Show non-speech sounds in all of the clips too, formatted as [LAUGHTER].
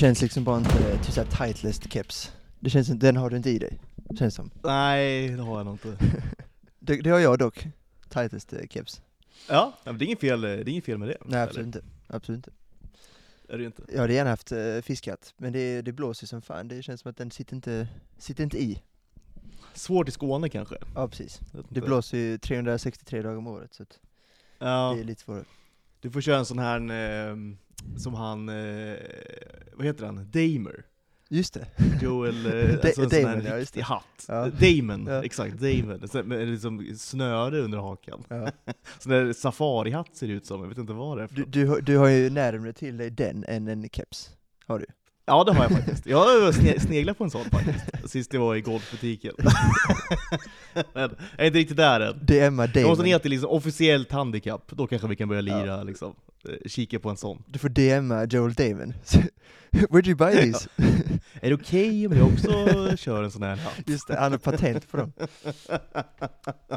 känns liksom bara inte typ såhär tightlist keps. Det känns inte, den har du inte i dig, känns som. Nej, det har jag nog inte. [LAUGHS] Det, det har jag dock, tightest eh, keps. Ja, men det är inget fel, det är inget fel med det. Nej absolut inte, absolut inte. Är det inte? Jag hade gärna haft eh, fiskat, men det, det blåser som fan, det känns som att den sitter inte, sitter inte i. Svårt i Skåne kanske? Ja precis. Det blåser ju 363 dagar om året, så att Ja, det är lite svårare. Du får köra en sån här, eh, som han, eh, vad heter han? Damer? Just det. Joel, eh, [LAUGHS] alltså en sån Damon, här ja, just riktig hatt. Ja. Damon, Ja. exakt, Damon. Så- Med liksom snöre under hakan. Ja. [LAUGHS] Sån där safarihatt ser det ut som, jag vet inte vad det är för Du, något. du, har- du har ju närmare till dig den än en keps, har du. Ja det har jag faktiskt. Jag har sne- sneglat på en sån faktiskt, sist jag var i golfbutiken. [LAUGHS] Men jag är inte riktigt där än. DMa Jag måste ner till liksom officiellt handikapp, då kanske vi kan börja lira liksom. Eh, Kika på en sån. Du får DMa Joel Damon. [LAUGHS] Where'd you buy these? [LAUGHS] Är det okej om jag också kör en sån här hatt? Just det, han har patent på dem.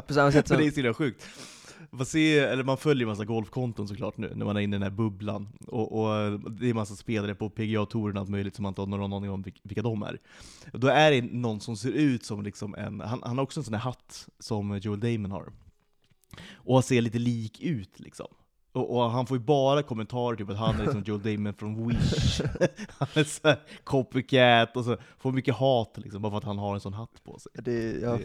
På samma sätt Men det är som, så sjukt. Man, ser, eller man följer massa golfkonton såklart nu, när man är inne i den här bubblan. Och, och det är massa spelare på PGA-touren och allt möjligt som man inte har någon aning om vilka de är. Då är det någon som ser ut som liksom en, han, han har också en sån här hatt som Joel Damon har. Och ser lite lik ut liksom. Och, och han får ju bara kommentarer typ att han är liksom Joel Damon från Wish. [LAUGHS] han är så här copycat, och så får mycket hat liksom, bara för att han har en sån hatt på sig. det, ja. Det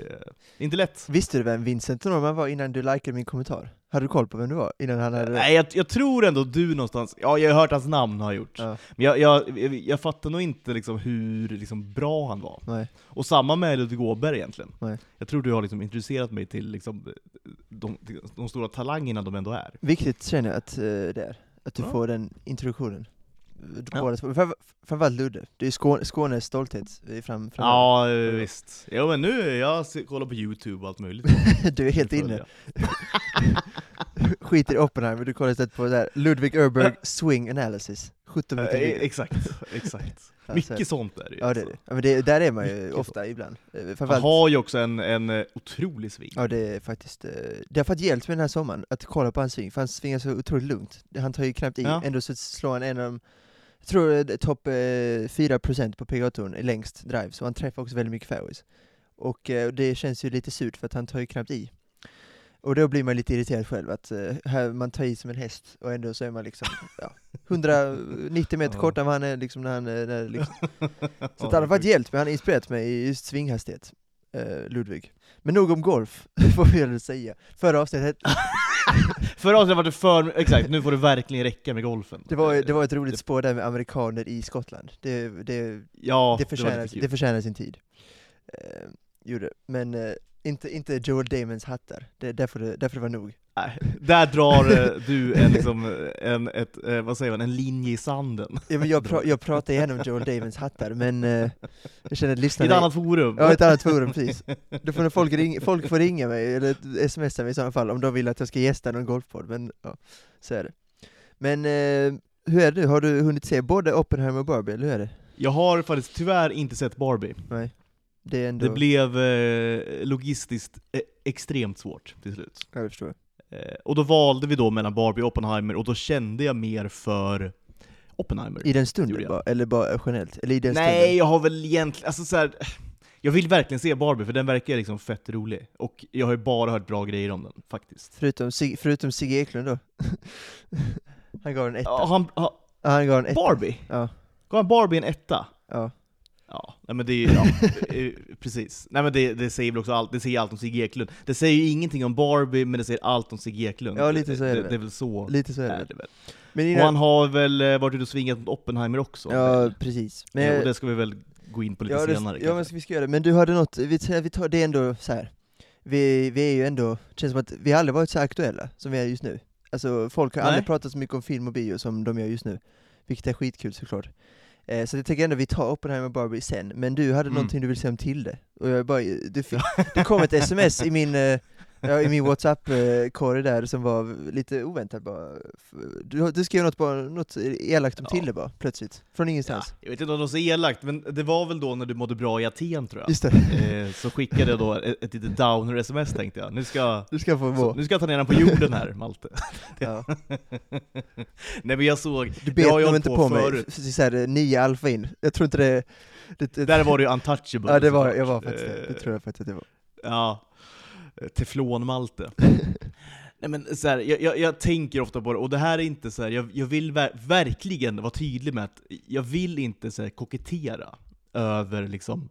är inte lätt. Visste du vem Vincent Norman var innan du likade min kommentar? Hade du koll på vem du var? Innan han hade... Nej, jag, jag tror ändå du någonstans, ja jag har hört hans namn har gjort. Ja, Men jag, jag, jag, jag fattar nog inte liksom hur liksom bra han var. nej. Och samma med Ludvig Åberg egentligen. Nej. Jag tror du har liksom introducerat mig till liksom de, de stora talangerna de ändå är. Viktigt känner jag att eh, det är, att du Ja. får den introduktionen. Ja. Framförallt Ludde, det är Skåne, Skånes stolthet fram, fram Ja, visst. Jo men nu, jag kollar på youtube och allt möjligt. [LAUGHS] Du är helt inne. [LAUGHS] Skiter i Oppenheimer, du kollar istället på det där Ludwig Erberg [LAUGHS] Swing Analysis. 17 minuter Eh. Exakt, exakt. Mycket så- sånt är det ju. Ja det är alltså. det. Ja, men det, där är man ju ofta ibland. Eh, Han har ju också en, en eh, otrolig sving. ja det är faktiskt, eh, det har fått hjälp med den här sommaren, att kolla på hans sving, för han svingar så otroligt lugnt. Han tar ju knappt i, Ja. ändå så slår han en av de, jag tror topp eh, 4% på PGA-touren är längst drive, så han träffar också väldigt mycket fairways. Och eh, det känns ju lite surt för att han tar ju knappt i. Och då blir man lite irriterad själv, att eh, här, man tar i som en häst och ändå så är man liksom ja, 190 meter kortare än vad han är liksom när han är när, liksom. [LAUGHS] Så han har fått hjälp, men han har inspirerat mig i just svinghastighet, eh, Ludvig. Men nog om golf, [LAUGHS] får vi väl säga. Förra avsnittet, [LAUGHS] Förra avsnittet var det för, exakt, nu får det verkligen räcka med golfen. det var, det var ett roligt Det- spår där med amerikaner i Skottland. Det, det, Ja, det, förtjänar, kul. det förtjänar sin tid. Eh, gjorde det. Men eh, inte, inte Joel Damons hattar, det, där, får det, där får det vara nog. Där drar eh, du en, liksom, en, ett, eh, vad säger man, en linje i sanden. Ja, men jag, pra, jag pratar igenom Joel Damons hattar, men eh, jag känner att I lyssnarna... ett annat forum. Ja, ett annat forum, precis. Då får folk, ring, folk får ringa mig, eller smsa mig i sådana fall, om de vill att jag ska gästa någon golfpodd, men ja, så är det. Men eh, hur är det nu? Har du hunnit se både Oppenheimer och Barbie, eller hur är det? Jag har faktiskt tyvärr inte sett Barbie. Nej. Det ändå... Det blev eh, logistiskt extremt svårt till slut. Ja, det förstår jag. Eh, och då valde vi då mellan Barbie och Oppenheimer, och då kände jag mer för Oppenheimer. I den stunden bara, eller bara generellt? Eller i den Nej, stunden? jag har väl egentligen, alltså så här, [SIGHS] jag vill verkligen se Barbie, för den verkar liksom fett rolig. Och jag har ju bara hört bra grejer om den, faktiskt. Förutom, Sig- förutom Sigge Eklund då? [LAUGHS] han gav en etta. Ja, han, ha, Ja, han gav en etta. Barbie? Ja, Gav han Barbie en etta? ja. Ja, nej men det är ja, eh, precis. Nej men det, det säger väl också allt, det säger allt om Sigge Eklund. Det säger ju ingenting om Barbie, men det säger allt om Sigge Eklund. Ja, lite så är det det, det är väl så lite så är det. är det väl. Men Och innan... han har väl eh, varit ute och svingat mot Oppenheimer också? Ja, precis. Men, Men, och det ska vi väl gå in på lite ja, det, senare ja, men vi ska göra det. Men du hade något, vi, vi tar det är ändå så här. Vi, vi är ju ändå, det känns som att vi har aldrig varit så aktuella som vi är just nu. Alltså folk har Nej. aldrig pratat så mycket om film och bio som de gör just nu. Vilket är skitkul såklart. Eh, så jag tänker ändå vi tar Oppenheimer Barbie sen, men du hade Mm. någonting du vill säga om Tilde. Och jag bara, du fick, [LAUGHS] det kom ett sms i min, eh, Ja, i min WhatsApp-korg där som var lite oväntat bara. Du, du skrev något, bara, något elakt om Ja. Tille bara, plötsligt. Från Ja, ingenstans. jag vet inte om det var så elakt, men det var väl då när du mådde bra i Aten tror jag. Just det, Eh, så skickade jag då ett, ett litet downer-sms tänkte jag. Nu ska, du ska få så, nu ska jag ta ner den på jorden här, Malte. [LAUGHS] Ja. [LAUGHS] Nej men jag såg, Du bet nog inte på på mig förut. f- så här, nio alfa in. Jag tror inte det... det, det Där var det ju untouchable ja, det var, jag var faktiskt det. Det Eh, tror jag faktiskt att det var. Ja, teflon-Malte. [LAUGHS] Nej men så här, jag, jag, jag tänker ofta på det, och det här är inte så här, jag, jag vill ver verkligen vara tydlig med att jag vill inte så här, kokettera över liksom,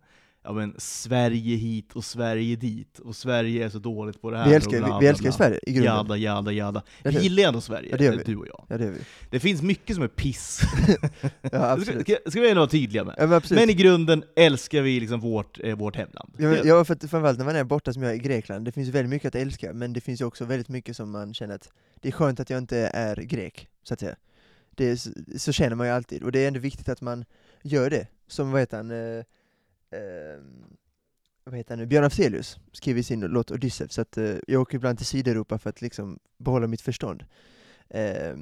ja men Sverige hit och Sverige dit, och Sverige är så dåligt på det här Vi älskar, bla, vi, vi älskar bla. Sverige i grunden. Jada, jada, jada. Vi hur? gillar ändå Sverige, Ja, det gör vi. du och jag. Ja det gör vi. Det finns mycket som är piss, [LAUGHS] Ja ska, absolut. ska, ska vi ändå vara tydliga med. Ja, men. Men i grunden älskar vi liksom vårt, eh, vårt hemland. Ja, men- ja, för att framförallt när man är borta som jag är i Grekland, det finns väldigt mycket att älska, men det finns ju också väldigt mycket som man känner att det är skönt att jag inte är grek, så att säga. Det är, så, så känner man ju alltid, och det är ändå viktigt att man gör det. Som, vad heter han, eh, eh, vad heter han nu, Björn Afzelius skriver i sin låt Odysseus, så att eh, jag åker ibland till Sydeuropa för att liksom behålla mitt förstånd. Eh,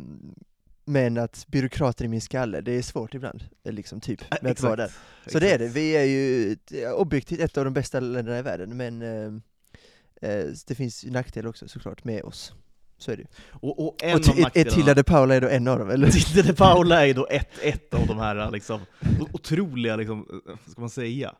men att byråkrater i min skalle, det är svårt ibland, eh, liksom typ, med att vara där. exakt. Så det är det, vi är ju objektivt ett av de bästa länderna i världen, men eh, eh, det finns ju nackdelar också såklart med oss. Så är det. Och, och en Och av nackdelarna... de Paula är då en av dem, eller? [LAUGHS] Tilde de Paula är då ett, ett av de här liksom, otroliga, liksom, vad ska man säga,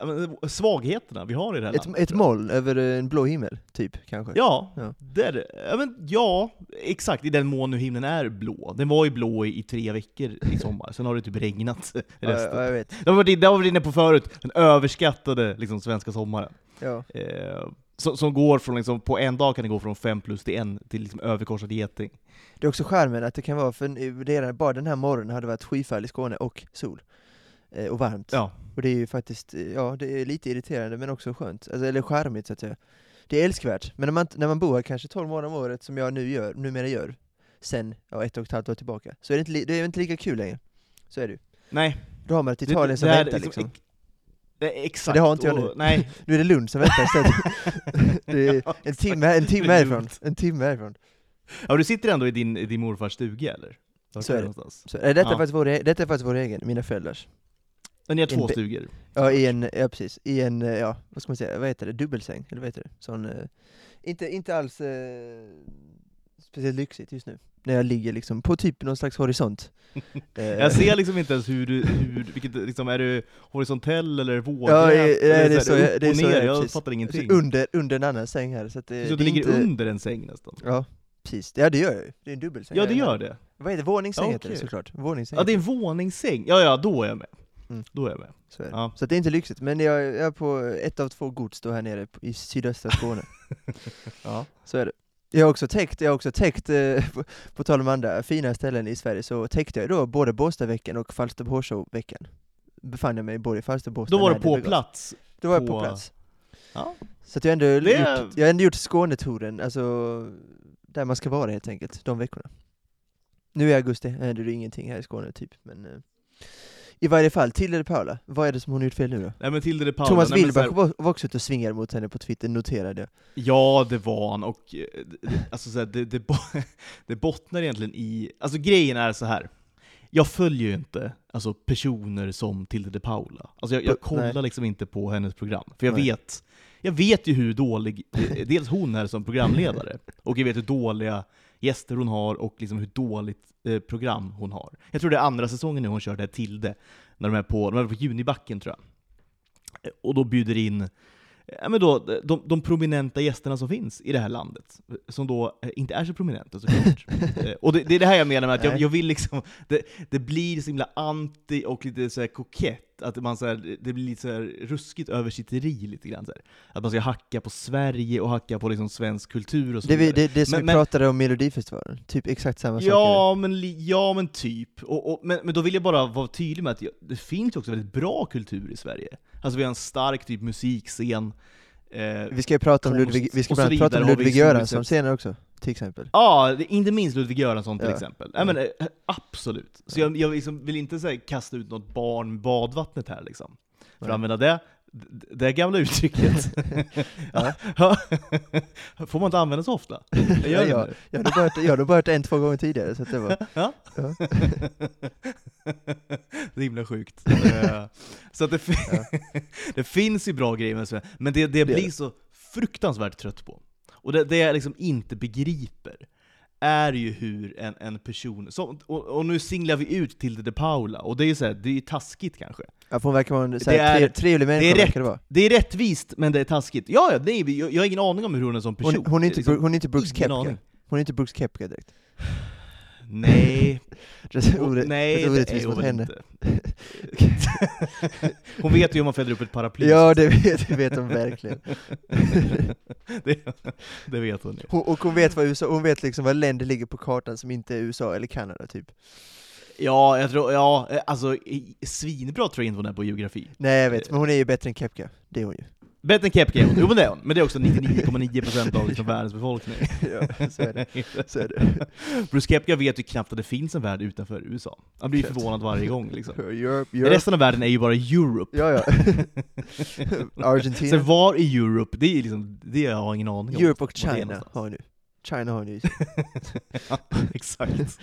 Eh, men, svagheterna vi har i det här Ett, landet. ett moln över en blå himmel, typ, kanske? Ja, Ja. Det är det. Ja, men, ja, exakt i den mån nu himlen är blå. Den var ju blå i, i tre veckor i sommar, sen har det typ regnat [LAUGHS] resten. ja, jag vet. Det har vi varit inne på förut, den överskattade liksom, svenska sommaren. Ja. Eh, som, som går från, liksom, på en dag kan det gå från fem plus till en till liksom, överkorsad geting. Det är också charmen att det kan vara, för redan bara den här morgonen hade det varit skyfall i Skåne och sol. Eh, och varmt. Ja. Och det är ju faktiskt, eh, ja det är lite irriterande men också skönt, alltså, eller charmigt så att säga. Det är älskvärt, men när man, när man bor här kanske 12 månader om året, som jag nu gör, numera gör, sen ja, ett och ett halvt år tillbaka, så är det inte, det är inte lika kul längre. Så är det ju. Nej, Då har man ett Italien som det är väntar liksom. ex- det är exakt. det har inte jag nu. Nej. [LAUGHS] Nu är det Lund som väntar istället. [LAUGHS] är Ja, en timme, en timme är härifrån. En timme härifrån. Ja, du sitter ändå i din, i din morfars stuga eller? Vart Så är det. Så, eh, detta, är Ja. faktiskt vår, e- detta är faktiskt vår egen, mina föräldrars. Men ni har två stugor? Ja, i en, ja precis, i en, eh, ja, vad ska man säga, vad heter det, dubbelsäng, eller vad heter det? Sån, eh, inte, inte alls eh, speciellt lyxigt just nu, när jag ligger liksom på typ någon slags horisont. [LAUGHS] Eh, Jag ser liksom inte ens hur du, hur, vilket, liksom, är du horisontell eller vågrätt? Ja, eh, eller det är så jag- det är så ner? jag precis. fattar ingenting. alltså, under, under en annan säng här, så att det, så det du ligger inte, under en säng nästan? Ja, precis. Ja det gör jag ju, det är en dubbelsäng. Ja, det gör det. Vad heter det? Våningssäng Ja, heter det såklart. Våningssäng. Ja, det är en våningssäng. Ja, ja, då är jag med. Mm. Då är jag med. Så, är det. Ja. så det är inte lyxigt, men jag, jag är på ett av två gods då här nere i sydöstra Skåne. [LAUGHS] Ja. Så är det. Jag har också täckt, jag har också täckt eh, [LAUGHS] på, på tal om andra fina ställen i Sverige, så täckte jag då både Båstadveckan och Falsterbo-veckan. Befann jag mig både i Falsterbo och Då var du på plats. Då var jag på plats. Ja. Så att jag, ändå Det är- gjort, jag har ändå gjort Skånetouren, alltså där man ska vara helt enkelt, de veckorna. Nu i augusti händer det ingenting här i Skåne typ, men eh, i varje fall, Tilde de Paula, vad är det som hon har gjort fel nu då? Nej men Tilde de Paula, Thomas Wilbach var, var också ute och svingade mot henne på Twitter, noterade jag. Ja, det var han, och eh, alltså, så här, det, det, [LAUGHS] det bottnar egentligen i... Alltså grejen är så här. Jag följer ju inte alltså, personer som Tilde de Paula. Alltså, jag, jag kollar nej. liksom inte på hennes program, för jag Nej. vet jag vet ju hur dålig, dels hon är som programledare, och jag vet hur dåliga gäster hon har och liksom hur dåligt eh, program hon har. Jag tror det är andra säsongen nu hon kör det här Tilde, när de är på, de är på Junibacken tror jag. Eh, Och då bjuder in ja, men då, de, de prominenta gästerna som finns i det här landet, som då eh, inte är så prominenta såklart. [LAUGHS] Eh, och det, det är det här jag menar med att jag, jag vill liksom, det, det blir så himla anti och lite så här att man så här, det blir lite så här ruskigt översitteri lite grann. Så här. Att man ska hacka på Sverige och hacka på liksom svensk kultur och så Det, vidare. det, det som Men- vi men- pratade om Melodifestivalen, typ exakt samma sak. Ja men, li- ja, men typ. Och, och, men, men då vill jag bara vara tydlig med att det finns också väldigt bra kultur i Sverige. Alltså vi har en stark typ musikscen. Eh, Vi ska ju prata om Ludvig, vi ska prata om Ludvig Göransson senare också, till exempel. Ja, inte minst Ludvig Göransson till Ja. exempel. Ja. men, eh, absolut. Så jag, jag liksom vill inte här, kasta ut något barn med badvattnet här liksom. För Nej. att använda det det gamla uttrycket. [LAUGHS] [LAUGHS] Får man inte använda så ofta? Jag gör nu. Jag har nog börjat, jag har börjat en, två gånger tidigare, så det var... [LAUGHS] Ja. Ja. det himla sjukt. Eh, så det, Ja. det finns ju bra grejer med men det, det jag Det- blir så fruktansvärt trött på, och det, det jag liksom inte begriper, är ju hur en, en person, som, och, och nu singlar vi ut till De Paula, och det är ju så här, det är ju taskigt kanske. Ja, för hon verkar vara en så Det är- tre, trevlig människa, det är verkar det vara. Det är rättvist, men det är taskigt. Ja, ja nej, jag, jag har ingen aning om hur hon är som person. Hon, hon, är inte, liksom hon är inte Brooks Kepka. Hon är inte Brooks Kepka direkt. [LAUGHS] Nej, Det hon, nej det orättvist mot henne. inte. [LAUGHS] hon vet ju hur man fäller upp ett paraply. Ja, det vet, det vet hon verkligen. [LAUGHS] det, det vet hon ju. Hon, och hon vet, vad USA, hon vet liksom vad länder ligger på kartan som inte är USA eller Kanada, typ. Ja, jag tror, ja, eh, alltså svinbra tror jag inte hon är på geografi. Nej jag vet, men hon är ju bättre än Kepka. Det är hon ju. Bättre än hon, jo men det är hon. Men det är också 99,9% av liksom världens befolkning. [LAUGHS] Ja, så är det. Så är det. [LAUGHS] Bruce Kepka vet ju knappt att det finns en värld utanför USA. Han blir ju förvånad varje gång [LAUGHS] liksom. Europe, Europe. Resten av världen är ju bara Europe. Ja, ja. Argentina. Sen var i Europe, det är liksom, det har jag ingen aning om. Europe och China har nu. China har nu. [LAUGHS] Ja, exakt.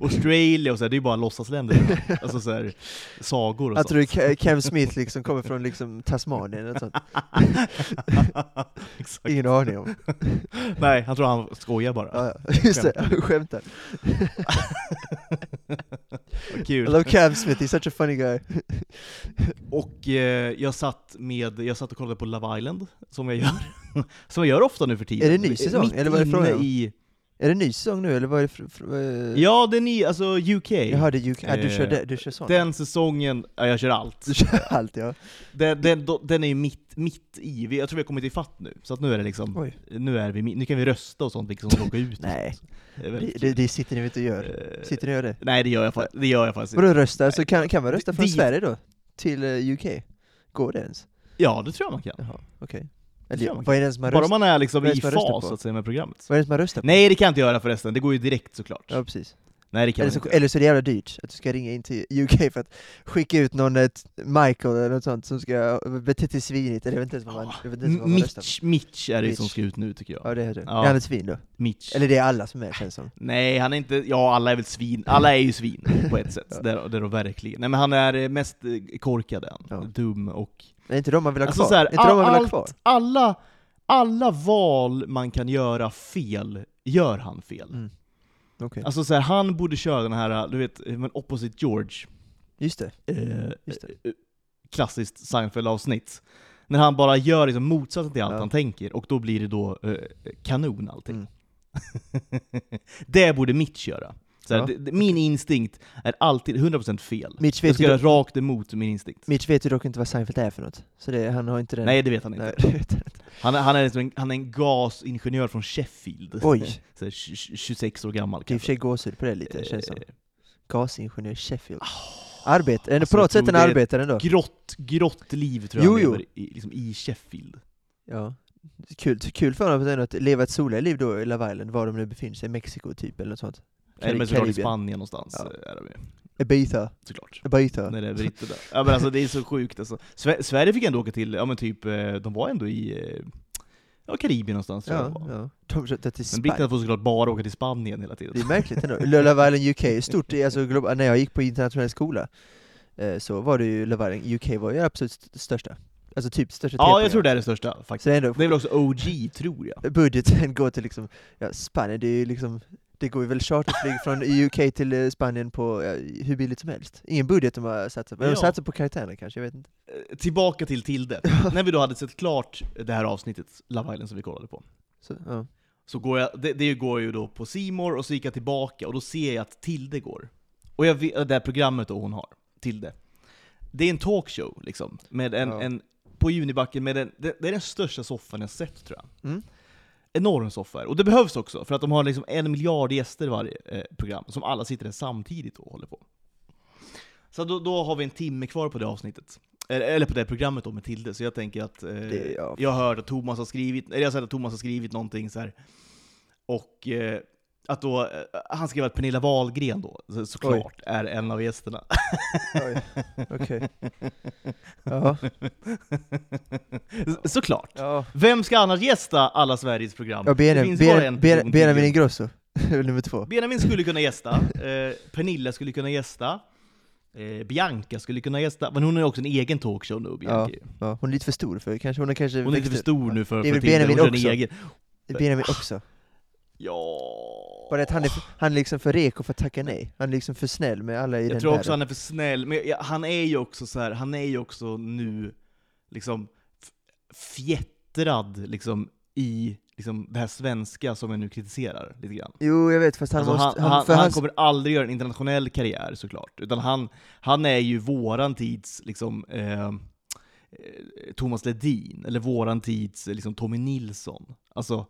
Australia och så här, det är bara låtsasländer. alltså så här, sagor och Jag sånt. tror Ke- Cam Smith liksom kommer från liksom Tasmanien eller sånt. [LAUGHS] exakt. Ingen aning om. Nej, han tror han skojar bara. Ja, ja. Just det, jag skämtar. [LAUGHS] Vad I kul. love Cam Smith, he's such a funny guy. Och eh, jag, satt med, jag satt och kollade på Love Island, som jag gör. [LAUGHS] som jag gör ofta nu för tiden. Är det ny säsong, Mitt eller vad är det frågan i... Är det ny säsong nu eller vad är det eh, Ja, det är ny, alltså UK. Det är UK. Ah, du kör, Eh, det, du kör? Den säsongen, ja jag kör allt. Du kör allt ja. [LAUGHS] Den, den, den är ju mitt, mitt i, jag tror vi har kommit ifatt nu. Så att nu är det liksom, Oj. nu, är vi, nu kan vi rösta och sånt, vilka som ska åka ut. [LAUGHS] Nej. Det Det, det, sitter ni inte och gör. Eh, Sitter ni och gör det? Nej det gör jag, det gör jag faktiskt Vadå inte. rösta? Så kan, kan man rösta från Det- Sverige då? Till UK? Går det ens? Ja, det tror jag man kan. Jaha, okej. Eller man vad är det som Bara röstar? man är liksom är i fas så att säga med programmet. Vad är det som man röstar på? Nej det kan jag inte göra förresten, det går ju direkt såklart. Ja precis. Nej det kan Eller så, inte. eller så är det jävla dyrt, att du ska ringa in till UK för att skicka ut någon, ett Michael eller något sånt som ska bete sig svinigt, eller jag vet inte ens vad man, jag vet inte vad man. Mitch, Mitch är det Mitch. som ska ut nu tycker jag. Ja det är det. Ja. Är han ett svin då? Mitch. Eller det är alla som är känns som. Nej, han är inte, ja alla är väl svin, alla är ju svin [LAUGHS] på ett sätt, det, är, det är de verkligen. Nej men han är eh, mest eh, korkad han. Ja. dum och... Det är inte de man vill ha Alltså kvar. här, är inte de man vill ha allt- kvar. Alla, alla val man kan göra fel, gör han fel. Mm. Okej. Alltså så här, han borde köra den här, du vet, men Opposite George, Just det. eh, Just det. eh, klassiskt Seinfeld-avsnitt. När han bara gör liksom motsatsen till allt Ja. han tänker, och då blir det då eh, kanon allting. Mm. [LAUGHS] det borde Mitch göra. Så Ja. min instinkt är alltid 100% fel. Mitch Jag ska göra rakt emot min instinkt. Mitch vet ju dock inte vad Seinfeld är för något. Så det, han har inte den... Nej, det vet han inte. Nej, [LAUGHS] det vet han inte. Han är, han, är liksom en, han är en gasingenjör från Sheffield. Oj. [LAUGHS] Så här, tj- tj- 26 år gammal Det är i och för sig gåshud på det lite, känns som. Eh, Gasingenjör Sheffield. Arbete, alltså, på något sätt en arbetare ändå. Grått, grått liv tror jag jo. han lever i, liksom i Sheffield. Ja. Kul, kul för honom att leva ett soligare liv då i Love Island, var de nu befinner sig, Mexiko typ eller något sånt. Eller men såklart i. Spanien någonstans. Ja. Är Ibiza. såklart. Ibiza. När det är britter där. Ja men alltså det är så sjukt alltså. Sve- Sverige fick ändå åka till, ja men typ, eh, de var ändå i eh, ja, Karibien någonstans tror jag Ja, de var. ja. Men britterna får såklart bara åka till Spanien hela tiden. Det är märkligt ändå. Love Island UK stort, alltså, när jag gick på internationell skola eh, så var det ju Love Island UK var ju absolut st- största. Alltså typ största Ja, jag tror det är det största faktiskt. Det är ändå Det är väl också OG, tror jag. budgeten går till liksom, ja, Spanien, det är ju liksom det går ju väl charterflyg från UK till eh, Spanien på ja, hur billigt som helst. Ingen budget de har satsat på. De Ja. satsar på karaktärer kanske, jag vet inte. Eh, Tillbaka till Tilde. [LAUGHS] När vi då hade sett klart det här avsnittet, Love Island, som vi kollade på. Så, ja. Så går jag, det, det går ju då på Simor och så gick jag tillbaka och då ser jag att Tilde går. Och jag vet, det här programmet då hon har, Tilde. Det är en talkshow liksom, med en, en på Junibacken med en, det, det är den största soffan jag sett tror jag. Mm. Enorm soffa. Och det behövs också, för att de har liksom en miljard gäster i varje eh, program, som alla sitter där samtidigt och håller på. Så då, då har vi en timme kvar på det avsnittet. Eller, på det programmet då med Tilde, så jag tänker att... Eh, Det- ja. Jag har hört att Thomas har skrivit, eller jag har sett att Thomas har skrivit någonting så här. Och eh, att då, eh, han skrev att Pernilla Wahlgren då, så- såklart, är en av gästerna. Oj, okej. [LAUGHS] Ja. såklart. Ja. Vem ska annars gästa alla Sveriges program? Ja, Benjamin. Ingrosso, [LAUGHS] nummer två. Benjamin skulle kunna gästa, eh, Pernilla skulle kunna gästa, eh, Bianca skulle kunna gästa, men hon har också en egen talkshow nu, Bianca. Ja, hon är lite för stor för kanske, hon är kanske Hon är lite för stor nu för, för väl Benjamin också. Benjamin också. Ja... Bara att han är, för- han är liksom för reko för att tacka nej. Han är liksom för snäll med alla i Jag den tror också han är för snäll, men jag, han är ju också så här, han är ju också nu liksom fjättrad liksom i liksom det här svenska som jag nu kritiserar lite grann. Jo, jag vet, fast han Alltså, måste... han, han, för han hans- kommer aldrig göra en internationell karriär såklart, utan han, han är ju våran tids liksom, eh, eh, Thomas Ledin, eller våran tids liksom, Tommy Nilsson. Alltså,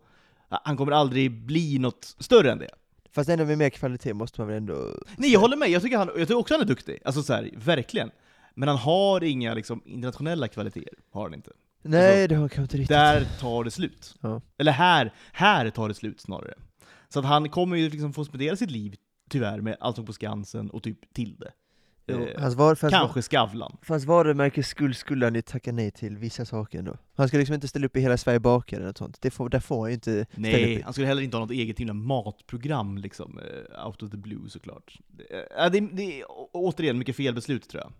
han kommer aldrig bli något större än det. Fast ändå med mer kvalitet måste man väl ändå... Nej, jag håller med. Jag tycker, han, jag tycker också han är duktig. Alltså så här, verkligen. Men han har inga liksom, internationella kvaliteter. Har han inte. Nej, det har han kanske inte riktigt. Där tar det slut. Ja. Eller här, här tar det slut snarare. Så att han kommer ju liksom få spendera sitt liv, tyvärr, med Allsång på Skansen och typ Tilde. Jo, Eh, hans var, fast, kanske Skavlan. fast varumärkes skull skulle han ju tacka nej till vissa saker ändå. Han ska liksom inte ställa upp i Hela Sverige bakar eller något sånt. Det får, där får han ju inte ställa upp Nej, i. han skulle heller inte ha något eget himla matprogram liksom, eh, out of the blue såklart. Eh, det, det är återigen mycket felbeslut tror jag.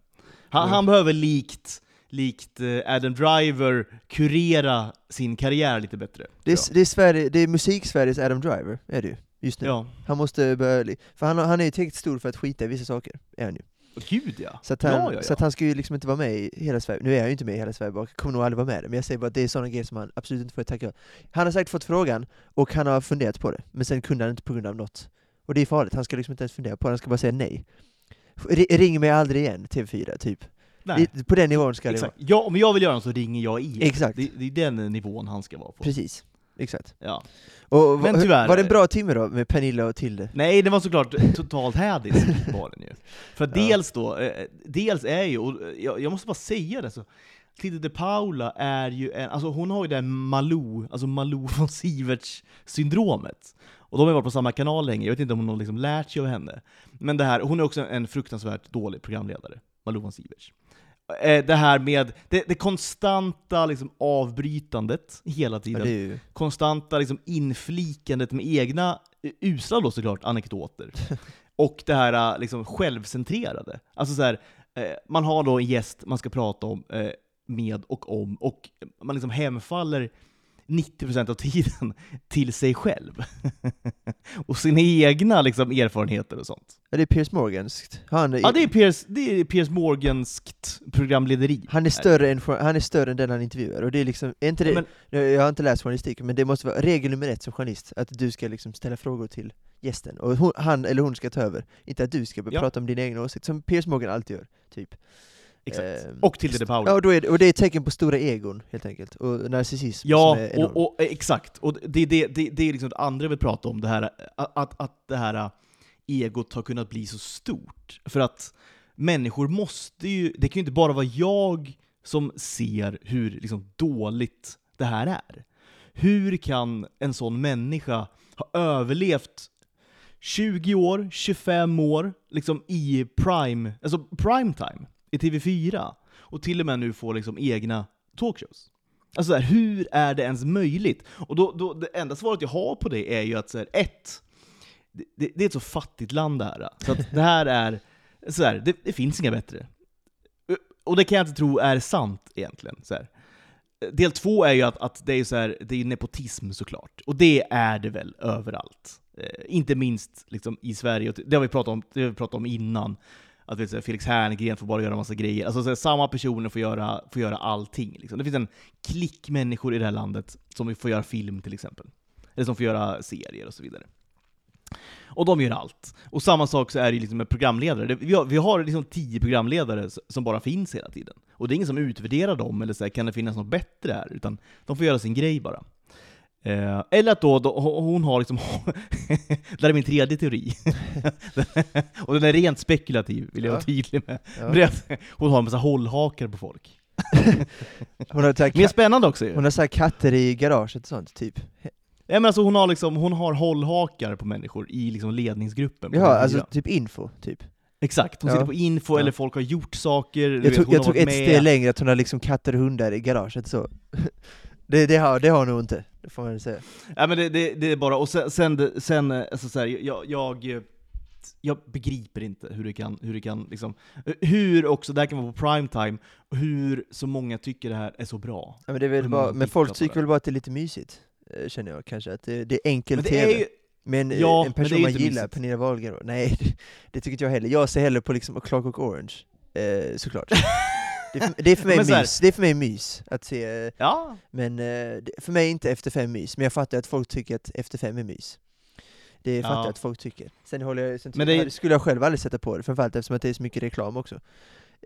Han, Ja. han behöver likt, likt eh, Adam Driver kurera sin karriär lite bättre. Det är, det är, Sverige, det är musik-Sveriges Adam Driver, är det ju. Just nu. Ja, Han måste börja, för han, han är ju tillräckligt stor för att skita i vissa saker, är han ju. Och gud ja. Så att, han, ja, ja, ja. så att han ska ju liksom inte vara med i Hela Sverige, nu är han ju inte med i Hela Sverige bakar, kommer nog aldrig vara med där, men jag säger bara att det är sådana grejer som han absolut inte får tacka Han har säkert fått frågan, och han har funderat på det, men sen kunde han inte på grund av något. Och det är farligt, han ska liksom inte ens fundera på det, han ska bara säga nej. Ring mig aldrig igen, TV4, typ. Nej, Det, på den nivån ska exakt. det Ja, om jag vill göra något så ringer jag igen. Exakt. Det, det är den nivån han ska vara på. vara. Precis, exakt. Ja. Och Men tyvärr- var det en bra timme då, med Pernilla och Tilde? Nej, det var såklart totalt hädisk [LAUGHS] var den ju. För Ja. dels då, eh, dels är ju, och jag, jag måste bara säga det så, Tilde de Paula är ju en, alltså hon har ju det här Malou, alltså Malou [LAUGHS] von Siverts syndromet. Och de har varit på samma kanal länge, jag vet inte om hon har liksom lärt sig av henne. Men det här, hon är också en fruktansvärt dålig programledare, Malou von Siverts. Eh, Det här med det, det konstanta liksom avbrytandet hela tiden ju... konstanta liksom inflikandet med egna, eh, usla då såklart, anekdoter. [LAUGHS] Och det här eh, liksom självcentrerade. Alltså så här, man har då en gäst man ska prata om, med och om, och man liksom hemfaller 90% av tiden till sig själv. [LAUGHS] och sina egna liksom, erfarenheter och sånt. Ja, det är Piers Morganskt. Han, Ja, det är Piers, det är Piers Morganskt programlederi. han, är större än, han är större än den han intervjuar, och det är liksom, är inte det, Men- Nu, Jag har inte läst journalistik, men det måste vara regel nummer ett som journalist, att du ska liksom ställa frågor till gästen, och hon, han eller hon ska ta över, inte att du ska börja Ja. prata om din egen åsikt, som Piers Morgan alltid gör, typ. Exakt. Ehm, och Tilde de Paula. Ja, och, då är det, och det är ett tecken på stora egon, helt enkelt, och narcissism Ja, och, och, eh, exakt. Och det, det, det, det är liksom det andra vi pratar om, det här, att, att, att det här eh, egot har kunnat bli så stort. För att människor måste ju, det kan ju inte bara vara jag som ser hur liksom dåligt det här är. Hur kan en sån människa ha överlevt 20 år, 25 år, liksom i prime, alltså prime time i TV4, och till och med nu får liksom egna talkshows. Alltså så här, hur är det ens möjligt? Och då, då, det enda svaret jag har på det är ju att så här, ett, det, det, är ett så fattigt land det här. Så att det här är, så här, det, det finns inga bättre. Och det kan jag inte tro är sant egentligen. Så här. Del två är ju att, att det är så här, det är nepotism såklart. Och det är det väl överallt. Eh, inte minst liksom, i Sverige, det har vi pratat om, det har vi pratat om innan. Att vet, så här, Felix Herngren får bara göra massa grejer. Alltså så här, samma personer får göra, får göra allting. Liksom. Det finns en klick människor i det här landet som får göra film till exempel. Eller som får göra serier och så vidare. Och de gör allt. Och samma sak så är det ju liksom med programledare. Vi har, vi har liksom tio programledare som bara finns hela tiden. Och det är ingen som utvärderar dem, eller så här, kan det finnas något bättre här? Utan de får göra sin grej bara. Eh, eller att då, då hon har liksom, [LAUGHS] det är min tredje teori. [LAUGHS] och den är rent spekulativ, vill jag Ja. vara tydlig med. Ja. Hon har en massa hållhakar på folk. [LAUGHS] Hon har, Mer spännande också ju. hon har så här katter i garaget och sånt, typ. Ja, men alltså hon har liksom, hon har hållhakar på människor i liksom ledningsgruppen. TV4. alltså typ info, typ. Exakt, hon Ja. sitter på info, Ja. eller folk har gjort saker, Jag vet, tog, jag tog ett med. steg längre, att hon har liksom katter och hundar i garaget så. Det, det, har, det har hon nog inte, det får man säga. Ja, men det, det, det är bara, och sen, sen, sen eh, alltså så här, jag, jag, eh, jag begriper inte hur det kan, hur det kan liksom, hur också, det här kan vara på primetime, hur så många tycker det här är så bra. Ja, men det är väl bara, men folk tycker väl bara att det är lite mysigt, eh, känner jag kanske, att det, det är enkel Men TV. är Men Ja, en men person ju man gillar, mysigt. Pernilla Wahlgren, nej det, [LAUGHS] det tycker inte jag heller. Jag ser hellre på liksom Clockwork Orange, eh, såklart. [LAUGHS] det, är för, det är för mig Men mys, det är för mig mys att se, eh, ja, men eh, för mig är inte Efter fem mys, men jag fattar att folk tycker att Efter fem är mys. Det fattar Ja. jag att folk tycker. Sen håller jag, sen Men det skulle jag själv aldrig sätta på det, framförallt eftersom att det är så mycket reklam också.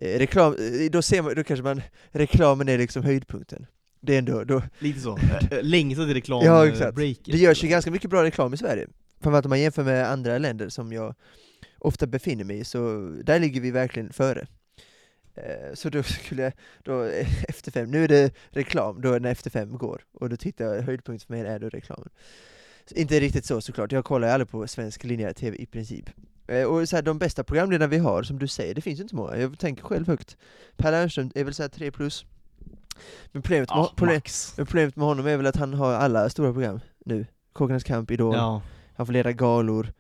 Eh, reklam, eh, då ser man, då kanske man, reklamen är liksom höjdpunkten. Det är ändå, då, lite så. [LAUGHS] Längsta till reklam Ja, exakt. breaket. Det görs ju ganska mycket bra reklam i Sverige. Framförallt om man jämför med andra länder som jag ofta befinner mig i, så där ligger vi verkligen före. Eh, Så då skulle jag, då, eh, efter fem, nu är det reklam, då när efter fem går, och då tittar jag, höjdpunkt för mig är då reklamen. Så inte riktigt så såklart, jag kollar ju aldrig på svensk linjär TV i princip. Eh, Och så här, de bästa programledarna vi har, som du säger, det finns inte många, jag tänker själv högt. Per Lernström är väl såhär 3 plus. Men problemet med, ja, men problemet med honom är väl att han har alla stora program nu. Kockarnas kamp, Idol, Ja. han får leda galor.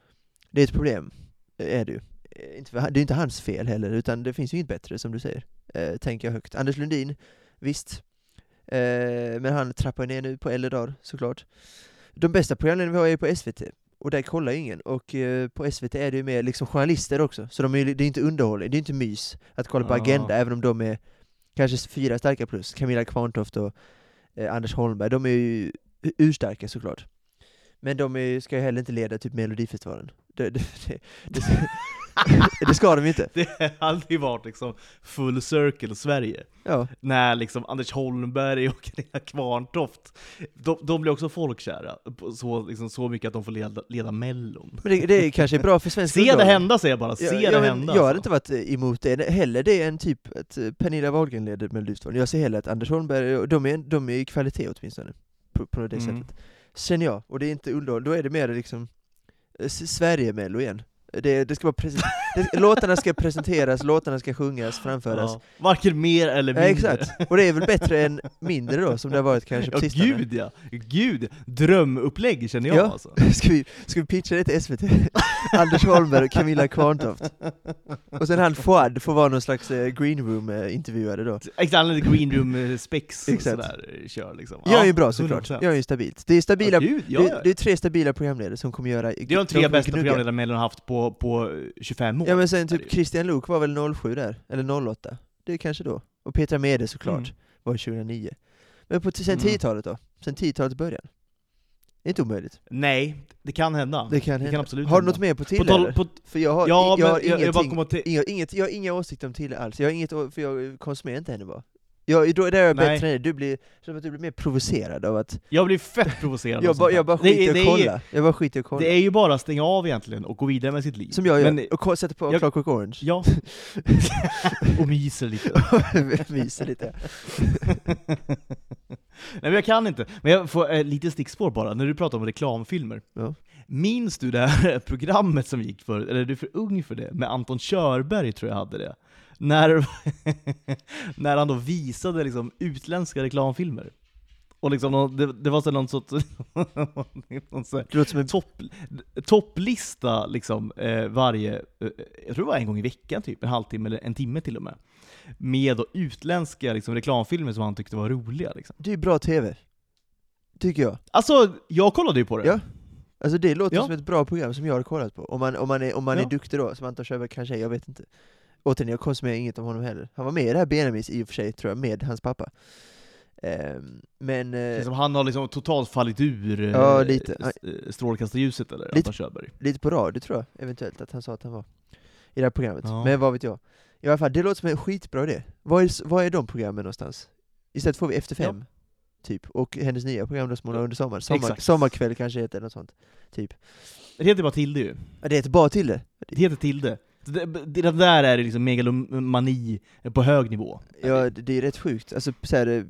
Det är ett problem, eh, är det ju. Eh, Inte det är inte hans fel heller, utan det finns ju inget bättre som du säger. Eh, tänker jag högt. Anders Lundin, visst. Eh, men han trappar ner nu på äldre dagar, såklart. De bästa programledarna vi har är på SVT, och där kollar ju ingen. Och eh, på SVT är det ju mer liksom journalister också, så de är, det är inte underhållning, det är inte mys att kolla på Ja. Agenda, även om de är kanske fyra starka plus. Camilla Kvarntoft och eh, Anders Holmberg, de är ju urstarka såklart. Men de är, ska ju heller inte leda typ Melodifestivalen. Det, det, det, det, [LAUGHS] det ska de ju inte. Det har aldrig varit liksom full circle Sverige. Ja, När liksom Anders Holmberg och Carina Kvarntoft, de, de blir också folkkära. Så, liksom, så mycket att de får leda, leda mellon. men det, det kanske är bra för svensk [LAUGHS] Se det hända säger jag bara, se Ja, det ja, hända. Jag hade alltså. inte varit emot det heller, det är en typ att eh, Pernilla Wahlgren leder Melodifestivalen. Jag ser hellre att Anders Holmberg, de är, de är i kvalitet åtminstone, på, på det Mm. sättet. Känner jag, och det är inte underhåll, då är det mer liksom eh, Sverige-mello igen. Det, det ska vara precis låtarna ska presenteras, låtarna ska sjungas, framföras. Ja. Varken mer eller Ja, mindre. exakt, och det är väl bättre än mindre då, som det har varit kanske på Ja sistone. gud ja, gud! Drömupplägg känner jag Ja. alltså. [LAUGHS] Ska vi, ska vi pitcha det till SVT? [LAUGHS] Anders Holmberg och Camilla Kvarntoft. Och sen han Fouad får vara någon slags eh, green room-intervjuare då. Exakt, lite green room eh, Exakt. sådär, eh, kör liksom. Jag är ju bra såklart, 100%. jag är ju stabilt. Det är stabila, Ja, gud, ja, det, ja. det är tre stabila programledare som kommer göra... Det är de tre bästa gnugga. programledarna Mellon har haft på, på 25 år. Ja men sen det typ Christian Luuk var väl 07 där, eller 08? Det är kanske då. Och Petra Mede såklart, Mm. var 2009. Men på, sen Mm. 10-talet då? Sen 10-talets början? Det är inte omöjligt. Nej, det kan hända. Det kan, det hända. kan absolut Har du något mer på På Tille tal, eller? på, För jag har, ja, jag har jag, jag ingenting till... Inga, inget, jag har inga åsikter om Tille alls, jag har inget, för jag konsumerar inte henne bara. Jag, då, är jag Nej. bättre än dig, du blir, att du blir mer provocerad av att Jag blir fett provocerad jag, här. jag bara Det skiter det är ju- kolla, jag bara skiter att kolla. Det är ju bara att stänga av egentligen och gå vidare med sitt liv. Som jag gör, Men, och sätter på jag- Clockwork Orange. ja. [LAUGHS] och myser lite. [LAUGHS] Myser lite. [LAUGHS] Nej men jag kan inte. Men jag får eh, lite stickspår bara, när du pratar om reklamfilmer. Ja. Minns du det här programmet som gick för, eller är du för ung för det? Med Anton Körberg tror jag hade det. När, [LAUGHS] när han då visade liksom utländska reklamfilmer. Och liksom, det, det var så någon sorts [LAUGHS] någon så här topp, topplista liksom, eh, varje, eh, jag tror det var en gång i veckan typ, en halvtimme eller en timme till och med. Med då utländska liksom, reklamfilmer som han tyckte var roliga. Liksom. Det är bra TV. Tycker jag. Alltså, jag kollade ju på det. Ja. Alltså det låter Ja. som ett bra program som jag har kollat på. Om man, om man, är, om man Ja. är duktig då, som Anton Körberg kanske är, jag vet inte. Återigen, jag konsumerar inget av honom heller. Han var med i det här Benamis i och för sig, tror jag, med hans pappa. Ehm, men... eh, Liksom, han har liksom totalt fallit ur eh, Ja, lite. s- eh, strålkastarljuset eller Lite. Anton Körberg. lite på radio tror jag, eventuellt, att han sa att han var i det här programmet. Ja. Men vad vet jag. I alla fall, det låter som en skitbra idé. Var är, var är de programmen någonstans? Istället får vi Efter fem, typ. Och hennes nya program då som hon har under sommaren. Sommar, sommarkväll kanske heter något sånt. Typ. Det heter bara Tilde ju. Ja, det heter bara till det. Det heter Tilde. Det, det, det där är liksom megalomani på hög nivå. Ja, det, det är rätt sjukt. Alltså, så här, eh,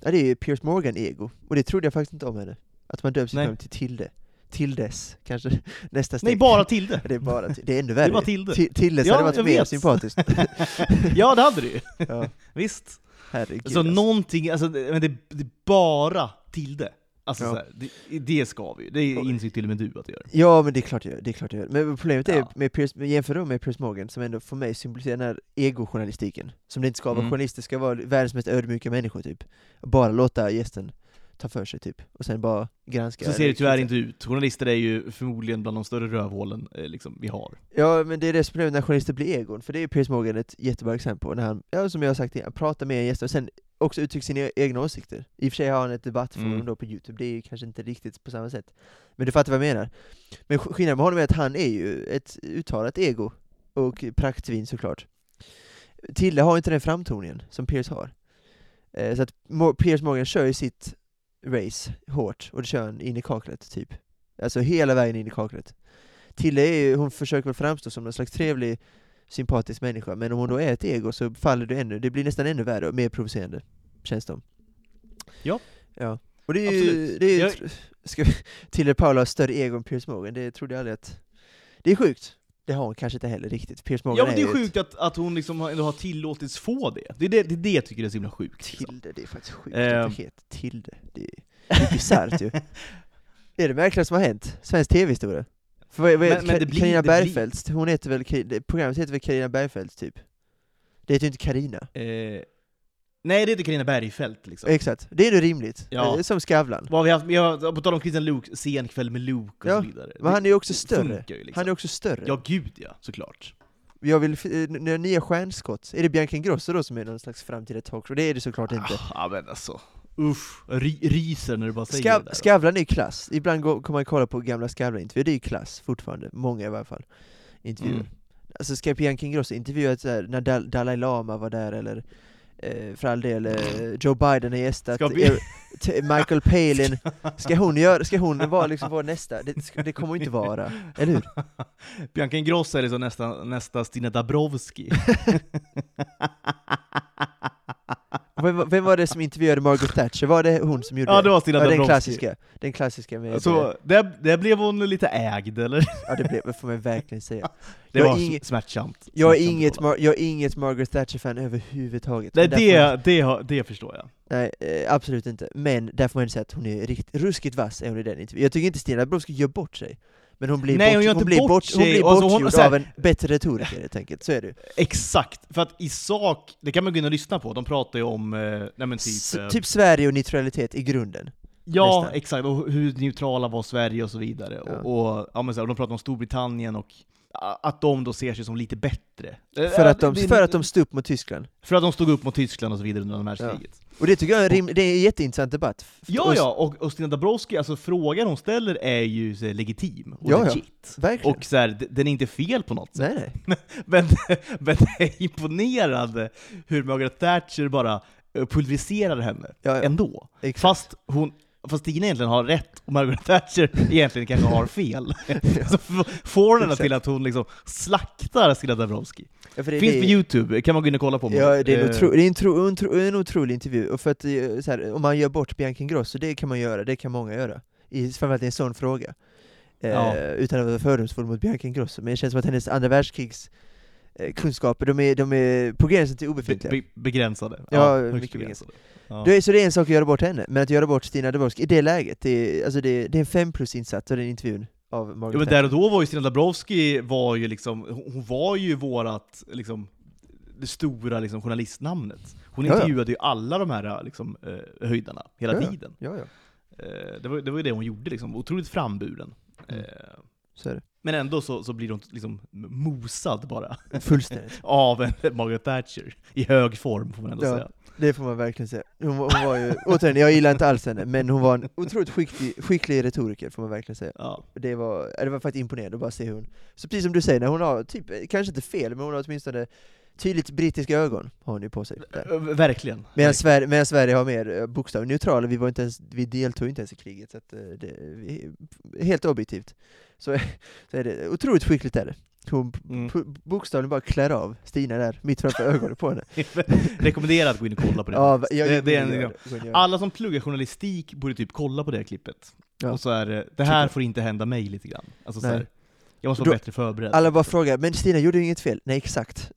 ja, det är ju Piers Morgan-ego. Och det trodde jag faktiskt inte om henne. Att man namn till Tilde. Tildes, kanske [LAUGHS] nästa steg. Nej, [LAUGHS] bara Tilde! Det är bara, det är ännu Det är värre. bara Tilde. Ti- Tildes Ja, hade varit mer vet. sympatiskt. [LAUGHS] ja, det hade du ju. ja, Visst. herregud. Så alltså. någonting, alltså, det, men det, det är bara Tilde. Alltså Ja. så här, det, det ska vi ju. Det inser till och med du att det gör. Ja men det är klart jag gör, det är klart jag gör. Men problemet är Ja. med Piers, jämför då med Piers Morgan som ändå för mig symboliserar den här egojournalistiken. Som det inte ska vara, Mm. journalister ska vara världens mest ödmjuka människor typ. Bara låta gästen ta för sig typ, och sen bara granska. Så ser det tyvärr inte ut. Journalister är ju förmodligen bland de större rövhålen eh, liksom, vi har. Ja men det är det som är problemet när journalister blir egon, för det är ju Piers Morgan ett jättebra exempel på, när han, ja som jag har sagt pratar med en gäst och sen också uttrycker sina egna åsikter. I och för sig har han ett debattforum Mm. då på Youtube, det är ju kanske inte riktigt på samma sätt. Men du fattar vad jag menar. Men sk- skillnaden med honom är att han är ju ett uttalat ego, och praktvin såklart. Tille har inte den framtoningen som Piers har. Eh, så att Mo- Piers Morgan kör ju sitt race hårt, och det kör han in i kaklet typ. Alltså hela vägen in i kaklet. Tille är ju, hon försöker väl framstå som en slags trevlig, sympatisk människa, men om hon då är ett ego så faller det ännu, det blir nästan ännu värre och mer provocerande, känns det. Ja. Ja. Och det är ju, det är ju, ska, [LAUGHS] Tille Paula har större ego än Piers Morgan, det trodde jag aldrig att... Det är sjukt. Det har hon kanske inte heller riktigt. Piers Morgan Ja men det är ju sjukt att, att hon liksom har- ändå har tillåtits få det. Det är det, det, är det jag tycker är så himla sjukt. liksom. Tilde, det är faktiskt sjukt Ehm. att det heter Tilde. Det är, det är bisarrt ju. [LAUGHS] Det är det märkligaste som har hänt, svensk tv-historia. För vad, Men- men det blir- Carina Bergfeldt, hon heter väl, programmet heter väl Carina Bergfeldt typ? Det heter ju inte Carina. Eh, nej det är inte Carina Bergfeldt liksom. Exakt, det är nog rimligt. Ja. Eh, Som Skavlan. Vad har vi haft, vi har, på tal om Christian Luuk, sen kväll med Luke och Ja, så vidare. Men han är ju också större. ju liksom. Han är också större. Ja gud ja, såklart. Jag vill, eh, nya stjärnskott, är det Bianca Ingrosso då som är någon slags framtida talkshow? Det är det såklart inte. Ah, men alltså, usch, ry, ryser när du bara säger Skav, det där. Skavlan är ju klass, ibland går, kommer man kolla på gamla Skavlan-intervjuer, det är ju klass fortfarande, många i varje fall, intervjuer. Mm. Alltså ska Bianca Ingrosso intervjua ett så här, när Dal- Dalai Lama var där, eller eh, för all del eh, Joe Biden har gästat, eh, Michael Palin, [LAUGHS] ska hon, göra, ska hon vara liksom vår nästa? Det, det kommer inte vara, eller hur? [LAUGHS] Bianca Ingrosso är liksom nästa, nästa Stina Dabrowski. [LAUGHS] Vem, vem var det som intervjuade Margaret Thatcher? Var det hon som gjorde ja det var Stina Ja, den klassiska, den klassiska med... Så där, där blev hon lite ägd eller? Ja det blev, det får man verkligen säga. [LAUGHS] Det Jag var inget- smärtsamt. Jag är inget, jag är inget Margaret Thatcher-fan överhuvudtaget. Nej Men därför- det, det, har- det förstår jag. Nej, eh, absolut inte. Men där får man säga att hon är rikt, ruskigt vass är hon i den intervjun. Jag tycker inte Stina Dabrowski gör bort sig. Men hon blir, Nej, bort, hon gör inte blir bort hon blir Alltså, hon- bortgjord så här- av en bättre retoriker helt enkelt, så är det. Exakt, för att i sak, det kan man gå in och lyssna på, de pratar ju om, eh, typ... S- eh, typ Sverige och neutralitet i grunden. Ja, nästan. exakt, och hur neutrala var Sverige och så vidare. Ja. Och, och, ja, men så här, och de pratar om Storbritannien och att de då ser sig som lite bättre. Eh, För att de, för att de stod upp mot Tyskland. för att de stod upp mot Tyskland och så vidare under andra världskriget. Och det tycker jag är rim, det är en jätteintressant debatt. Ja, ja, och, och Stina Dabrowski, alltså frågan hon ställer är ju så här, legitim och Ja, ja. legit. Verkligen. Och så här, den är inte fel på något sätt. nej, nej. [LAUGHS] Men, men det är imponerande hur Margaret Thatcher bara eh, pulveriserar henne Ja, ja. ändå. Exakt. Fast, hon, fast Stina egentligen har rätt och Margaret Thatcher egentligen kanske har fel. [LAUGHS] Så får henne till att hon liksom slaktar Stina Dabrowski. Ja, Finns det, på Youtube, kan man gå in och kolla på. Ja, det är, en, Eh, otro, det är en, tro, en, tro, en otrolig intervju, och för att, eh, här, om man gör bort Bianca Ingrosso, det kan man göra, det kan många göra. I, framförallt i en sån fråga. Eh, Ja. Utan att vara fördomsfull mot Bianca Ingrosso, men det känns som att hennes andra världskrigs eh, kunskaper, de är, de är på gränsen till be, obefintliga. be, begränsade. Ja, högst mycket begränsade. Ja. Det är, så det är en sak att göra bort henne, men att göra bort Stina Dabrowski i det läget, det är, alltså det, det är en fem plus insats av den intervjun av Margaret Ja, men där och då var ju Stina Dabrowski, var ju liksom, hon var ju vårat, liksom, det stora liksom, journalistnamnet. Hon Ja, ja. intervjuade ju alla de här liksom, eh, höjdarna, hela Ja, ja. tiden. Ja, ja, Eh, det, var, det var ju det hon gjorde, liksom. otroligt framburen. Mm. Eh, så är det. Men ändå så, så blir hon liksom mosad bara, Fullständigt. [LAUGHS] av en Margaret Thatcher. I hög form, får man ändå Ja. säga. Det får man verkligen säga. Hon, hon var ju, återigen, jag gillar inte alls henne, men hon var en otroligt skicklig, skicklig retoriker, får man verkligen säga. Ja. Det var, det var faktiskt imponerande att bara se hur hon... Så precis som du säger, när hon har, typ, kanske inte fel, men hon har åtminstone tydligt brittiska ögon, har hon ju på sig. Där. Eh, Verkligen. Medan Sverige, medan Sverige har mer eh, bokstavligt neutrala, vi, var inte ens, vi deltog inte ens i kriget, så att, eh, det, vi, helt objektivt. Så, så är det otroligt skickligt är det. Hon Mm. bokstavligen bara klär av Stina där, mitt framför ögonen på henne. [LAUGHS] Rekommenderar att gå in och kolla på det. Ja, jag, det, det är en, jag, Alla som pluggar journalistik borde typ kolla på det här klippet. Ja. Och så är det, det här får inte hända mig lite grann. Alltså så här, jag måste vara bättre förberedd. Alla bara frågar, men Stina gjorde ju inget fel. Nej, exakt. [LAUGHS]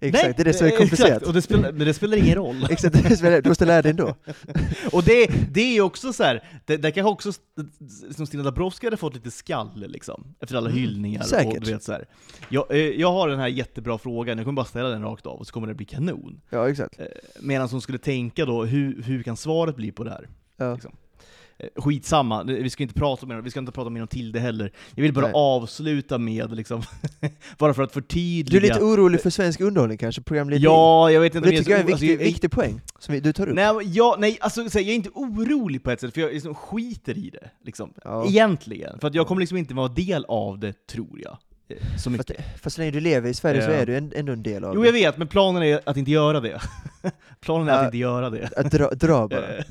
exakt, Nej, det är det som är komplicerat. Exakt, och det spelar, men det spelar ingen roll. [LAUGHS] Exakt, det är- du måste lära dig ändå. [LAUGHS] Och det, det är ju också så här, det, det kanske också, som Stina Dabrowski hade fått lite skall liksom, efter alla Mm, hyllningar. säkert. Och, du vet, så här. Jag, eh, jag har den här jättebra frågan, jag kommer bara ställa den rakt av, och så kommer det bli kanon. Ja, exakt. Eh, Medan hon skulle tänka då, hur, hur kan svaret bli på det här? Ja. Liksom. Eh, Skitsamma, vi ska inte prata mer, vi ska inte prata mer om Tilde heller. Jag vill bara Nej. avsluta med, liksom, [LAUGHS] bara för att Du förtydliga. är lite orolig för svensk underhållning kanske, programledare? Ja, jag vet inte Och det tycker jag är en så- alltså, viktig, viktig poäng, som vi- du tar upp. Nej, men jag, nej alltså, så här, jag är inte orolig på ett sätt, för jag liksom skiter i det. Liksom. Ja. Egentligen. För jag kommer liksom inte vara del av det, tror jag. Eh, Så mycket. fast så länge du lever i Sverige så Ja. är du en- ändå en del av Jo, det. jag vet, men planen är att inte göra det. [LAUGHS] planen är Ja. att inte göra det. Att dra, dra bara. [LAUGHS]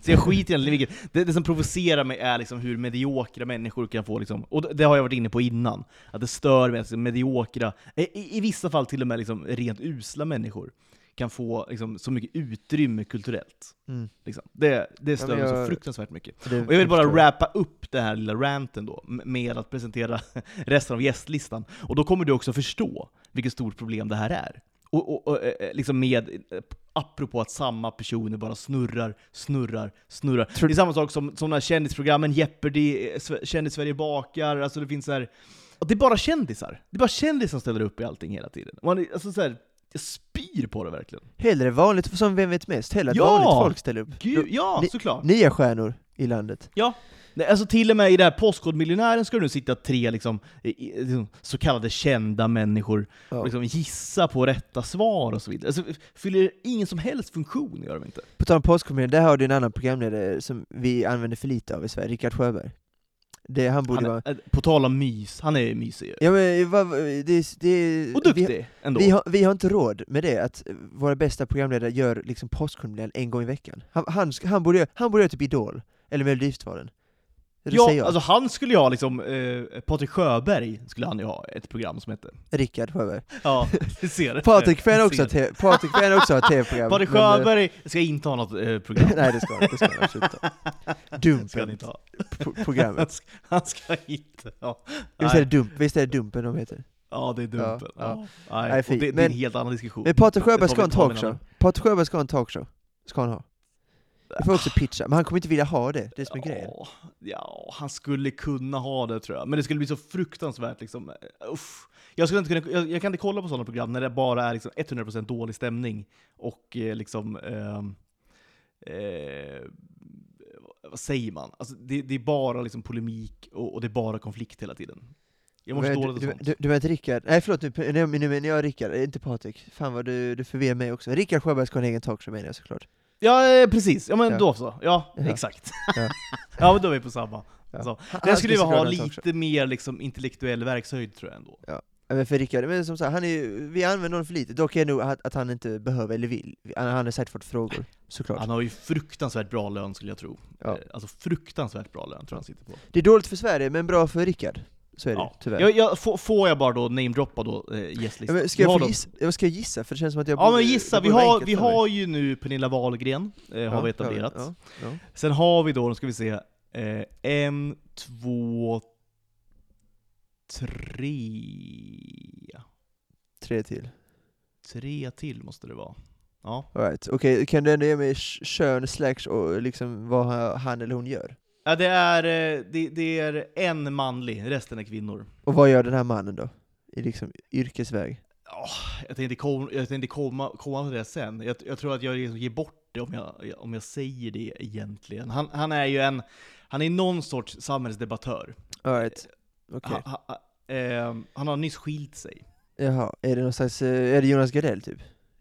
Så jag skiter egentligen vilket. Det, det som provocerar mig är liksom hur mediokra människor kan få, liksom, och det- har jag varit inne på innan, att det stör mig att liksom, mediokra, i, i- i vissa fall till och med liksom, rent usla människor, kan få liksom, så mycket utrymme kulturellt. Mm. Liksom. Det, det stör mig så fruktansvärt mycket. Det Och jag vill bara wrappa upp den här lilla ranten då, med att presentera [LAUGHS] resten av gästlistan. Och då kommer du också förstå vilket stort problem det här är. Och, och, och eh, liksom med, eh, apropå att samma personer bara snurrar, snurrar, snurrar. Tror- Det är samma sak som, som de här kändisprogrammen, Jeopardy, eh, Sve- Kändis-Sverige bakar, alltså det finns så här, det är bara kändisar. Det är bara kändisar som ställer upp i allting hela tiden. Man, alltså så här, spyr på det verkligen. Hellre vanligt, som Vem vet mest, hellre att Ja! vanligt folk ställer upp. Gud, ja, ni- såklart. Nya stjärnor i landet. Ja. Nej, alltså till och med i det här Postkodmiljonären ska det nu sitta tre liksom, liksom, så kallade kända människor Ja. och liksom gissa på rätta svar och så vidare. Alltså, fyller ingen som helst funktion, gör de inte. På tal om Postkommunen, där har du en annan programledare som vi använder för lite av i Sverige, Rickard Sjöberg. Det, han borde Han vara... på tal om mys, han är mysig ju. Ja men vad, det, det, Och vi, duktig ändå. vi, har, vi har inte råd med det, att våra bästa programledare gör liksom Postkommunen en gång i veckan. Han, han, han, borde, han borde göra typ Idol, eller Melodifestivalen. Säger ja, jag. alltså han skulle ju ha liksom, eh, Patrik Sjöberg skulle han ju ha ett program som hette. Rickard Sjöberg. Ja, [LAUGHS] du ser. Patrik Jag också, te- Patrik också ett tv-program. [LAUGHS] Patrik men, eh, Sjöberg ska inte ha något eh, program. [LAUGHS] Nej det ska han, det ska han absolut inte ha. ska han Dumpen, ha. ska, han ska inte ha. Visst är, det dump, visst är det Dumpen de heter? Ja, det är dumpen. Ja, Ja. Nej, det, det är Men- en helt annan diskussion. Men Patrik Sjöberg ska ha en talkshow. Patrik Sjöberg ska ha en talkshow. Ska han ha. Det får också pitcha, men han kommer inte vilja ha det, det är som är grejen. Ja, ja, han skulle kunna ha det tror jag, men det skulle bli så fruktansvärt liksom, uh, uff. Jag, skulle inte kunna, jag, jag kan inte kolla på sådana program när det bara är liksom 100% dålig stämning och eh, liksom, ehm, eh, vad säger man? Alltså, det, det är bara liksom polemik och, och det är bara konflikt hela tiden. Jag mår så dåligt du, du, sånt. du, du vet Rickard, nej förlåt nu, nu, nu menar jag Rickard, inte Patrik. Fan vad du, du förvirrar mig också. Rickard Sjöberg ska ha en egen talkshow menar jag såklart. Ja, eh, precis. Ja men Ja. då så. Ja, Ja. exakt. Ja. [LAUGHS] ja, men då är vi på samma. Ja. Så. Den skulle ju ha lite mer liksom, intellektuell verkshöjd tror jag ändå. Ja, men för Rickard, men som sagt, han är, vi använder honom för lite. Dock är det nog att, att han inte behöver eller vill. Han, han har säkert fått frågor, såklart. Han har ju fruktansvärt bra lön skulle jag tro. Ja. Eh, Alltså fruktansvärt bra lön tror jag han sitter på. Det är dåligt för Sverige, men bra för Rickard. Så är det Ja. tyvärr. Jag, jag, får, får jag bara då namedroppa då eh, Ja, gästlistan? ska jag då- gissa? Ja, ska jag gissa? För det känns som att jag Ja borde- men gissa, vi har, vi har ju nu Pernilla Wahlgren, eh, har vi etablerat. Ja, ja, ja. Sen har vi då, nu ska vi se, eh, en, två, tre, Tre till. tre till måste det vara. Ja. All right. Okej, kan du ändå ge mig kön slash och liksom vad ha- han eller hon gör? Ja, det är, eh, det, det är en manlig, resten är kvinnor. Och vad gör den här mannen då? I liksom yrkesväg? Ja, jag tänkte, kom, jag tänkte komma, komma till det sen. Jag, jag tror att jag liksom ger bort det om jag, om jag säger det egentligen. Han, han är ju en, han är någon sorts samhällsdebattör. All right. Okej. Han, han, eh, han har nyss skilt sig. Jaha, är det någon slags, eh, är det Jonas Gardell typ?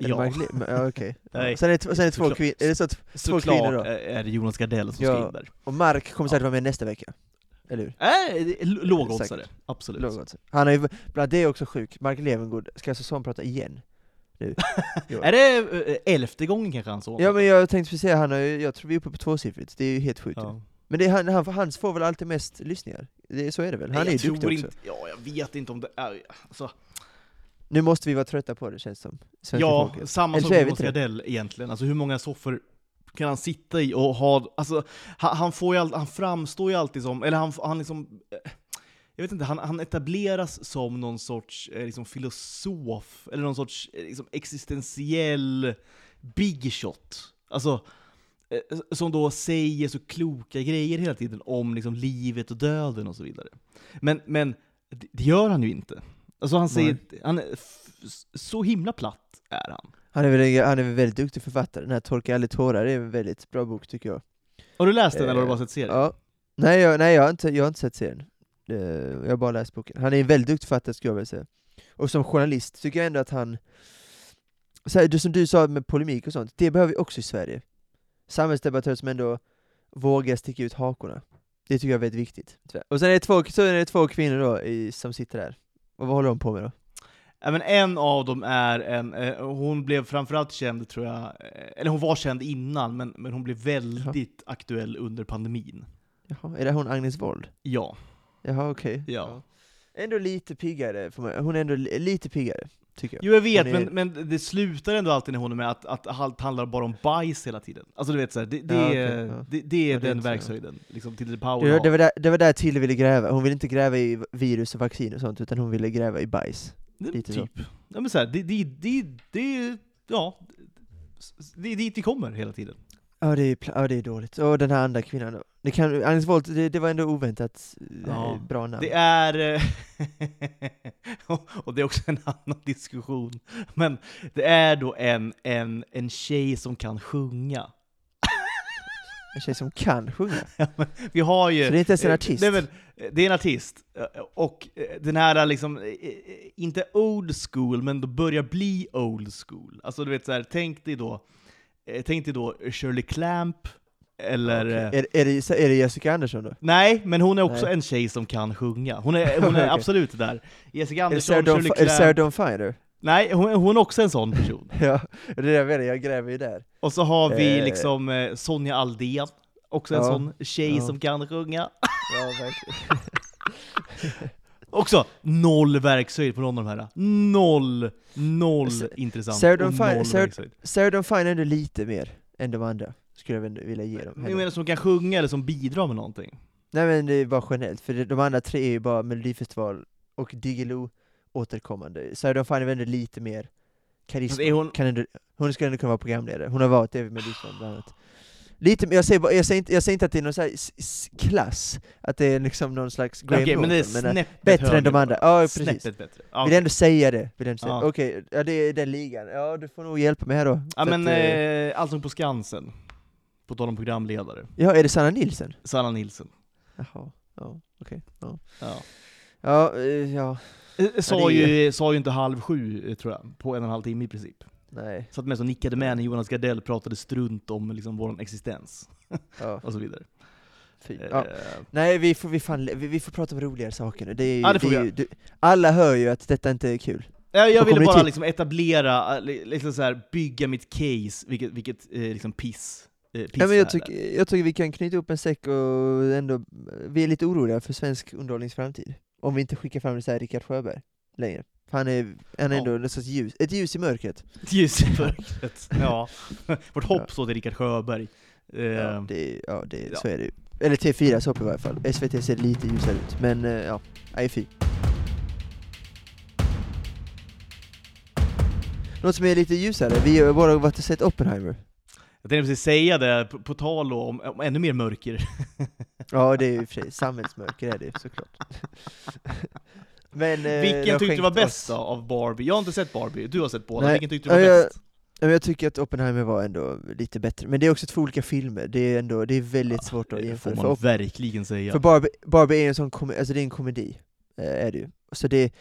Ja. Ja, okej. [LAUGHS] Nej. Ja. Sen är det, sen är det två kvinnor, är det så att, Två kvinnor då? är det Jonas Gardell som Ja. där. och Mark kommer säkert vara med nästa vecka? Eller hur? Äh, lågoddsare, absolut. Lågot. Han är ju, bland det är också sjuk, Mark Levengood ska säsongprata igen. Nu. [LAUGHS] Är det eh, elfte gången kanske han så? Ja men jag tänkte precis säga, han har jag tror vi är uppe på tvåsiffrigt, det är ju helt sjukt ju. Ja. Men det är, han, han, hans får väl alltid mest lyssningar? Det, så är det väl? Han Nej, är ju duktig tror också. inte, Ja, jag vet inte om det är... Alltså, Nu måste vi vara trötta på det känns som. Svenska ja, folket. samma Eller sak med. Gardell egentligen. Alltså hur många soffor kan han sitta i och ha, alltså han, han får all, han framstår ju alltid som, eller han, han liksom, eh, jag vet inte, han, han etableras som någon sorts eh, liksom filosof, eller någon sorts eh, liksom existentiell big shot. Alltså, eh, som då säger så kloka grejer hela tiden om liksom livet och döden och så vidare. Men, men det gör han ju inte. Alltså han säger, han är så himla platt är han. Han är väl han är väl väldigt duktig författare, den här Torka aldrig tårar är en väldigt bra bok tycker jag. Har du läst den eller har du Eh, bara sett serien? Ja. Nej, jag, nej jag, har inte, jag har inte sett serien. Eh, Jag har bara läst boken. Han är en väldigt duktig författare skulle jag vilja säga. Och som journalist tycker jag ändå att han, så här, som du sa med polemik och sånt, det behöver vi också i Sverige. Samhällsdebattörer som ändå vågar sticka ut hakorna. Det tycker jag är väldigt viktigt. Och sen är det två, så är det två kvinnor då i, som sitter där. Och vad håller de på med då? Men en av dem är en, eh, hon blev framförallt känd tror jag, eh, eller hon var känd innan, men, men hon blev väldigt aktuell under pandemin. Jaha, är det hon Agnes Wold? Ja. Jaha, okej. Ja. Ändå lite piggare, får man, hon är ändå li- lite piggare, tycker jag. Jo jag vet, är- men, men det slutar ändå alltid när hon är med att, att allt handlar bara om bajs hela tiden. Alltså du vet såhär, det, det, Ja, är, okej, ja. det, det är den inte så, ja. verkshöjden, liksom till power har. det, var där, det var där Tilde ville gräva, hon ville inte gräva i virus och vaccin och sånt, utan hon ville gräva i bajs. Det- lite så. typ. Ja men såhär, det, det, det, det, ja, det är dit vi kommer hela tiden. Ja det är, ja, det är dåligt. Och den här andra kvinnan då? Det kan, Agnes Wold, det, det var ändå oväntat Ja, ja, bra namn. Det är... eh, [LAUGHS] och det är också en annan [LAUGHS] diskussion. Men det är då en, en, en tjej som kan sjunga. [LAUGHS] En tjej som kan sjunga. Ja, men Vi har ju... Så det är inte ens en eh, artist? Är, väl, det är en artist. Eh, Och eh, den här liksom, eh, eh, inte old school, men då börjar bli old school. Alltså du vet så här, tänk dig då, eh, tänk dig då Shirley Clamp, eller... Okej. eh, Är, är, det, är det Jessica Andersson då? Nej, men hon är också Nej. en tjej som kan sjunga. Hon är, [LAUGHS] hon är Okej. absolut där. Jessica Andersson, Shirley Fi- är det Sarah Clamp. Dawn Finer? Nej, hon, hon är också en sån person. [LAUGHS] Ja, det är det jag gräver ju där. Och så har vi Eh. liksom eh, Sonja Aldén, också en Ja. sån tjej Ja. som kan sjunga. Ja, verkligen. [LAUGHS] Också noll verkshöjd på någon av de här. Noll, noll Sa- intressant Sarah noll Sarah-. Sarah är ändå lite mer än de andra, skulle jag vilja ge dem. Henne. menar som kan sjunga eller som bidrar med någonting. Nej men det är bara generellt, för de andra tre är ju bara Melodifestival och Diggiloo återkommande. Sarah Finer är ändå lite mer karisma. Hon- Kan ändå, hon skulle ändå kunna vara programledare, hon har varit det med Melodifestivalen bland annat. Lite, men jag säger, jag, säger inte, jag säger inte att det är någon så klass, att det är liksom någon slags Graham Okej, men det är men, eh, snäppet bättre än de andra. Ja, precis. Snäppet bättre. Ja, vill ändå säga det. Vill ändå säga. Ja. Okej, ja, det är den ligan. Ja, du får nog hjälpa mig här då. ja men att, eh, eh, Allsång på Skansen. På tal om programledare. ja, är det Sanna Nilsson? Sanna Nilsson. Jaha, ja, okej. Ja, Ja. ja, eh, ja, Sa, ju, sa ju inte halv sju, tror jag, på en och en halv timme i princip. Nej. Satt med och nickade med när Jonas Gardell pratade strunt om liksom, vår existens, Ja, [LAUGHS] och så vidare. Eh, Ja. Nej, vi får, vi, fan, vi, vi får prata om roligare saker nu. Det är, ju- Ja, det det är ju, du, alla hör ju att detta inte är kul. Ja, jag ville det bara liksom etablera, eh, li- liksom så här, bygga mitt case, vilket, vilket eh, liksom piss, eh, piss Ja, men jag, tycker, jag tycker vi kan knyta upp en säck och ändå, vi är lite oroliga för svensk underhållningsframtid. Om vi inte skickar fram så här Sjöberg längre. Han är, han är Ja. ändå något sorts ljus, ett ljus i mörkret. Ett ljus i [LAUGHS] mörkret. Ja. [LAUGHS] Vårt hopp står till Rickard Sjöberg. Ja, det, ja, det, ja. så är det ju. Eller T4 hopp i varje fall. SVT ser lite ljusare ut, men eh, ja, nej fy. Något som är lite ljusare, vi har bara varit och sett Oppenheimer. Jag tänkte precis säga det, på, på tal om, om ännu mer mörker. Ja, det är ju för sig [LAUGHS] samhällsmörker är det såklart. Men, eh, det Vilken tyckte du var bäst då, av Barbie? Jag har inte sett Barbie, du har sett båda. Nej. Vilken tyckte du var Ja, jag- bäst? Ja, men jag tycker att Oppenheimer var ändå lite bättre, men det är också två olika filmer, det är ändå, det är väldigt svårt att Det jämföra. får För, man Opp- verkligen säga. för Barbie, Barbie är en sån kom- alltså det är en komedi, eh, är det ju. Så det,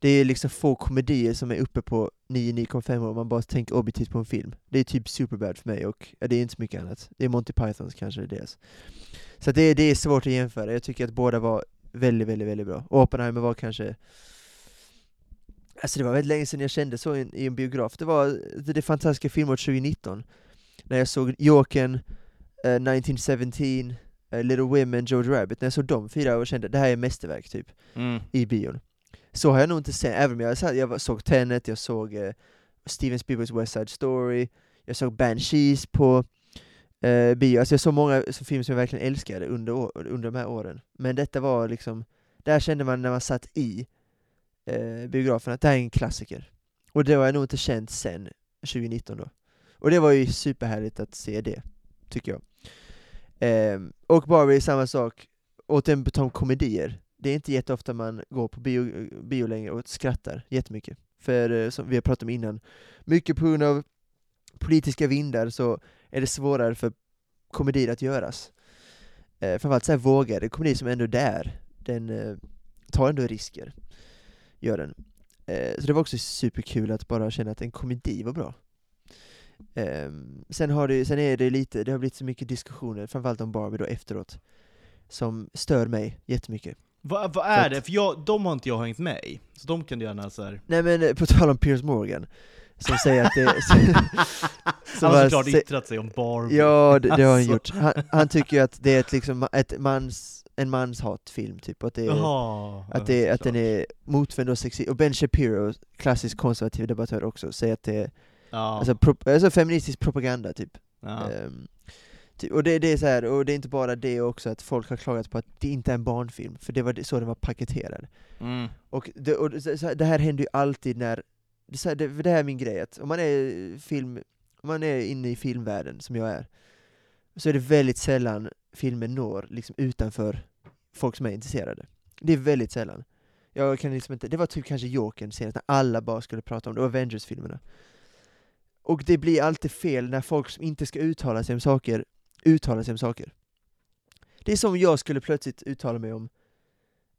det är liksom få komedier som är uppe på 9-9,5 år om man bara tänker objektivt på en film. Det är typ Superbad för mig, och ja, det är inte så mycket annat. Det är Monty Pythons kanske, det är deras. Så det, det är svårt att jämföra, jag tycker att båda var väldigt, väldigt, väldigt bra. Och Oppenheimer var kanske Alltså det var väldigt länge sedan jag kände så i en, i en biograf. Det var det, fantastiska filmåret 2019, när jag såg Jokern, eh, 1917, eh, Little Women, George Rabbit, när jag såg de fyra och kände det här är mästerverk typ, Mm. i bion. Så har jag nog inte sett, även om jag, sa- jag såg Tenet, jag såg eh, Steven Spielbergs West Side Story, jag såg Banshees på eh, bio. Alltså jag såg många så filmer som jag verkligen älskade under, år, under de här åren. Men detta var liksom, där kände man när man satt i eh, biografen att det här är en klassiker. Och det har jag nog inte känt sen 2019 då. Och det var ju superhärligt att se det, tycker jag. Eh, och Barbie samma sak, återigen på tal komedier. Det är inte jätteofta man går på bio, bio längre och skrattar jättemycket. För eh, som vi har pratat om innan, mycket på grund av politiska vindar så är det svårare för komedier att göras. Eh, framförallt så här vågade komedi som ändå är där, den eh, tar ändå risker. Gör den. Eh, så det var också superkul att bara känna att en komedi var bra. Eh, sen, har det, sen är det lite, det har blivit så mycket diskussioner, framförallt om Barbie då efteråt, som stör mig jättemycket. Vad, vad är det? För jag, de har inte jag hängt med i, så de kan du gärna så här. Nej men eh, på tal om Piers Morgan, som säger att det... [LAUGHS] Han har såklart yttrat sig om Barbie. Ja, det, det har han Alltså. gjort. Han, han tycker ju att det är ett, liksom, ett mans, en manshatfilm, typ. Att, det är, Jaha. att, det, att den är motvänd och sexig. Och Ben Shapiro, klassisk konservativ debattör också, säger att det är Ja. alltså, pro, alltså feministisk propaganda, typ. ja. Ehm, och det, det är så här, och det är inte bara det också att folk har klagat på att det inte är en barnfilm, för det var så den var paketerad. Mm. Och det, och det, så- så här, det här händer ju alltid när, det, så här, det, det här är min grej, att om man är film, om man är inne i filmvärlden, som jag är, så är det väldigt sällan filmen når liksom utanför folk som är intresserade. Det är väldigt sällan. Jag kan liksom inte, det var typ kanske Jokern senast, när alla bara skulle prata om det, och Avengers-filmerna. Och det blir alltid fel när folk som inte ska uttala sig om saker, uttalar sig om saker. Det är som om jag skulle plötsligt uttala mig om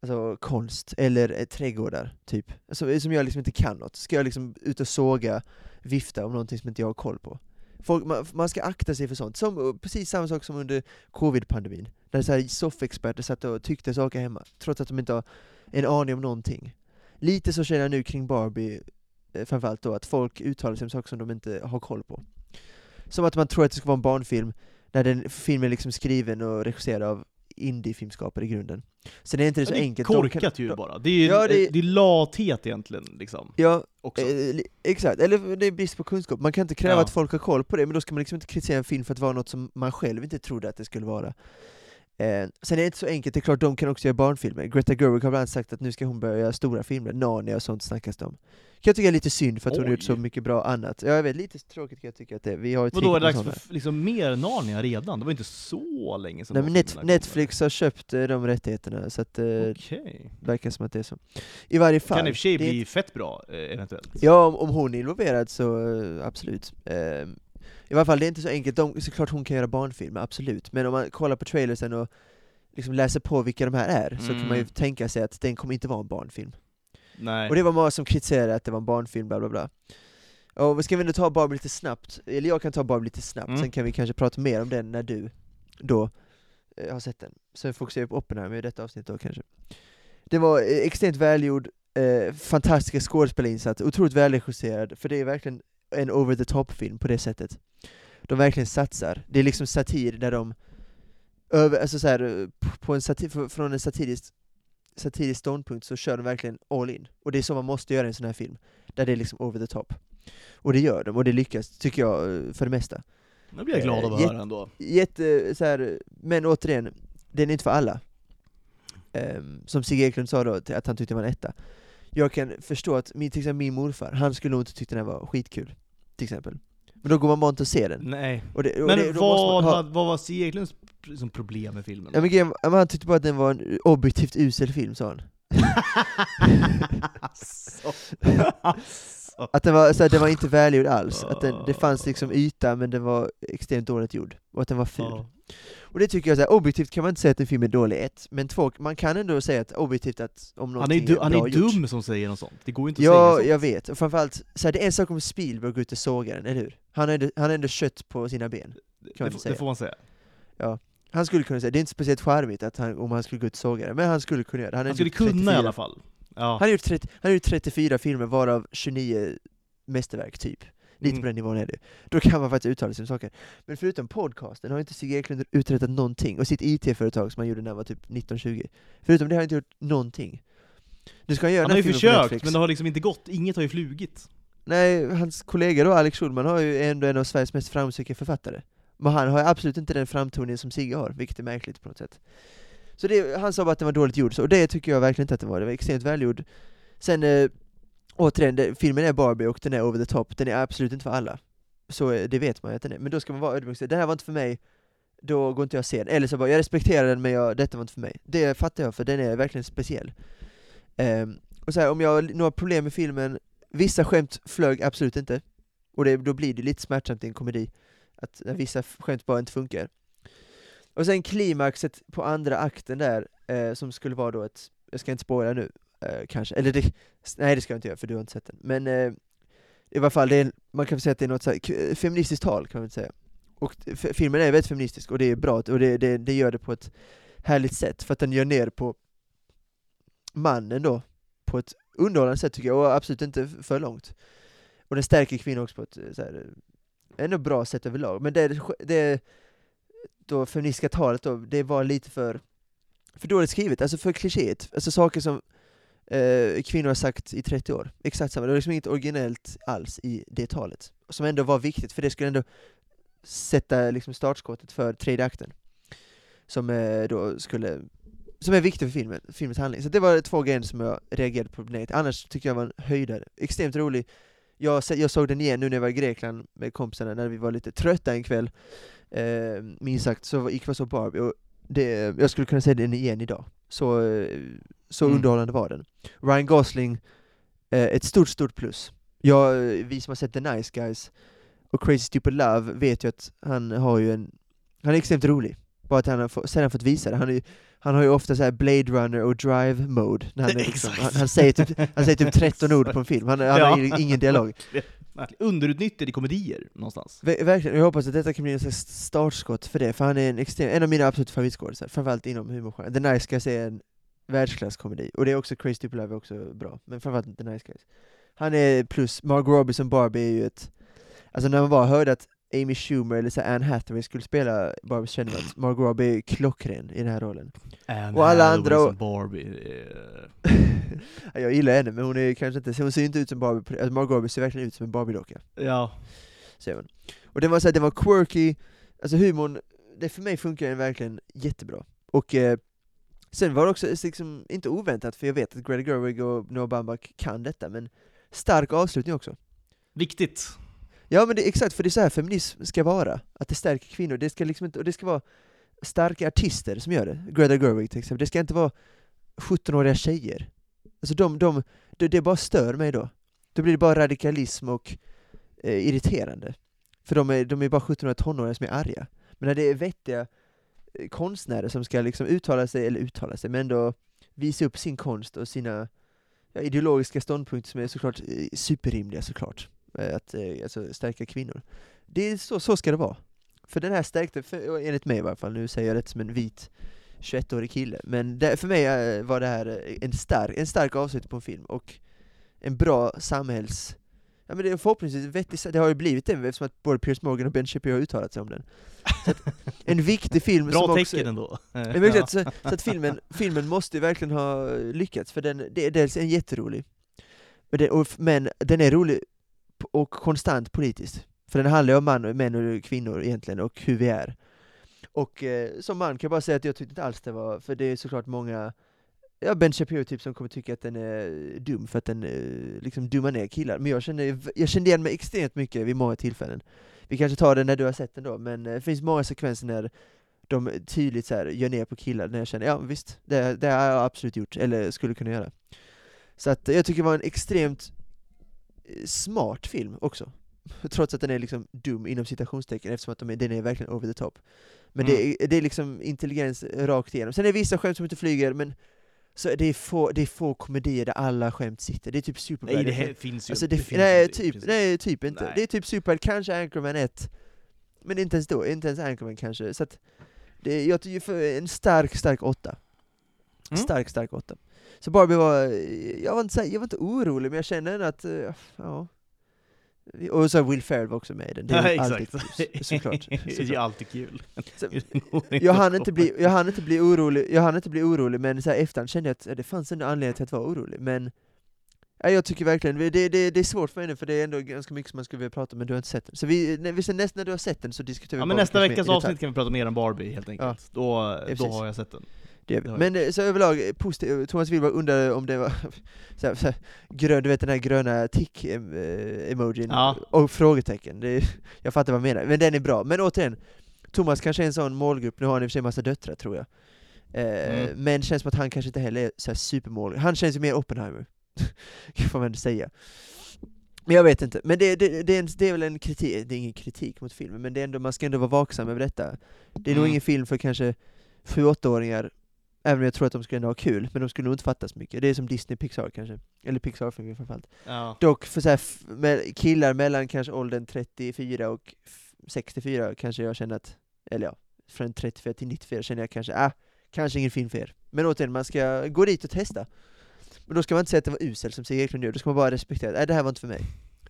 alltså, konst, eller eh, trädgårdar, typ. Alltså, eh, som jag liksom inte kan något. Ska jag liksom ut och såga, vifta om någonting som inte jag har koll på? Folk, man, man ska akta sig för sånt. Som, eh, precis samma sak som under covid-pandemin. Där så här soffexperter satt och tyckte saker hemma, trots att de inte har en aning om någonting. Lite så känner jag nu kring Barbie, eh, framförallt då, att folk uttalar sig om saker som de inte har koll på. Som att man tror att det ska vara en barnfilm, när den filmen är liksom skriven och regisserad av indiefilmskapare i grunden. Sen är inte det så Ja, det är enkelt. De korkat kan- ju bara. Det är ju Ja, det- det... är lathet egentligen, liksom. Ja, eh, exakt. Eller det är brist på kunskap. Man kan inte kräva Ja. att folk har koll på det, men då ska man liksom inte kritisera en film för att vara något som man själv inte trodde att det skulle vara. Eh, sen är det inte så enkelt, det är klart de kan också göra barnfilmer. Greta Gerwig har bland annat sagt att nu ska hon börja göra stora filmer, Narnia och sånt snackas det om. Kan jag tycka är lite synd för att hon har gjort så Oj. mycket bra annat. Ja, jag vet, lite tråkigt kan jag tycka att det är. Vi har ju Vadå, är det dags för liksom mer Narnia redan? Det var inte så länge sedan Nej, men Net- Netflix har köpt eh, de rättigheterna, så att eh, eller? Okej. det verkar som att det är så. I varje fall. Kan i och för sig det bli fett bra, eh, eventuellt. Ja, om, om hon är involverad så eh, absolut. Eh, I varje fall, det är inte så enkelt. De, såklart hon kan göra barnfilmer, absolut. Men om man kollar på trailersen och liksom läser på vilka de här är, så kan man ju Mm. tänka sig att den kommer inte vara en barnfilm. Nej. Och det var många som kritiserade att det var en barnfilm, bla bla bla. Och ska vi nu ta Barbie lite snabbt? Eller jag kan ta Barbie lite snabbt, Mm. sen kan vi kanske prata mer om den när du då eh, har sett den. Sen fokuserar vi på Oppenheimer i detta avsnitt då kanske. Det var eh, extremt välgjord, eh, fantastiska skådespelarinsats, otroligt välregisserad, för det är verkligen en over the top-film på det sättet. De verkligen satsar. Det är liksom satir där de över, alltså så här, på en satir, från en satirisk, satirisk ståndpunkt så kör de verkligen all in. Och det är så man måste göra i en sån här film, där det är liksom over the top. Och det gör de, och det lyckas, tycker jag, för det mesta. Nu blir jag glad av att Eh, höra ändå. Jätte, så här, men återigen, den är inte för alla. Ehm, som Sigge Eklund sa då, att han tyckte det var en etta. Jag kan förstå att min, till exempel min morfar, han skulle nog inte tycka den här var skitkul, till exempel. Men då går man bara inte och ser den. Nej. Och det, och Men det, vad, ha, vad var Stig Eklunds liksom, problem med filmen? ja, men, grejen- han tyckte bara att den var en objektivt usel film, sa han. [LAUGHS] alltså. [LAUGHS] Att den var, så här, den var inte välgjord alls, att den, det fanns Ah. liksom yta men den var extremt dåligt gjord, och att den var ful. Ja. Och det tycker jag, så här, objektivt kan man inte säga att en film är dålig, ett, men två, man kan ändå säga att objektivt att om Han någonting är, du, han bra är gjort. dum som säger något sånt. Det går inte att Ja, säga jag sånt. vet. Och framförallt, så här, det är en sak om Spielberg går ut och sågar den, eller hur? Han har ändå, han har ändå kött på sina ben. Det, man det, det får man säga. Han skulle kunna säga, det är inte speciellt charmigt att han, om han skulle gå ut och såga den, men han skulle kunna göra det. har Han skulle gjort kunna 34 i alla fall. Han har, gjort 30, han har gjort 34 filmer, varav 29 mästerverk, typ. Lite Mm. på den nivån är det. Då kan man faktiskt uttala sig om saker. Men förutom podcasten har inte Sigge Eklund uträttat någonting, och sitt IT-företag som han gjorde när han var typ 19-20. Förutom det har han inte gjort någonting. Nu ska han göra Han har ju försökt, men det har liksom inte gått. Inget har ju flugit. Nej, hans kollega då, Alex Schulman, har ju ändå en av Sveriges mest framgångsrika författare. Men han har absolut inte den framtoningen som Sigge har, vilket är märkligt på något sätt. Så det, han sa bara att den var dåligt gjord, så, och det tycker jag verkligen inte att den var, Den var extremt välgjord. Sen, eh, återigen, det, filmen är Barbie och den är over the top, den är absolut inte för alla. Så eh, det vet man ju att den är, men då ska man vara ödmjuk, det här var inte för mig, då går inte jag och se den. Eller så bara, jag respekterar den men jag, detta var inte för mig. Det fattar jag, för den är verkligen speciell. Eh, och så här, om jag har några problem med filmen, vissa skämt flög absolut inte. Och det, då blir det lite smärtsamt i en komedi, att vissa skämt bara inte funkar. Och sen klimaxet på andra akten där, eh, som skulle vara då ett, jag ska inte spoila nu, eh, kanske, eller det, nej det ska jag inte göra för du har inte sett den, men eh, i varje fall, det är, man kan säga att det är något så här, eh, feministiskt tal kan man säga. Och filmen är väldigt feministisk, och det är bra, och det, det, det gör det på ett härligt sätt, för att den gör ner på mannen då, på ett underhållande sätt tycker jag, och absolut inte för långt. Och den stärker kvinnor också på ett eh, så här, eh, ändå bra sätt överlag, men det, det då feministiska talet då, det var lite för, för dåligt skrivet, alltså för klichéigt, alltså saker som eh, kvinnor har sagt i 30 år, exakt samma, det var liksom inget originellt alls i det talet, som ändå var viktigt, för det skulle ändå sätta liksom startskottet för tredje akten, som eh, då skulle som är viktig för filmen, filmens handling. Så det var två grejer som jag reagerade på negativt. Annars tycker jag var en höjdare. Extremt rolig. Jag, jag såg den igen nu när jag var i Grekland med kompisarna, när vi var lite trötta en kväll, eh, minst sagt, så gick och såg Barbie, och det, jag skulle kunna säga den igen idag. Så, så mm. underhållande var den. Ryan Gosling, eh, ett stort, stort plus. Jag, vi som har sett The Nice Guys och Crazy Stupid Love vet ju att han har ju en, han är extremt rolig. Bara att han har, sen har fått visa det. Han, är, han har ju ofta så Blade Runner och Drive Mode, när han, är liksom, [LAUGHS] han, han, säger typ, han säger typ 13 ord på en film, han, han ja. har ingen dialog. [LAUGHS] Underutnyttjad i komedier, någonstans. Ver verkligen, jag hoppas att detta kan bli en startskott för det, för han är en, extrem, en av mina absoluta favoritskådisar, framförallt inom humorgenren. The Nice Guys är en världsklasskomedi, och det är också Crazy Stupid Love är också bra, men framförallt The Nice Guys. Han är plus, Mark Robbie som Barbie är ju ett, alltså när man bara hörde att Amy Schumer eller så Anne Hathaway skulle spela Barbie känner man att Margot Robbie är klockren i den här rollen. Anne och alla andra... som Barbie. [LAUGHS] jag gillar henne, men hon är kanske inte, hon ser inte ut som Barbie, alltså Margot Robbie ser verkligen ut som en Barbie-docka. Ja. Ser man. Och det var så här, det var quirky, alltså humorn, det för mig funkar den verkligen jättebra. Och eh, sen var det också liksom, inte oväntat, för jag vet att Greta Gerwig och Noah Baumbach kan detta, men stark avslutning också. Viktigt. Ja men det, är exakt, för det är så här feminism ska vara, att det stärker kvinnor, det ska liksom inte, och det ska vara starka artister som gör det, Greta Gerwig till exempel, det ska inte vara 17-åriga tjejer. Alltså de, de, det, det bara stör mig då. Då blir det bara radikalism och eh, irriterande. För de är, de är bara 17-åriga tonåringar som är arga. Men när det är vettiga eh, konstnärer som ska liksom uttala sig, eller uttala sig, men ändå visa upp sin konst och sina ja, ideologiska ståndpunkter som är såklart eh, superrimliga såklart. Eh, att eh, alltså, stärka kvinnor. Det är så, så ska det vara. För den här stärkte, för, enligt mig i varje fall, nu säger jag det som en vit 21-årig kille, men det, för mig eh, var det här en stark, en stark avslutning på en film, och en bra samhälls... Ja men det är förhoppningsvis vettigt, det har ju blivit det eftersom att både Piers Morgan och Ben Shapiro har uttalat sig om den. Så att, [LAUGHS] en viktig film Bra som tecken också, ändå! [LAUGHS] ja. så, så, att filmen, filmen måste ju verkligen ha lyckats, för den, det är dels en jätterolig, men, det, och, men den är rolig och konstant politiskt. För den handlar ju om man, män och kvinnor egentligen, och hur vi är. Och eh, som man kan jag bara säga att jag tyckte inte alls det var, för det är såklart många, ja Ben Shapiro typ som kommer tycka att den är dum för att den eh, liksom dummar ner killar, men jag kände, jag kände igen mig extremt mycket vid många tillfällen. Vi kanske tar det när du har sett den då, men eh, det finns många sekvenser när de tydligt så här, gör ner på killar, när jag känner, ja visst, det, det har jag absolut gjort, eller skulle kunna göra. Så att jag tycker det var en extremt smart film också. [LAUGHS] Trots att den är liksom dum inom citationstecken eftersom att de är, den är verkligen over the top. Men mm. det, är, det är liksom intelligens rakt igenom. Sen är det vissa skämt som inte flyger, men så det är, få, det är få komedier där alla skämt sitter, det är typ Superbad. Nej det här finns ju alltså det, det nej, typ, nej, typ inte. Nej. Det är typ Superbad, kanske Anchorman 1, men inte ens då, inte ens Anchorman kanske. Så att det, jag tycker en stark, stark åtta. Mm. Stark, stark åtta. Så Barbie var, jag var inte, jag var inte orolig, men jag kände ändå att, eh, ja. Och så Will Ferrell var också med i den, det är ja, alltid plus, såklart. [LAUGHS] Det är alltid kul. Så, jag, hann inte bli, jag hann inte bli orolig, jag hann inte bli orolig, men så här efterhand kände jag att det fanns en anledning till att vara orolig, men Ja, jag tycker verkligen, det, det, det är svårt för mig nu för det är ändå ganska mycket som man skulle vilja prata om men du har inte sett den. Så vi, när, vi näst, när du har sett den så diskuterar vi Ja men Barbie nästa veckas avsnitt kan vi prata mer om Barbie helt enkelt. Då, precis. då har jag sett den. Det. Det. Men eh, så överlag, eh, positivt, Thomas Wilbach undrade om det var [LAUGHS] så här, så här, grön, du vet den här gröna tick-emojin, Ja. och frågetecken. Det, [LAUGHS] jag fattar vad han menar, men den är bra. Men återigen, Thomas kanske är en sån målgrupp, nu har han i och för sig en massa döttrar tror jag. Eh, Mm. Men känns som att han kanske inte heller är så här supermål. Han känns ju mer Oppenheimer, [LAUGHS] får man ändå säga. Men jag vet inte, men det, det, det, är, en, det är väl en kritik, det är ingen kritik mot filmen, men det är ändå, man ska ändå vara vaksam över detta. Det är nog Mm. ingen film för kanske 7-8-åringar, även om jag tror att de skulle ändå ha kul, men de skulle nog inte fatta så mycket. Det är som Disney Pixar kanske, eller Pixar-filmer framförallt. Ja. Dock för så här, killar mellan kanske åldern 34 och f- 64 kanske jag känner att, eller ja, från 34 till 94 känner jag kanske, ah, kanske ingen film för er. Men återigen, man ska gå dit och testa. Men då ska man inte säga att det var usel som Sigge Eklund gör, då ska man bara respektera, nej det här var inte för mig.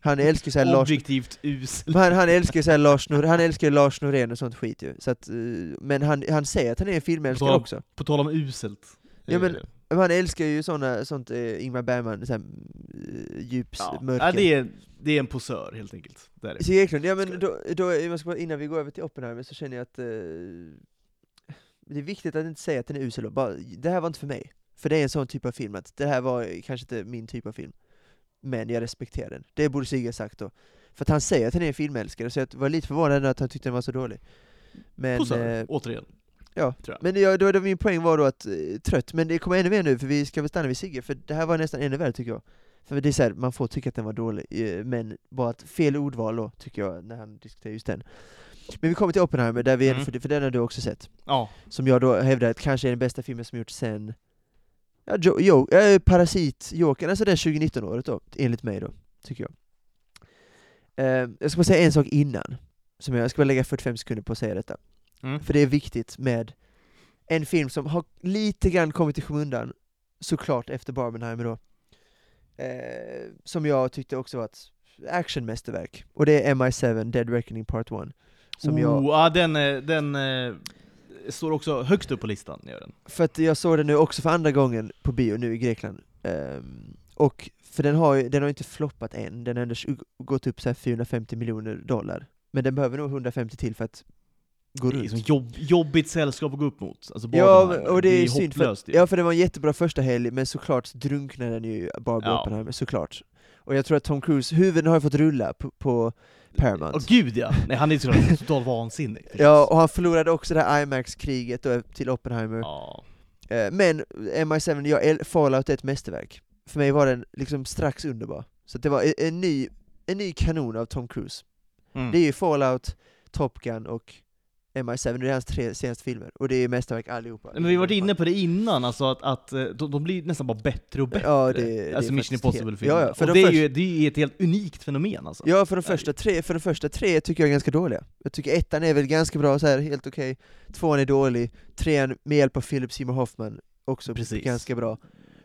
Han älskar såhär Lars, Objektivt usel. han, han älskar såhär Lars, Nor han älskar Lars Norén och sånt skit ju. Så att, eh, men han, han säger att han är en filmälskare Bra. också. På tal om uselt. Ja, men- Eh, han älskar ju såna, sånt eh, Ingmar Bergman, såhär, djups, ja. mörka. ja, det, är, det är en posör helt enkelt. Det är det. Sigge Eklund, ja men då, då, innan vi går över till Oppenheimer så känner jag att eh, det är viktigt att inte säga att den är usel, bara, det här var inte för mig. För det är en sån typ av film, att det här var kanske inte min typ av film. Men jag respekterar den. Det borde Sigge sagt då. För att han säger att han är en filmälskare, så jag var lite förvånad att han tyckte den var så dålig. Men, Posör, eh, återigen. ja. men jag, då, då, min poäng var då att, eh, trött, men det kommer ännu mer nu, för vi ska väl stanna vid Sigge, för det här var nästan ännu värre tycker jag. För det är så här, man får tycka att den var dålig, eh, men bara att fel ordval då, tycker jag, när han diskuterar just den. Men vi kommer till Oppenheimer, där vi, Mm. för, för den har du också sett. Ja. Som jag då hävdar att kanske är den bästa filmen som gjorts sen ja, jo, jo, äh, Parasit, Jokern, alltså det 2019-året då, enligt mig då, tycker jag. Eh, jag ska bara säga en sak innan, som jag, jag ska bara lägga 45 sekunder på att säga detta. Mm. För det är viktigt med en film som har lite grann kommit i skymundan, såklart efter Barbenheimer då. Eh, som jag tyckte också var ett actionmästerverk. Och det är MI7, Dead Reckoning Part 1. Som oh, jag, ja, den, eh, den eh, står också högst upp på listan. Gör den. för att jag såg den nu också för andra gången på bio nu i Grekland. Ehm, och för den har ju den har inte floppat än, den har ändå gått upp så här 450 miljoner dollar. Men den behöver nog 150 till för att gå Det är runt. som jobb, jobbigt sällskap att gå upp mot. Alltså, Ja, och det är synd för, ja, för det var en jättebra första helg, men såklart drunknade den ju Barbie Ja. Oppenheimer, såklart. Och jag tror att Tom Cruise, huvuden har ju fått rulla på, på Paramount. Åh gud ja! Nej han är såklart [LAUGHS] totalt vansinnig. förstås. Ja, och han förlorade också det här IMAX-kriget då till Oppenheimer. Ja. Eh, Men MI7, jag, äl- Fallout är ett mästerverk. För mig var den liksom strax underbar. Så det var en, en, ny, en ny kanon av Tom Cruise. Mm. Det är ju Fallout, Top Gun och MI7, det är hans tre senaste filmer. Och det är mästerverk allihopa. Men vi har varit inne på det innan, alltså att, att eh, de, de blir nästan bara bättre och bättre. Ja, det- det alltså Mission faktiskt Impossible-filmerna. ja, ja, för och de det är ju det är ju ett helt unikt fenomen alltså. Ja, för de, Det första tre, för de första tre tycker jag är ganska dåliga. Jag tycker ettan är väl ganska bra, så här, helt okej. Tvåan är dålig. Trean med hjälp av Philip Seymour Hoffman, också Precis. ganska bra.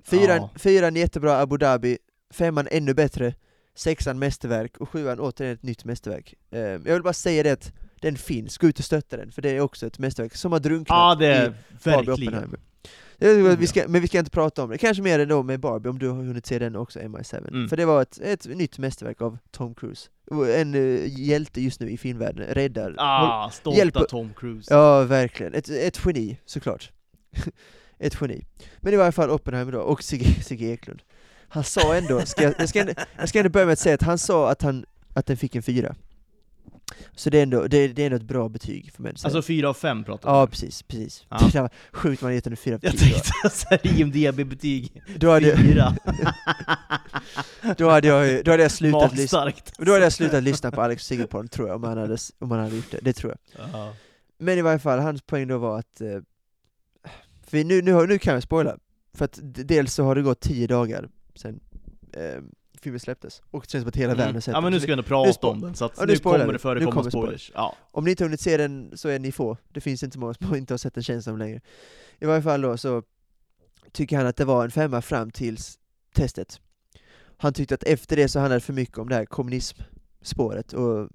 Fyran, Ja. fyran jättebra, Abu Dhabi. Femman ännu bättre. Sexan mästerverk, och sjuan återigen ett nytt mästerverk. Eh, jag vill bara säga det att den finns, gå ut och stötta den, för det är också ett mästerverk som har drunknat Ja, det i är Barbie verkligen. Oppenheimer. Vi ska, men vi ska inte prata om det, kanske mer ändå med Barbie, om du har hunnit se den också, MI7. Mm. För det var ett, ett nytt mästerverk av Tom Cruise. En uh, hjälte just nu i filmvärlden, räddar. Ah, stolta Hjälp- Tom Cruise. Ja, verkligen. Ett, ett geni, såklart. [LAUGHS] ett geni. Men i varje fall Oppenheimer då, och Sigge, Sigge Eklund. Han sa ändå, ska jag, jag, ska jag ska ändå börja med att säga att han sa att, han, att den fick en fyra. Så det är ändå, det, det är ändå ett bra betyg för mig. Alltså fyra av fem pratar Ja, om. precis, precis. Ja. [LAUGHS] Det var sjukt man gett den en fyra Jag betyg. tänkte [LAUGHS] såhär IMDB-betyg, Då hade, fyra. [LAUGHS] då hade jag, då hade jag slutat lyssna. Magstarkt. Då hade jag slutat lyssna på Alex Sigurdsson tror jag, om han, hade, om han hade gjort det. Det tror jag. Ja. Men i varje fall, hans poäng då var att... Eh, för nu, nu, har- nu kan jag spoila. För att d- dels så har det gått tio dagar sen eh, filmen släpptes, och det känns som att hela världen har Mm. sett Ja men nu Så ska vi ändå prata om den, så att Ja, nu nu kommer det förekomma kommer spoilers. Ja. Om ni inte hunnit se den så är ni få, det finns inte många som [LAUGHS] inte har sett den känns som längre. I varje fall då så tycker han att det var en femma fram tills testet. Han tyckte att efter det så handlade det för mycket om det här kommunismspåret och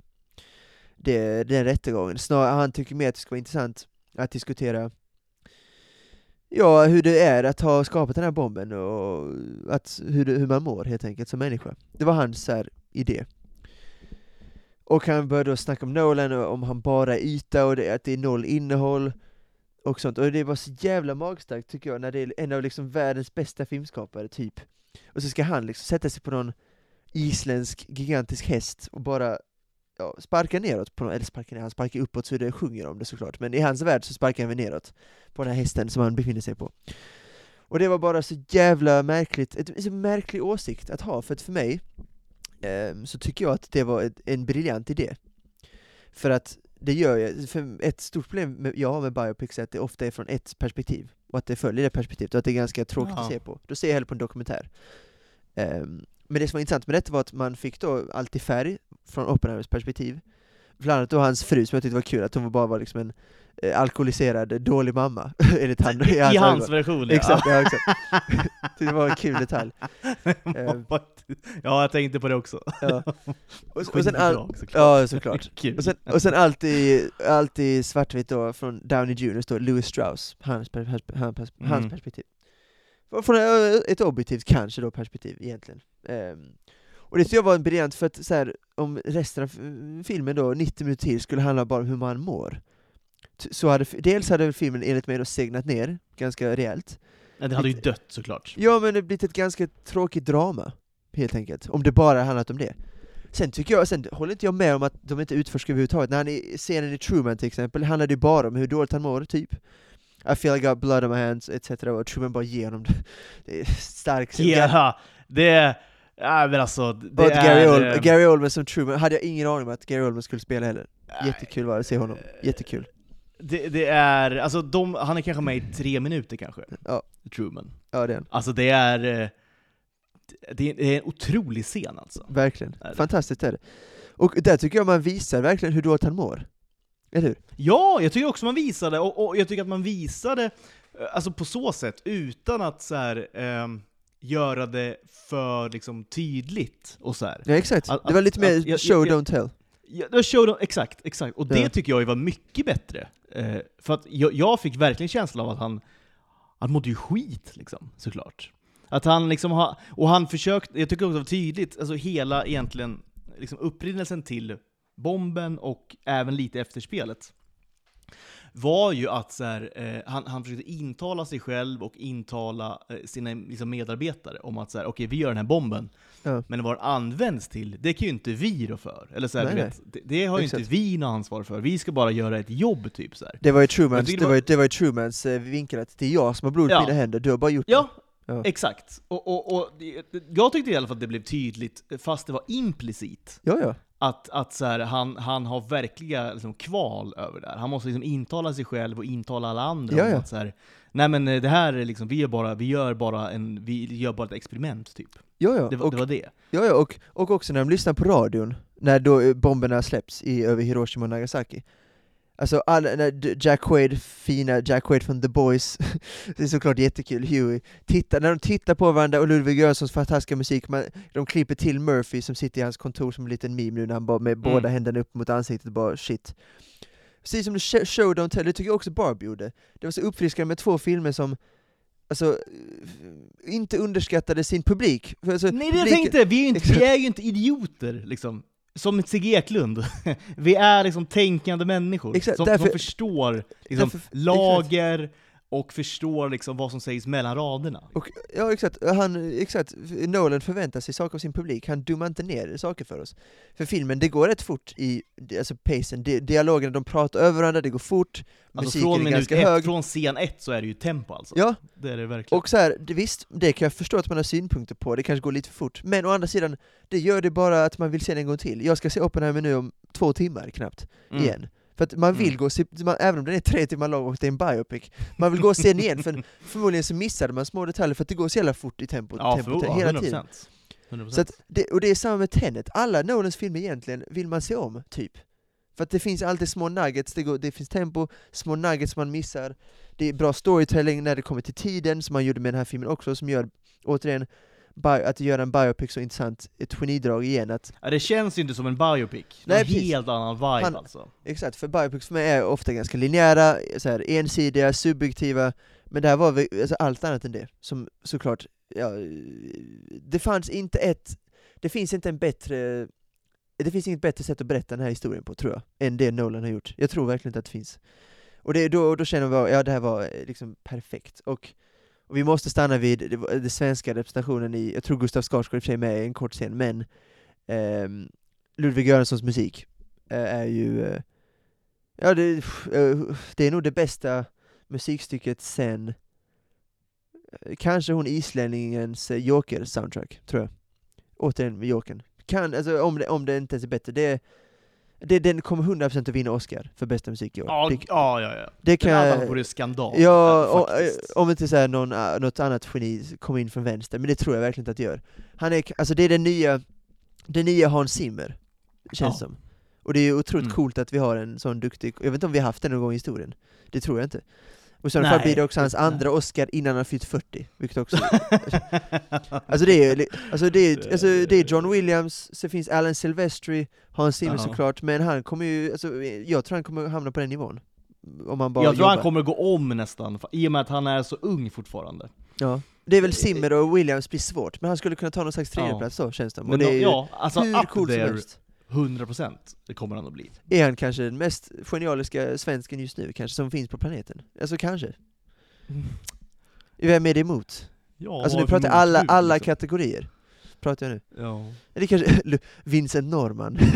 det, den rättegången. Snarare, han tycker mer att det ska vara intressant att diskutera ja, hur det är att ha skapat den här bomben och att, hur, det, hur man mår helt enkelt som människa. Det var hans här, idé. Och han började då snacka om Nolan, och om han bara är yta och det, att det är noll innehåll och sånt. Och det var så jävla magstarkt tycker jag, när det är en av liksom världens bästa filmskapare, typ. Och så ska han liksom sätta sig på någon isländsk gigantisk häst och bara ja, sparka neråt, på, eller sparka ner, han sparkar uppåt så det sjunger om det såklart, men i hans värld så sparkar han väl neråt på den här hästen som han befinner sig på. Och det var bara så jävla märkligt, ett, en märklig åsikt att ha, för att för mig eh, så tycker jag att det var ett, en briljant idé. För att det gör jag, för ett stort problem med, jag har med biopics är att det ofta är från ett perspektiv, och att det följer det perspektivet, och att det är ganska tråkigt Ja. att se på. Då ser jag hellre på en dokumentär. Ehm, men det som var intressant med detta var att man fick då allt i färg från Oppenheimers perspektiv. Bland annat då hans fru som jag tyckte var kul, att hon bara var liksom en eh, alkoholiserad, dålig mamma, [LAUGHS] enligt han. I hans ögon. version Exakt, ja, exakt. [LAUGHS] det var en kul detalj. Ja. [LAUGHS] ja, jag tänkte på det också. Ja. Och, och sen all, Skitbra, såklart. ja, såklart. Och sen, och sen alltid, alltid svartvitt då, från Downey Jr. står Louis Strauss, hans, per, hans, hans, hans Mm. perspektiv. Från ett objektivt kanske då perspektiv egentligen. Ehm, och det tycker jag var en briljant för att så här, om resten av filmen då, 90 minuter till, skulle handla bara om hur man mår. Så hade, dels hade filmen enligt mig då segnat ner ganska rejält. Nej, det hade ju dött såklart. Ja men det blivit ett ganska tråkigt drama, helt enkelt. Om det bara handlat om det. Sen tycker jag, sen håller inte jag med om att de inte utforskar överhuvudtaget. När han i scenen i Truman till exempel, handlar det ju bara om hur dåligt han mår, typ. I feel I got blood on my hands, etc. Och Truman bara ger honom det. Det är stark scen. [LAUGHS] Ja, det... Ja, men alltså, det att Gary, är... Ol- eh, Gary Oldman som Truman, hade jag ingen aning om att Gary Oldman skulle spela heller. Jättekul var det att se honom. Jättekul. Det, det är, alltså de, han är kanske med i tre minuter kanske, Ja. Truman. Ja, det är. Alltså det är... eh, Det det är en otrolig scen alltså. Verkligen. Är? Fantastiskt är det. Och där tycker jag man visar verkligen hur dåligt han mår. Eller hur? Ja, jag tycker också man visade, och, och jag tycker att man visade eh, alltså på så sätt, utan att så här, ehm, göra det för liksom, tydligt. och så här. Ja, exakt. Att- det var att- lite mer att- show, jag- don't tell. Ja, det var show exakt, exakt. Och det Ja. tycker jag var mycket bättre. Eh, för att jag, jag fick verkligen känslan av att han, han mådde ju skit, liksom, såklart. Att han liksom har, och han försökte, jag tycker också det var tydligt, alltså hela egentligen liksom upprinnelsen till bomben och även lite efterspelet var ju att så här, eh, han, han försökte intala sig själv och intala eh, sina liksom, medarbetare om att så här, okej vi gör den här bomben, Ja. men vad den används till, det kan ju inte vi rå för. Eller så här, Nej, vet, det, det har ju Exakt. inte vi något ansvar för, vi ska bara göra ett jobb typ så här. Det var ju Trumans, det var, ju- det var ju Trumans eh, vinkel att det är jag som har blod på Ja. mina händer, du har bara gjort Ja, det. Ja. exakt. Och, och, och jag tyckte i alla fall att det blev tydligt, fast det var implicit, Ja, ja. Att, att så här, han, han har verkliga liksom, kval över det här. Han måste liksom intala sig själv och intala alla andra Ja, om ja. att så här, nej men eh, det här är liksom, vi gör bara, vi gör bara, en, vi gör bara ett experiment typ. Ja, ja. Det var och, det. Var det. ja, ja. Och, och också när de lyssnar på radion, när då eh, bomberna släpps i, över Hiroshima och Nagasaki. Alltså alla, Jack Quaid, fina Jack Quaid från The Boys, [LAUGHS] det är såklart jättekul, Huey, tittar, när de tittar på varandra och Ludwig Göranssons fantastiska musik, man, de klipper till Murphy som sitter i hans kontor som en liten meme nu när han bara med Mm. båda händerna upp mot ansiktet bara shit. Precis som The Sh- Show Don't Tell, det tycker jag också Barbie gjorde. Det var så uppfriskande med två filmer som Alltså, inte underskattade sin publik. Alltså, Nej det jag publiken- tänkte, vi är, ju inte, vi är ju inte idioter liksom. Som Sigge Eklund. [LAUGHS] Vi är liksom tänkande människor. Exakt, som, därför- som förstår liksom, därför- lager och förstår liksom vad som sägs mellan raderna. Och, ja exakt, han, exakt, Nolan förväntar sig saker av sin publik, han dummar inte ner saker för oss. För filmen, det går rätt fort i, alltså pacen, di dialogen, de pratar över varandra, det går fort, Alltså musiken från är ganska ett, hög. från scen ett så är det ju tempo alltså. Ja, Det är det verkligen. och så här, visst, det kan jag förstå att man har synpunkter på, det kanske går lite för fort, men å andra sidan, det gör det bara att man vill se den en gång till. Jag ska se Oppenheimer nu om två timmar knappt, Mm. igen. För att man vill Mm. gå och se, man, även om den är tre timmar lång och det är en biopic, man vill gå och se den igen, för [LAUGHS] förmodligen så missade man små detaljer för att det går så jävla fort i tempo, Ja, tempo för, hela 100%. tiden. 100%. Så det, och det är samma med Tenet, alla Nolans filmer egentligen vill man se om, typ. För att det finns alltid små nuggets, det, går, det finns tempo, små nuggets man missar, det är bra storytelling när det kommer till tiden, som man gjorde med den här filmen också, som gör, återigen, att göra en biopic så intressant, ett genidrag igen, att ja, det känns ju inte som en biopic. Det Nej, är en helt annan vibe Han- alltså. Exakt, för biopics för mig är ofta ganska linjära, så här, ensidiga, subjektiva, Men det här var väl, alltså allt annat än det, som såklart, ja, det fanns inte ett, det finns inte en bättre, det finns inget bättre sätt att berätta den här historien på tror jag, än det Nolan har gjort. Jag tror verkligen inte att det finns. Och det, då, då känner jag, ja det här var eh, liksom perfekt. Och, och vi måste stanna vid det, det svenska representationen i, jag tror Gustav Skarsgård i och för sig är med i en kort scen, men ehm, Ludvig Göranssons musik eh, är ju, eh, ja det, eh, det är nog det bästa musikstycket sen eh, kanske hon islänningens eh, Joker-soundtrack, tror jag. Återigen med Jokern. Kan, alltså, om, det, om det inte ens är bättre, det, det, den kommer 100% att vinna Oscar för bästa musik i år. Ja, det, ja, ja. ja. det kan Den vore skandal. Ja, eh, och, eh, om inte så någon, eh, något annat geni kommer in från vänster, men det tror jag verkligen inte att det gör. Han är, alltså det är den nya, den nya Hans Zimmer, känns Ja. som. Och det är ju otroligt Mm. coolt att vi har en sån duktig, jag vet inte om vi har haft den någon gång i historien, det tror jag inte. Och i sådana fall blir det också hans andra Oscar innan han fyllt 40, vilket också [LAUGHS] Alltså det är, alltså det är, alltså det är John Williams, så finns Alan Silvestri, Hans Zimmer Ja. såklart, men han kommer ju, alltså, jag tror han kommer hamna på den nivån. Om han bara jag tror jobbar. han kommer gå om nästan, i och med att han är så ung fortfarande. Ja. Det är väl Zimmer och Williams blir svårt, men han skulle kunna ta någon slags Ja. tredjeplats så känns det. Men det är ja, alltså hur up coolt som there, helst. 100% det kommer han att bli. Är han kanske den mest genialiska svensken just nu, kanske, som finns på planeten? Alltså kanske. Vem är det emot? Ja, alltså nu pratar jag alla, alla liksom. kategorier. Pratar jag nu. Ja. Eller kanske [LAUGHS] Vincent Norman. [LAUGHS]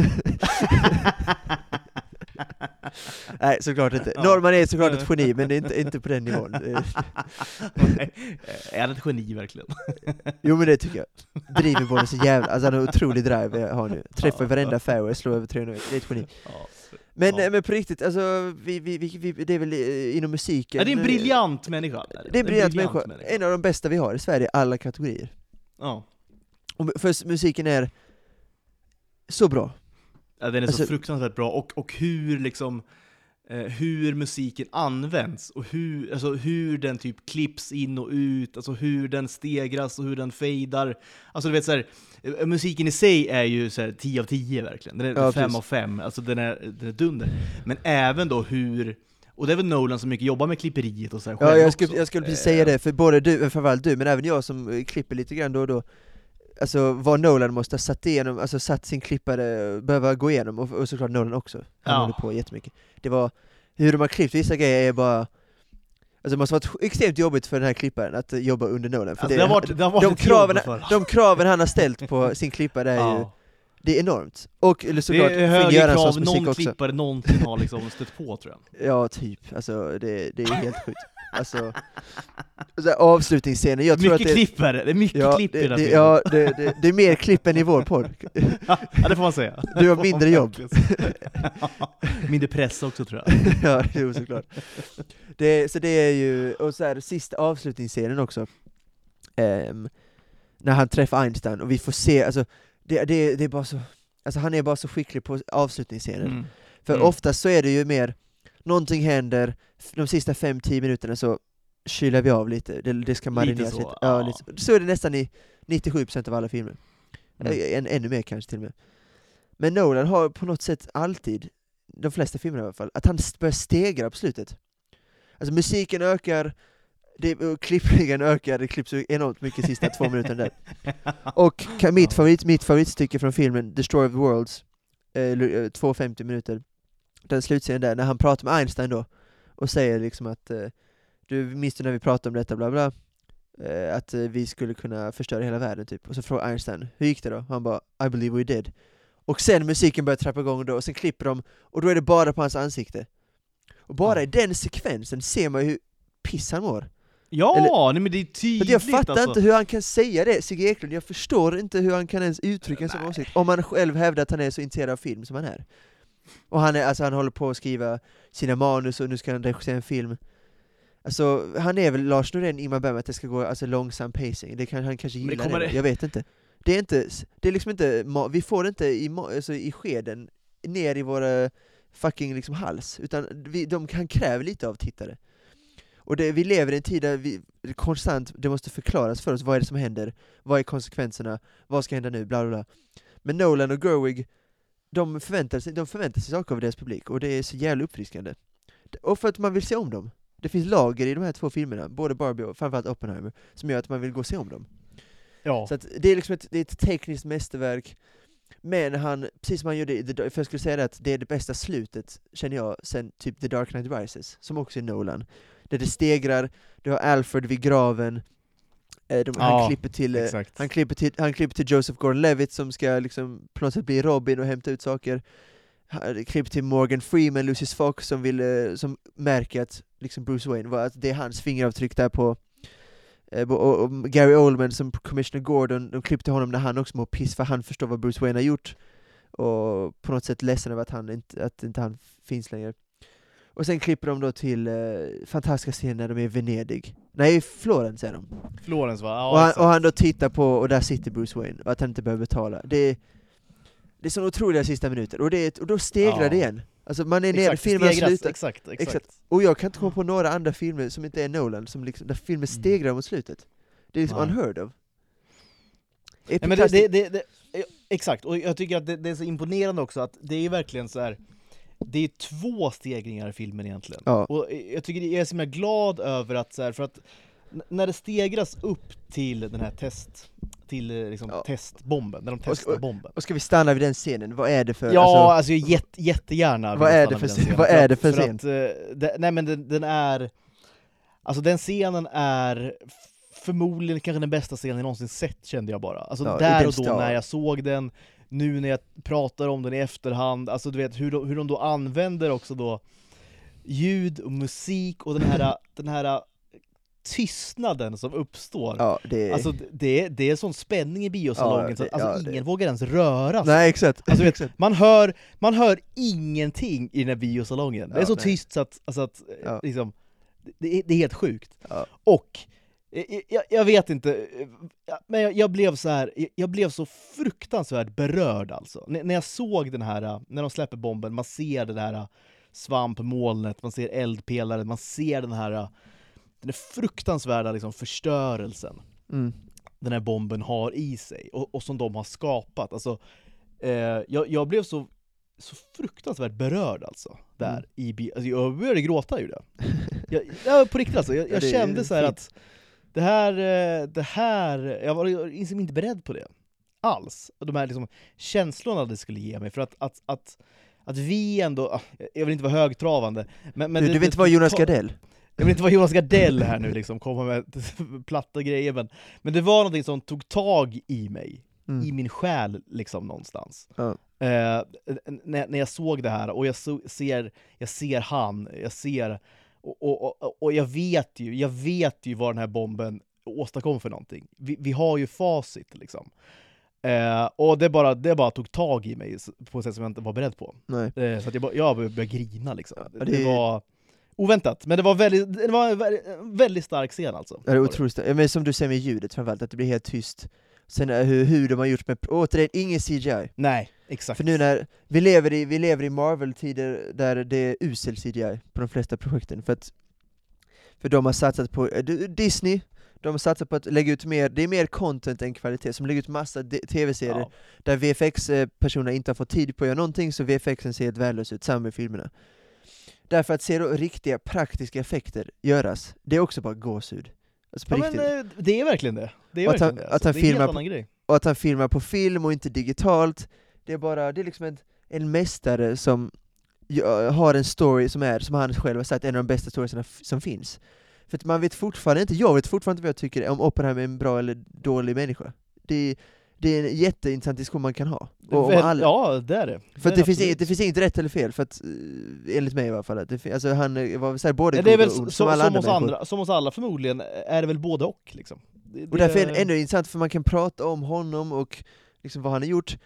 [LAUGHS] [LAUGHS] Nej, såklart inte. Ja. Norman är såklart ett geni, men det är inte, inte på den nivån. [LAUGHS] Det är- är han ett geni verkligen? [LAUGHS] Jo men det tycker jag. Driver bollen så jävla, alltså han har otrolig drive jag har nu. Träffar Ja. varenda fairway, slår över 300 Det är ett geni. Ja. Men, Ja. men på riktigt, alltså, vi, vi, vi, det är väl eh, inom musiken... Är det en eh, briljant människa? Det är en briljant människa. En av de bästa vi har i Sverige, alla kategorier. Ja. Och för musiken är så bra. Ja, den är Alltså- så fruktansvärt bra, och, och hur liksom eh, hur musiken används, och hur, alltså, hur den typ klipps in och ut, alltså hur den stegras och hur den fejdar. Alltså du vet så här, eh, musiken i sig är ju så här 10 av 10 verkligen, den är Ja, 5 precis. av 5, alltså den är, den är dunder. Men även då hur, och det är väl Nolan som mycket jobbar med klipperiet och så här Ja, jag skulle, jag skulle precis Eh, säga det, för både du, framförallt du, men även jag som eh, klipper lite grann då och då Alltså vad Nolan måste ha satt igenom, alltså satt sin klippare, behöva gå igenom, och, och såklart Nolan också, han Ja. håller på jättemycket Det var, hur de har klippt vissa grejer är bara Alltså det måste ha varit extremt jobbigt för den här klipparen att eh, jobba under Nolan, för Alltså, det har varit, det har varit de, kraven, de kraven han har ställt på sin klippare är ju, Ja. Det är enormt. Och eller Det såklart är Finn högre krav någon också. klippare någonsin har liksom stött på tror jag. [LAUGHS] Ja, typ. Alltså det, det är helt sjukt. Alltså, avslutningsscenen, jag tror mycket att det, klippare, det är mycket ja, klipp i det, den det, filmen. ja, det, det, det är mer klipp än i vår podd. [LAUGHS] ja, det får man säga. Du har mindre [LAUGHS] jobb. mindre press också tror jag. ja, jo såklart. Det, så det är ju, och så här, sista avslutningsscenen också, ehm, när han träffar Einstein, och vi får se, alltså, det, det, det är bara så, alltså han är bara så skicklig på avslutningsscenen. Mm. För Mm. oftast så är det ju mer, någonting händer, de sista 5-10 minuterna så kyler vi av lite, det, det ska marineras så, lite. ja. Lite. Så är det nästan i 97% av alla filmer. Mm. En, ännu mer kanske till och med. Men Nolan har på något sätt alltid, de flesta filmerna i alla fall, att han börjar stegra på slutet. Alltså musiken ökar, det, och klippningen ökar, det klipps enormt mycket sista två minuterna där. [LAUGHS] Och mitt, favorit, mitt favoritstycke från filmen, Destroy of the Worlds, eh, lu- eh, 2.50 minuter, den slutscenen där, när han pratar med Einstein då, och säger liksom att eh, du minns du när vi pratade om detta, bla bla, eh, att eh, vi skulle kunna förstöra hela världen typ. Och så frågar Einstein, hur gick det då? Han bara, I believe we did. Och sen musiken börjar trappa igång då, och sen klipper de, och då är det bara på hans ansikte. Och bara Ja. i den sekvensen ser man ju hur piss han mår. Ja, Eller- nej, men det är tydligt jag fattar alltså. inte hur han kan säga det, Sigge Eklund, jag förstår inte hur han kan ens uttrycka en sån åsikt, om han själv hävdar att han är så intresserad av film som han är. Och han, är, alltså, han håller på att skriva sina manus och nu ska han regissera en film. Alltså, han är väl Lars Norén, Ingmar Bergman, att det ska gå alltså, långsam pacing, det kan, han kanske gillar det, det- jag vet inte. Det är inte, det är liksom inte, vi får det inte i, alltså, i skeden, ner i våra fucking liksom hals, utan vi, de kan kräva lite av tittare. Och det, vi lever i en tid där vi konstant, det måste förklaras för oss, vad är det som händer? Vad är konsekvenserna? Vad ska hända nu? Bla bla bla. Men Nolan och Gerwig, de förväntar sig, de förväntar sig saker av deras publik, och det är så jävla uppfriskande. Och för att man vill se om dem. Det finns lager i de här två filmerna, både Barbie och framförallt Oppenheimer, som gör att man vill gå och se om dem. Ja. Så att det är liksom ett, det är ett tekniskt mästerverk, men han, precis som han gjorde i The Dark, för jag skulle säga det att det är det bästa slutet, känner jag, sen typ The Dark Knight Rises, som också är Nolan. Där det stegrar, du har Alfred vid graven, eh, de, Ja, han, klipper till, eh, Exakt. han, klipper till, han klipper till Joseph Gordon-Levitt som ska liksom på något sätt bli Robin och hämta ut saker. Han klipper till Morgan Freeman, Lucius Fox, som, vill, eh, som märker att liksom Bruce Wayne, var att det är hans fingeravtryck där på eh, och, och Gary Oldman som Commissioner Gordon, de klippte honom när han också mår piss för han förstår vad Bruce Wayne har gjort och på något sätt ledsen över att, han inte, att inte han finns längre. Och sen klipper de då till eh, fantastiska scener när de är i Venedig. Nej, Florens är de. Florens va? Ja, och, han, och han då tittar på, och där sitter Bruce Wayne, och att han inte behöver betala. Det är, det är så otroliga sista minuter, och, det är, och då stegrar Ja. det igen. Alltså man är nere, filmen stegras, slutat, Exakt, exakt. Exakt. och jag kan inte komma på några andra filmer som inte är Nolan, som liksom, där filmen stegrar mot slutet. Det är liksom Mm. Nej. unheard of. Nej, men det, det, det, exakt, och jag tycker att det är så imponerande också att det är verkligen så här. Det är två stegringar i filmen egentligen. Ja. Och jag tycker jag är så himla glad över att så här, för att när det stegras upp till den här test, till eh, liksom Ja. testbomben, när de testar bomben. Och ska vi stanna vid den scenen? Vad är det för... Ja, alltså, alltså, jätte, jättegärna Vad är det för scen- vad är det för att, eh, det, nej men den, den är, alltså den scenen är förmodligen kanske den bästa scenen jag någonsin sett kände jag bara. Alltså Ja, där och då när jag såg den, nu när jag pratar om den i efterhand, alltså du vet hur de, hur de då använder också då ljud och musik och den här, [CLEARS THROAT] den här tystnaden som uppstår. ja, det. Alltså det det är sån spänning i biosalongen Ja, så det- att alltså, ja, ingen vågar ens röra sig. nej exakt. Alltså, vet, exakt. man, hör, man hör ingenting i den här biosalongen. det är så nej. tyst så att, alltså att eh, liksom, det, är, det är helt sjukt. Och, jag, jag vet inte, eh, men jag, jag blev så här, jag- blev så fruktansvärt berörd alltså. N- när jag såg den här, eh, när de släpper bomben, man ser det här eh, svampmolnet, man ser eldpelaren, man ser den här, eh, den här fruktansvärda liksom, förstörelsen Mm. den här bomben har i sig och, och som de har skapat. Alltså, eh, jag, jag blev så, så fruktansvärt berörd alltså. Där Mm. i alltså, Jag började gråta ju det. Jag, [LAUGHS] jag, på riktigt alltså, jag, Ja, jag kände så att det här, eh, det här, jag var liksom inte beredd på det. Alls. De här liksom, känslorna det skulle ge mig. För att, att, att, att vi ändå, ah, jag vill inte vara högtravande, men, men du, det- du vill inte vara Jonas Gardell? jag vill inte vara Jonas Gardell här nu liksom, komma med [LAUGHS] platta grejer men, men det var någonting som tog tag i mig, Mm. i min själ liksom någonstans. Ja. Eh, när, när jag såg det här och jag så, ser, jag ser han, jag ser, och, och, och, och jag vet ju, jag vet ju vad den här bomben åstadkom för någonting. Vi, vi har ju facit liksom. Eh, och det bara, det bara tog tag i mig på ett sätt som jag inte var beredd på. Eh, så att jag, bara, jag började grina liksom. Det... det- var oväntat, men det var, väldigt, det var en väldigt, stark scen alltså. Ja, det är otroligt starkt. Men som du säger med ljudet framförallt, att det blir helt tyst. Sen eh, hur, hur de har gjort med, återigen, ingen CGI. Nej, exakt. För nu när, vi lever i, vi lever i Marvel-tider där det är usel CGI på de flesta projekten, för att för de har satsat på, eh, Disney, de har satsat på att lägga ut mer, det är mer content än kvalitet, som lägger ut massa tv-serier ja. där VFX-personerna inte har fått tid på att göra någonting, så VFXen ser helt värdelös ut, samma med filmerna. Därför att se då riktiga praktiska effekter göras, det är också bara gåshud. Alltså ja, riktigt. men eh, det är verkligen det. Det är att han- verkligen det. att Alltså, han det är en filmar helt på- annan grej. och att han filmar på film och inte digitalt, det är bara, det är liksom en, en mästare som har en story som är, som han själv har sagt, en av de bästa storiesarna som finns. För att man vet fortfarande inte, jag vet fortfarande inte vad jag tycker om Oppenheimer är en bra eller dålig människa. Det, det är en jätteintressant diskussion man kan ha. Och, Väl- alla, Ja, det är det. för att är det, finns inget, det finns inget rätt eller fel, för att, eh, enligt mig i alla fall, att det, alltså han eh, var så här, både Ja, det är väl ond, som, alla som, andra andra, som oss alla förmodligen är det väl både och liksom. Det, Och därför är det- det ändå intressant, för man kan prata om honom och liksom vad han har gjort,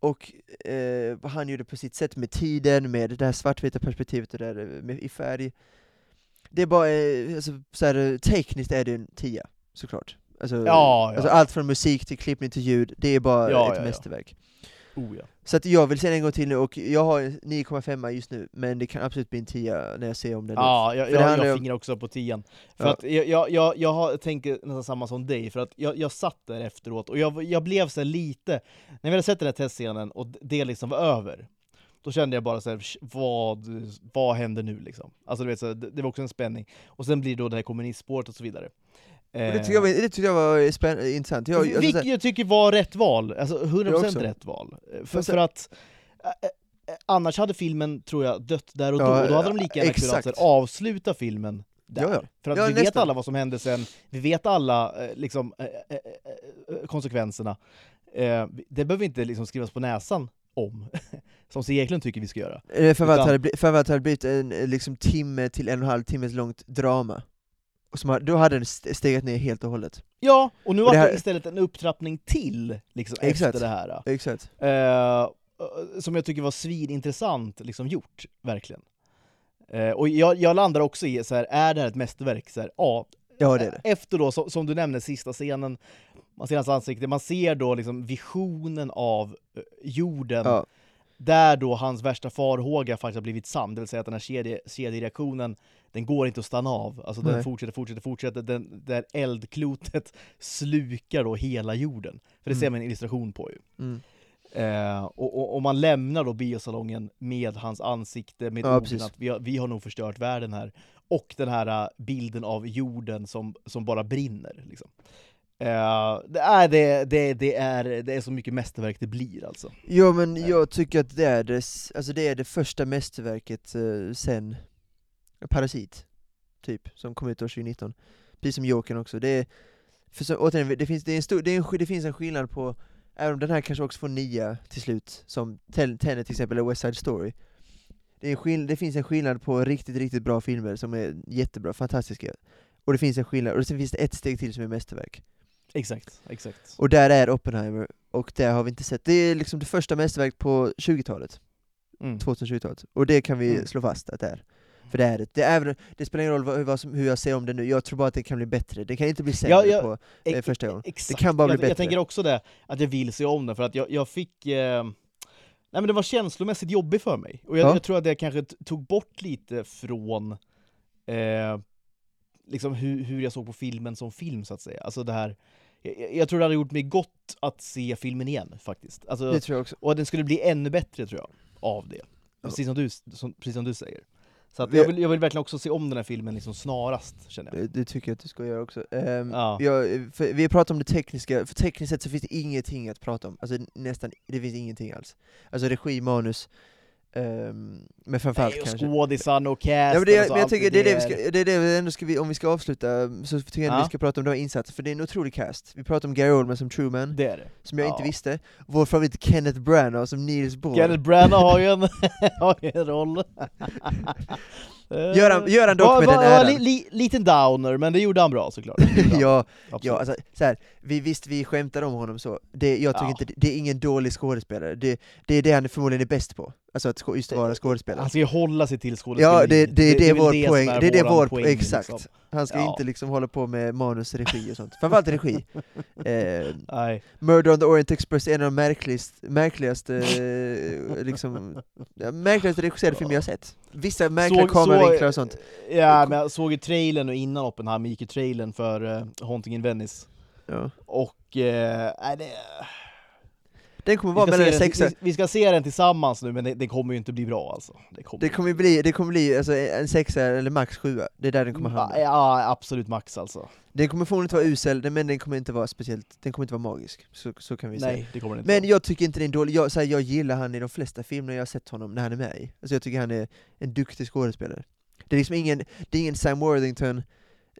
och eh, vad han gjorde på sitt sätt med tiden, med det här svartvita perspektivet och det där eh, med, i färg. Det är bara, eh, alltså, så här, eh, tekniskt är det en tia, såklart. Alltså, Ja, ja. alltså allt från musik till klippning till ljud, det är bara Ja, ett ja, ja. mästerverk. Oh, ja. Så att jag vill se den en gång till nu, och jag har en 9,5 just nu, men det kan absolut bli en 10 när jag ser om den. Ja, jag, jag, jag fingrar också på tian. För Ja. att jag, jag, jag, har, tänker nästan samma som dig, för att jag, jag satt där efteråt och jag, jag blev så lite, när vi hade sett den här testscenen och det liksom var över, då kände jag bara så här, "Sh, vad, vad händer nu liksom? Alltså du vet, så här, det, det var också en spänning. Och sen blir det då det här kommunistspåret och så vidare. Det tyckte jag var, det tyckte jag var intressant. Jag, Vilket jag tycker var rätt val, alltså 100% också. rätt val. Eh, För, för att eh, eh, annars hade filmen, tror jag, dött där och då, Ja, och då hade de lika gärna kunnat exakt. här, avsluta filmen där. Ja, ja. För att vi vet nästan. alla vad som hände sen, vi vet alla eh, liksom, eh, eh, eh, konsekvenserna. Eh, det behöver inte liksom skrivas på näsan om, [LAUGHS] som Stig Eklund tycker vi ska göra. Eh, För att det hade, blivit en eh, liksom, timme till en och en halv timmes långt drama. Och som, har- då hade den st- stegat ner helt och hållet. Ja, och nu Och var det det här- istället en upptrappning till liksom, Exakt. efter det här. Exakt. Eh, som jag tycker var svinintressant liksom gjort, verkligen. Eh, och jag, jag landar också i, så här, är det här ett mästerverk? Så här, ja, Ja det är det. Efter då, som, som du nämnde, sista scenen, man ser hans ansikte, man ser då liksom visionen av eh, jorden, Ja. där då hans värsta farhåga faktiskt har blivit sann, det vill säga att den här kedje, kedjereaktionen, den går inte att stanna av. Alltså den Nej. fortsätter, fortsätter, fortsätter, den, där eldklotet [LAUGHS] slukar då hela jorden. För det ser Mm. man en illustration på ju. Mm. Eh, och, och, och man lämnar då biosalongen med hans ansikte, med Ja, orden precis. att vi har, vi har nog förstört världen här. Och den här eh, bilden av jorden som, som bara brinner. Liksom. Eh, det, är, det, det, det, är, det är så mycket mästerverk det blir alltså. Ja men jag tycker att det är det, alltså det, är det första mästerverket eh, sen Parasit, typ, som kom ut år 2019. Precis som Jokern också. Det, är, för så, återigen, det, finns, det, är en stor, det, är en, det finns en skillnad på, även om den här kanske också får nia till slut, som Ten- Tenet till exempel, eller West Side Story. Det, är en skill, det finns en skillnad på riktigt, riktigt bra filmer som är jättebra, fantastiska. Och det finns en skillnad, och sen finns det ett steg till som är mästerverk. Exakt, exakt. Och där är Oppenheimer, och det har vi inte sett. Det är liksom det första mästerverk på 20-talet. Mm. 2020-talet. Och det kan vi Mm. slå fast att det är. För det är det. Det, är, det spelar ingen roll vad, vad som, hur jag ser om det nu, jag tror bara att det kan bli bättre. Det kan inte bli sämre Ja, ja, på eh, första gången. Exakt. kan bara bli jag, jag bättre. tänker också det, att jag vill se om den, för att jag, jag fick... Eh, nej men det var känslomässigt jobbig för mig. Och jag, Ja. jag tror att det kanske tog bort lite från eh, liksom hur, hur jag såg på filmen som film, så att säga. Alltså det här... Jag, jag tror det hade gjort mig gott att se filmen igen, faktiskt. Alltså, Det tror jag också. och den skulle bli ännu bättre, tror jag, av det. Precis som du, som, precis som du säger. Så att jag, vill, jag vill verkligen också se om den här filmen liksom snarast, känner jag. Det, det tycker jag att du ska göra också. Ehm, Ja. jag, för vi har pratat om det tekniska, för tekniskt sett så finns det ingenting att prata om. Alltså nästan, det finns ingenting alls. Alltså regi, manus, um, men framförallt Nej, och kanske. skådisarna och casten Ja, men det, och så, men jag tycker det är det vi ska, det är det vi ändå ska vi, om vi ska avsluta, så tycker jag Ja. vi ska prata om de här insatserna, för det är en otrolig cast. Vi pratar om Gary Oldman som Truman, Det är det. som jag Ja. inte visste. Vår favorit Kenneth Branagh som Niels Bohr. Kenneth Branagh har ju en, [LAUGHS] har ju en roll. [LAUGHS] Gör han- gör han dock Var- med var- den var äran. li, li, Liten downer, men det gjorde han bra såklart. Han. [LAUGHS] ja, Absolut. ja alltså, så här, vi, visst vi skämtar om honom så, det, jag tycker Ja. inte, det är ingen dålig skådespelare, det, det är det han förmodligen är bäst på. Alltså att just vara skådespelare. Han ska ju hålla sig till skådespeleriet. Ja, det, det, det, är väl vår poäng, det är det vår poäng, exakt. liksom. Han ska Ja. inte liksom hålla på med manus, regi och sånt. Framförallt regi. [LAUGHS] Eh, Nej. Murder on the Orient Express är en av de märkligast, märkligaste, eh, liksom, märkligaste regisserade filmer jag sett. Vissa märkliga kameravinklar och sånt. Ja, men jag såg ju trailern och innan Oppenheimer gick ju trailern för uh, Haunting in Venice. Ja. Och... eh, nej, det... Den kommer Vi vara ska, mellan se en den, sexa, vi, vi ska se den tillsammans nu, men det, det kommer ju inte bli bra alltså. Det kommer, det kommer bli, det kommer bli alltså, en sexa eller max sjua, det är där den kommer hamna. ja, absolut max alltså. Den kommer förmodligen inte vara usel, men den kommer inte vara speciellt, den kommer inte vara magisk. Så, så kan vi säga. Nej, det kommer inte Men vara. jag tycker inte det är en dålig, jag, här, jag gillar han i de flesta filmer jag har sett honom när han är med i. Alltså jag tycker han är en duktig skådespelare. Det är liksom ingen, det är ingen Sam Worthington,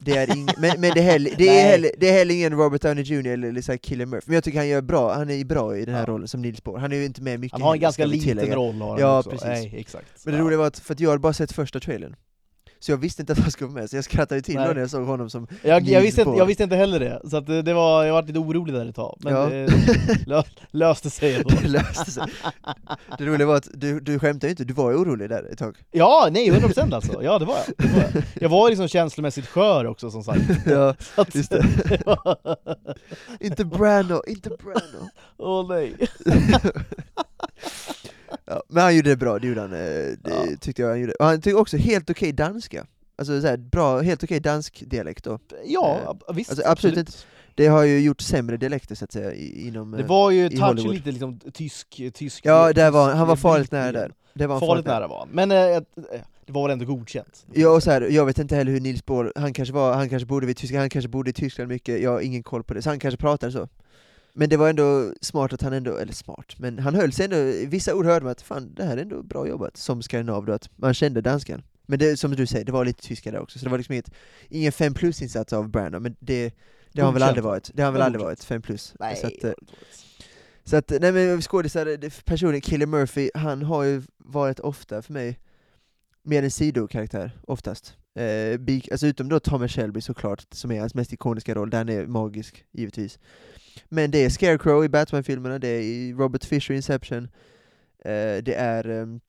det är ing, men, men det, är heller, det, är heller, det är heller ingen Robert Downey Jr eller, eller så Cillian Murphy, men jag tycker han gör bra, han är bra i den här Ja. rollen som Niels Bohr. Han är ju inte med mycket Han har en heller, ganska liten tillägga. roll har han Ja, också. precis. Nej, exakt. Men det Ja. roliga var att, för att jag hade bara sett första trailern, så jag visste inte att han skulle vara med, så jag skrattade till när jag såg honom som Jag, jag, visste inte, jag visste inte heller det, så att det, det var, jag var lite orolig där ett tag. Men Ja. det lö, [LAUGHS] löste sig ändå. [LAUGHS] det löste sig. Det roliga var att du, du skämtade ju inte, du var orolig där ett tag. Ja, nej 100% alltså. Ja det var jag. Det var jag. jag var liksom känslomässigt skör också som sagt. [LAUGHS] Ja, att- just det. inte Brano, inte Brano. Åh nej. Ja, men han gjorde det bra, det gjorde han. eh, Det Ja. tyckte jag han gjorde. Och han tyckte också helt okej danska. Alltså så här, bra, helt okej dansk dialekt då. Ja, Eh, visst. alltså, absolut inte. Det har ju gjort sämre dialekter så att säga inom... Det eh, var ju touchen Hollywood. lite liksom tysk, tysk Ja, där var, han var farligt nära där. Det var Farligt nära var han. Men eh, eh, det var väl ändå godkänt? Ja, och så här, jag vet inte heller hur Nils Bohr, han kanske var, han kanske bodde vid Tyskland, han kanske bodde i Tyskland mycket, jag har ingen koll på det, så han kanske pratade så. Men det var ändå smart att han ändå, eller smart, men han höll sig ändå, vissa ord hörde man att fan, det här är ändå bra jobbat, som skandinav då, att man kände danskan. Men det, som du säger, det var lite tyska där också, så det var liksom inget, ingen 5 plus-insats av Brandon, men det, det har han väl aldrig va? varit, det har han väl aldrig varit, 5 plus. Nej, så att, eh, så att, nej men skådisar, personen Killer Murphy, han har ju varit ofta för mig mer en sidokaraktär, oftast. Eh, alltså utom då Thomas Shelby såklart, som är hans mest ikoniska roll, den är magisk, givetvis. Men det är Scarecrow i Batman-filmerna, det är Robert Fisher i Inception, eh, det är ehm,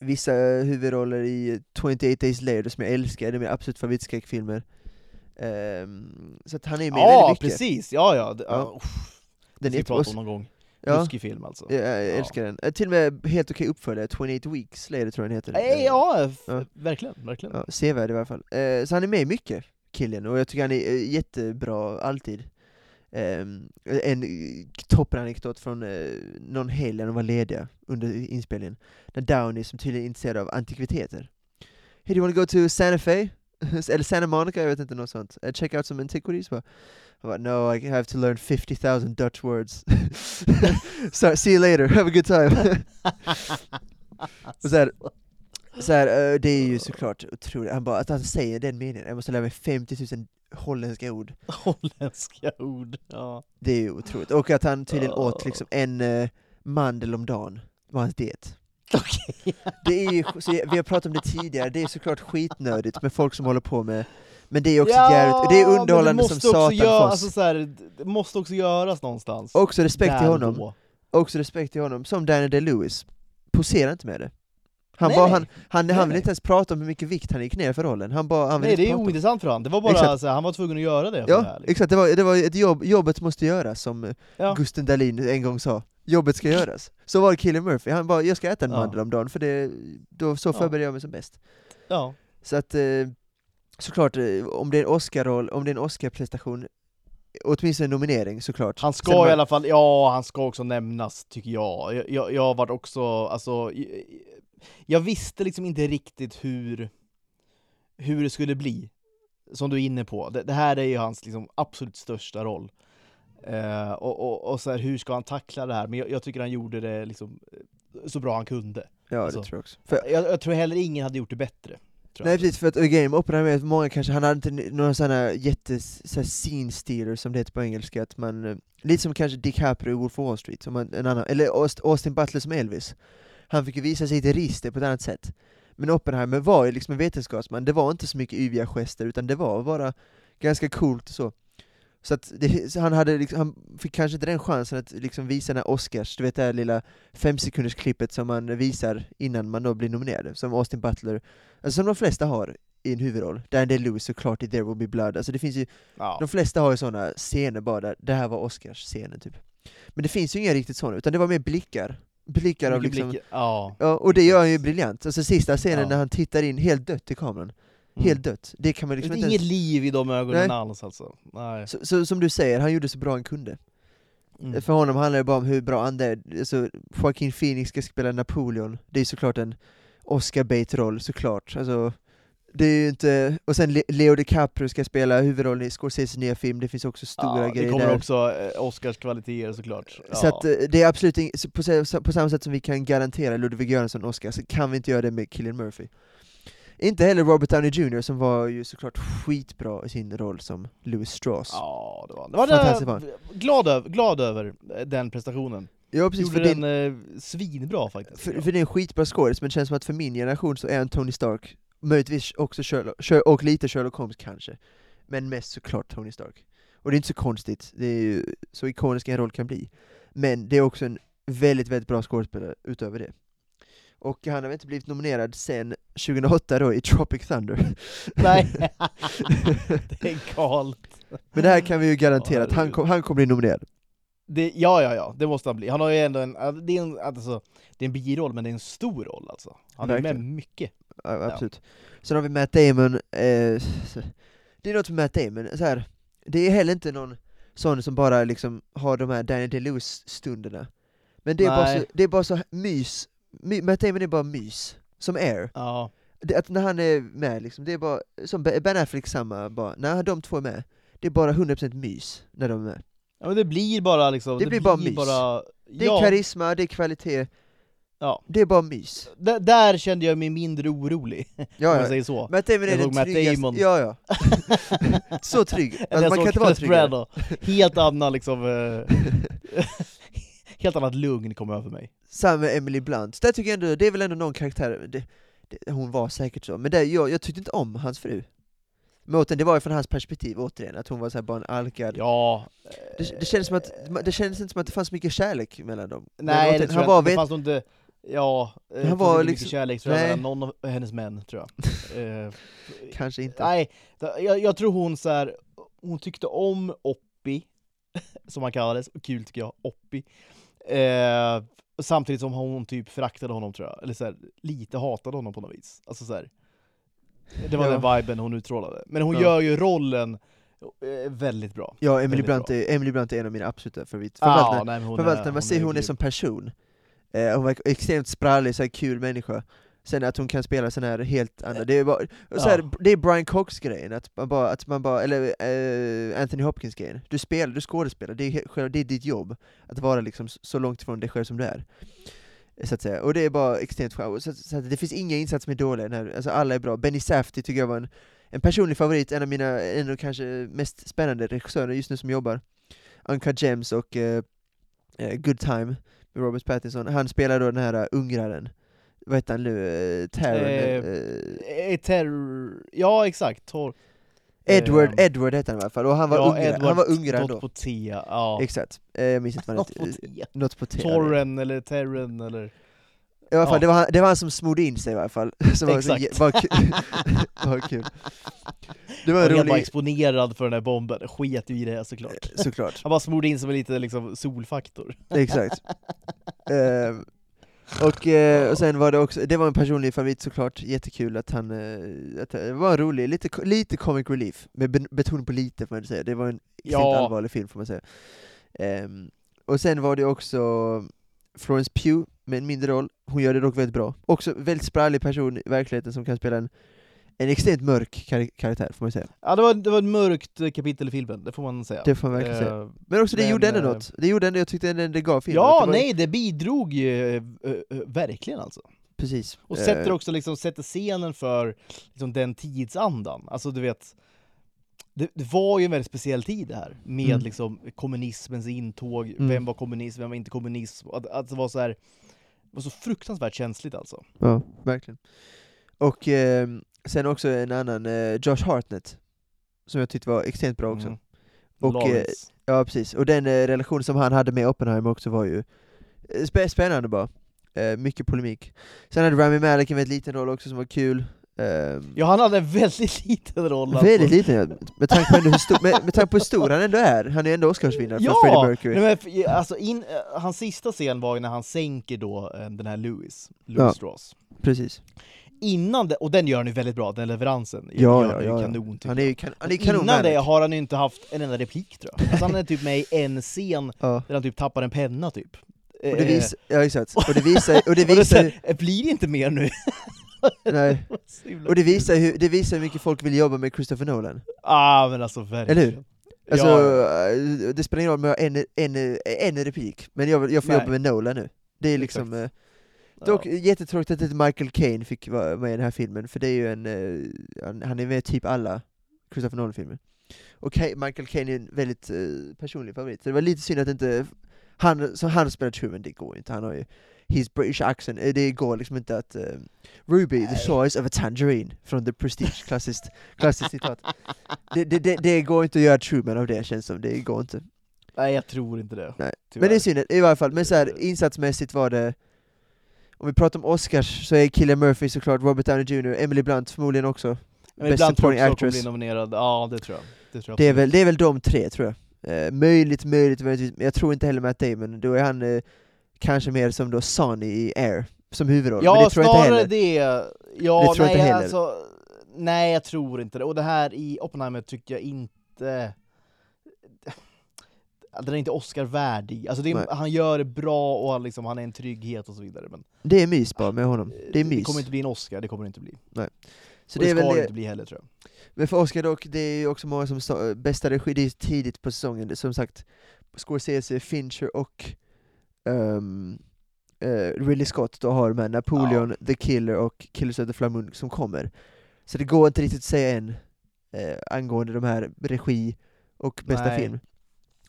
vissa huvudroller i 28 Days Later som jag älskar, det är mina absolut favoritskräckfilmer. Ehm, så att han är med Ja, väldigt mycket. precis! Ja, ja. Det, Ja. ja. uff, Den ska vi prata om någon gång. Ja. Ruskig film alltså. Ja, jag älskar den. Eh, Till och med helt okej uppföljare, 28 Weeks Later tror jag den heter. Eh, ja, Ja. verkligen, verkligen. ja, sevärd i alla fall. Så han är med mycket, killen, och jag tycker han är jättebra alltid. Ehm, en eh, toppenanekdot från eh, någon helg när de var lediga under inspelningen, när Downey, som tydligen är intresserad av antikviteter, Hey, do you want to go to Santa Fe? [LAUGHS] Eller Santa Monica, jag vet inte, något sånt. Uh, check out some antiquities? Bara, but no, I have to learn 50,000 Dutch words. [LAUGHS] Sorry, see you later, have a good time. [LAUGHS] Was that så här, eh, det är ju såklart otroligt, han bara, att han säger den meningen, jag måste lära mig 50 000 holländska ord, [LAUGHS] Holländska ord, ja. det är ju otroligt. Och att han tydligen Oh. åt liksom en uh, mandel om dagen, var hans diet. Okej. [LAUGHS] Det är ju, vi har pratat om det tidigare, det är såklart skitnödigt med folk som håller på med, men det är också ja, jävligt, det är underhållande det som satan gör, alltså, så här, Det måste också göras någonstans. Också respekt till Där honom, då. också respekt till honom, som Daniel Day-Lewis, posera inte med det. Han, Nej, bara, han, han, Nej, han vill nej. inte ens prata om hur mycket vikt han gick ner för rollen, han, bara, han Nej, det är ointressant för honom. Det var bara Exakt. så här, han var tvungen att göra det. för det Ja, här, liksom. exakt, det var, det var ett jobb, jobbet måste göras som eh, Ja. Gusten Dahlin en gång sa, jobbet ska göras. Så var Killer Murphy, han bara 'jag ska äta en Ja. mandel om dagen, för det, då, så Ja. förbereder jag mig som bäst' Ja. Så att, eh, såklart, eh, om det är en Oscar-roll, om det är en Oscar-prestation, åtminstone en nominering såklart. Han ska var- i alla fall, ja han ska också nämnas tycker jag. Jag, jag, jag har varit också, alltså, jag, visste liksom inte riktigt hur, hur det skulle bli. Som du är inne på, det, det här är ju hans liksom, absolut största roll. Eh, och och, och så här, hur ska han tackla det här? Men jag, jag tycker han gjorde det liksom, eh, så bra han kunde. Ja, alltså. det tror jag också. För, Jag, jag tror heller ingen hade gjort det bättre. Nej precis, för att med Oppenheimer att många kanske, han hade inte några sådana jättes, så scene stealers som det heter på engelska, att man, eh, lite som kanske DiCaprio i Wolf of Wall Street, som man, en annan, eller Aust- Austin Butler som Elvis. Han fick ju visa sig till rister på ett annat sätt. Men Oppenheimer var ju liksom en vetenskapsman, det var inte så mycket yviga gester, utan det var bara ganska coolt och så. Så att det, så han, hade liksom, han fick kanske inte den chansen att liksom visa den här Oscars, du vet det här lilla femsekundersklippet som man visar innan man då blir nominerad, som Austin Butler, alltså som de flesta har i en huvudroll. Daniel Day-Lewis såklart i There Will Be Blood, alltså det finns ju, Ja. de flesta har ju sådana scener bara där, det här var Oscars-scenen typ. Men det finns ju inga riktigt sådana, utan det var mer blickar. Blickar av liksom, blickar. Ja. ja, och det gör han ju briljant. Alltså sista scenen Ja. när han tittar in helt dött i kameran, Mm. helt dött. Det kan man Det liksom finns inte inget ens... liv i de ögonen Nej. alls alltså. Nej. Så, så, som du säger, han gjorde så bra han kunde. Mm. För honom handlar det bara om hur bra han är. Alltså, Joaquin Phoenix ska spela Napoleon, det är såklart en Oscar-bait-roll såklart. Alltså, det är ju inte... Och sen Le- Leo DiCaprio ska spela huvudrollen i Scorseses nya film, det finns också stora ja, grejer Det kommer där. också eh, Oscars kvaliteter såklart. Ja. Så att, eh, det är absolut så på, på samma sätt som vi kan garantera Ludwig Göransson Oscar, så kan vi inte göra det med Cillian Murphy. Inte heller Robert Downey Jr som var ju såklart skitbra i sin roll som Louis Strauss. Ja, det var, det var Fantastiskt det, glad, över, glad över eh, den prestationen. Ja precis, för, Gjorde din, den eh, svinbra faktiskt. för, för det är en skitbra skådis, men det känns som att för min generation så är han Tony Stark, möjligtvis också Sherlock, Sher- och lite Sherlock Holmes kanske, men mest såklart Tony Stark. Och det är inte så konstigt, det är ju så ikonisk en roll kan bli. Men det är också en väldigt, väldigt bra skådespelare utöver det. Och han har väl inte blivit nominerad sen 2008 då i Tropic Thunder. [LAUGHS] Nej, [LAUGHS] det är galet. Men det här kan vi ju garantera att han, kom, han kommer bli nominerad. Det, ja, ja, ja, det måste han bli. Han har ju ändå en, det är en, alltså, det är en biroll, men det är en stor roll alltså. Han är med Verkligen. Mycket. Ja, absolut. Sen har vi Matt Damon, eh, [LAUGHS] det är något med Matt Damon, så här. det är heller inte någon sån som bara liksom har de här Danny DeLuise-stunderna. Men det är, bara så, det är bara så mys, My, Matt Damon är bara mys, som Air. Ja. Det, att när han är med, liksom, det är bara, som Ben Affleck samma, bara, när de två är med, det är bara 100% mys när de är med. ja, men det blir bara liksom, Det blir bara mys. bara- Det är ja, karisma, det är kvalitet, ja. det är bara mys. D- där kände jag mig mindre orolig, om Ja, man ja. säger så. Matt Damon är den tryggaste, ja ja. [LAUGHS] så trygg, alltså, man kan inte vara tryggare. Helt annan liksom, eh, [LAUGHS] helt annat lugn kom över mig. Samma med Emily Blunt, där tycker jag ändå, det är väl ändå någon karaktär, det, det, hon var säkert så, men det, jag, jag tyckte inte om hans fru. Återigen, det var ju från hans perspektiv återigen, att hon var så här bara en alkad Ja, det, det, kändes som att, det kändes inte som att det fanns mycket kärlek mellan dem. Nej återigen, han var. Det fanns nog inte, ja, eh, Han han var liksom- mycket kärlek tror jag nej. någon av hennes män, tror jag. [LAUGHS] Eh, kanske inte. Nej, jag, jag tror hon så här, hon tyckte om Oppi, [LAUGHS] som han kallades, kul tycker jag, Oppi. Eh, samtidigt som hon typ föraktade honom tror jag, eller så här, lite hatade honom på något vis. Alltså så här, det var Ja. den viben hon utstrålade. Men hon Ja. gör ju rollen eh, väldigt bra. Ja, Emily Blunt, är, Emily Blunt är en av mina absoluta favoriter. Framförallt hon framförallt är- när man ser hur hon är som person. Eh, hon var extremt sprallig, så här kul människa. Sen att hon kan spela sån här helt andra, det är, bara, så här, Ja. det är Brian Cox-grejen, att man bara, att man bara eller eh, Anthony Hopkins-grejen. Du spelar, du skådespelar, det är, det är ditt jobb, att vara liksom så långt ifrån dig själv som du är. Så att säga. Och det är bara extremt skönt. Så, så det finns inga insatser som är dåliga, här. alltså alla är bra. Benny Safdie tycker jag var en, en personlig favorit, en av mina en av kanske mest spännande regissörer just nu som jobbar. Uncut Gems och eh, Good Time Robert Pattinson. Han spelar då den här uh, ungraren. Vad heter han nu? Uh, Taron? Eh, eh, Eh, terror... Ja, exakt. Tor... Edward, eh, Edward hette han i alla fall, och han var, ja, ungrare, Edward han var ungraren något då. på T, ja. Exakt, eh, jag minns inte vad han [LAUGHS] hette. Något på T. Torren eller Terren eller... I alla fall, Ja. det, var han, det var han som smorde in sig i alla fall. [LAUGHS] Som var, Exakt. var, kul. [LAUGHS] var kul. Det var Han en var rolig, exponerad för den här bomben, sket ju i det såklart. såklart. Han bara smorde in som en liten liksom, solfaktor. Exakt. [LAUGHS] Ehm, och, eh, och sen var det också, det var en personlig favorit såklart, jättekul att han, eh, att det var rolig, lite, lite comic relief, med betoning på lite får man säga, det var en Ja. allvarlig film får man säga. Ehm, och sen var det också Florence Pugh med en mindre roll, hon gör det dock väldigt bra. Också väldigt sprallig person i verkligheten som kan spela en, en extremt mörk kar- karaktär får man säga. Ja, det var, det var ett mörkt kapitel i filmen, det får man säga. Det får man verkligen säga. Eh, Men också det men, gjorde ändå eh, något, det gjorde ändå, jag tyckte ändå det gav filmen. Ja, det nej, det bidrog ju eh, eh, verkligen alltså. Precis. Och sätter också liksom, sätter scenen för liksom, den tidsandan. Alltså du vet, det, det var ju en väldigt speciell tid det här, med Mm. liksom kommunismens intåg, Mm. vem var kommunist, vem var inte kommunism, att, att det var så här, det var så fruktansvärt känsligt alltså. Ja, verkligen. Och eh, sen också en annan, eh, Josh Hartnett, som jag tyckte var extremt bra också. Mm. Och, eh. Ja, precis. Och den eh, relation som han hade med Oppenheimer också var ju eh, spä spännande bara. Eh, mycket polemik. Sen hade Rami Malek en väldigt liten roll också som var kul. Ehm, Ja, han hade en väldigt liten roll alltså. Väldigt liten, ja. med tanke, på hur stor, med, med tanke på hur stor han ändå är. Han är ändå Oscarsvinnare Ja! för Freddie Mercury. Nej, men, för- alltså in, eh, hans sista scen var ju när han sänker då eh, den här Lewis, Lewis Ja. Strauss. Precis. Innan det, och den gör han ju väldigt bra, den leveransen Ja, gör ja, ja, ja. kanon Han är ju kan, han är ju Innan kanon det har han ju inte haft en enda replik tror jag. Alltså han är typ med i en scen Ja. där han typ tappar en penna typ. Och det Eh, visar, ja exakt. Och det visar, och det [LAUGHS] och visar, här, "Eh, blir det inte mer nu? [LAUGHS] [LAUGHS] nej. Och det visar, hur, det visar hur mycket folk vill jobba med Christopher Nolan. Ah men alltså verkligen. Eller hur? Alltså, Ja, eh, det spelar ingen roll om jag har en, en, en replik, men jag, jag får Nej. jobba med Nolan nu. Det är liksom... Exakt. Eh, dock jättetråkigt att inte Michael Caine fick vara med i den här filmen, för det är ju en... Eh, han, är med i typ alla Christopher Nolan-filmer. Och Michael Caine är en väldigt personlig favorit, så det var lite synd att inte... Han, som han spelar Truman, det går inte, han har ju his British accent, Eh, det går liksom inte att... eh, Ruby, the choice of a tangerine, från The Prestige, [LAUGHS] klassiskt, klassiskt citat. Det, det, det, det går inte att göra Truman av det känns som, det går inte. Nej jag tror inte det. Nej. Tyvärr. Men det är synd, i varje fall, men så här, insatsmässigt var det Om vi pratar om Oscars så är Cillian Murphy såklart, Robert Downey Jr, Emily Blunt förmodligen också Men Best tror supporting actress. blir nominerad, ja det tror jag. Det, tror jag det är, väl, det är väl de tre tror jag eh, Möjligt, möjligt, möjligtvis, jag tror inte heller Matt Damon, då är han eh, kanske mer som då Sonny i Air, som huvudroll, Ja, men det tror jag inte heller det. Ja, Det tror jag nej, inte heller. Alltså, nej, jag tror inte det. Och det här i Oppenheimer tycker jag inte... den är inte Oscar-värdig. Alltså det är, Nej. han gör det bra och han, liksom, han är en trygghet och så vidare. Men Det är mys bara med honom. Det är det mys. kommer inte bli en Oscar, det kommer det inte bli. Så och det, det ska det det. inte bli heller tror jag. Men för Oscar dock, det är ju också många som sa, bästa regi, det är tidigt på säsongen, som sagt Scorsese, Fincher och ehm, eh, Ridley Scott då har här Napoleon, The Killer och Killers of the Flower Moon som kommer. Så det går inte riktigt att säga än eh, angående de här regi och bästa Nej. film.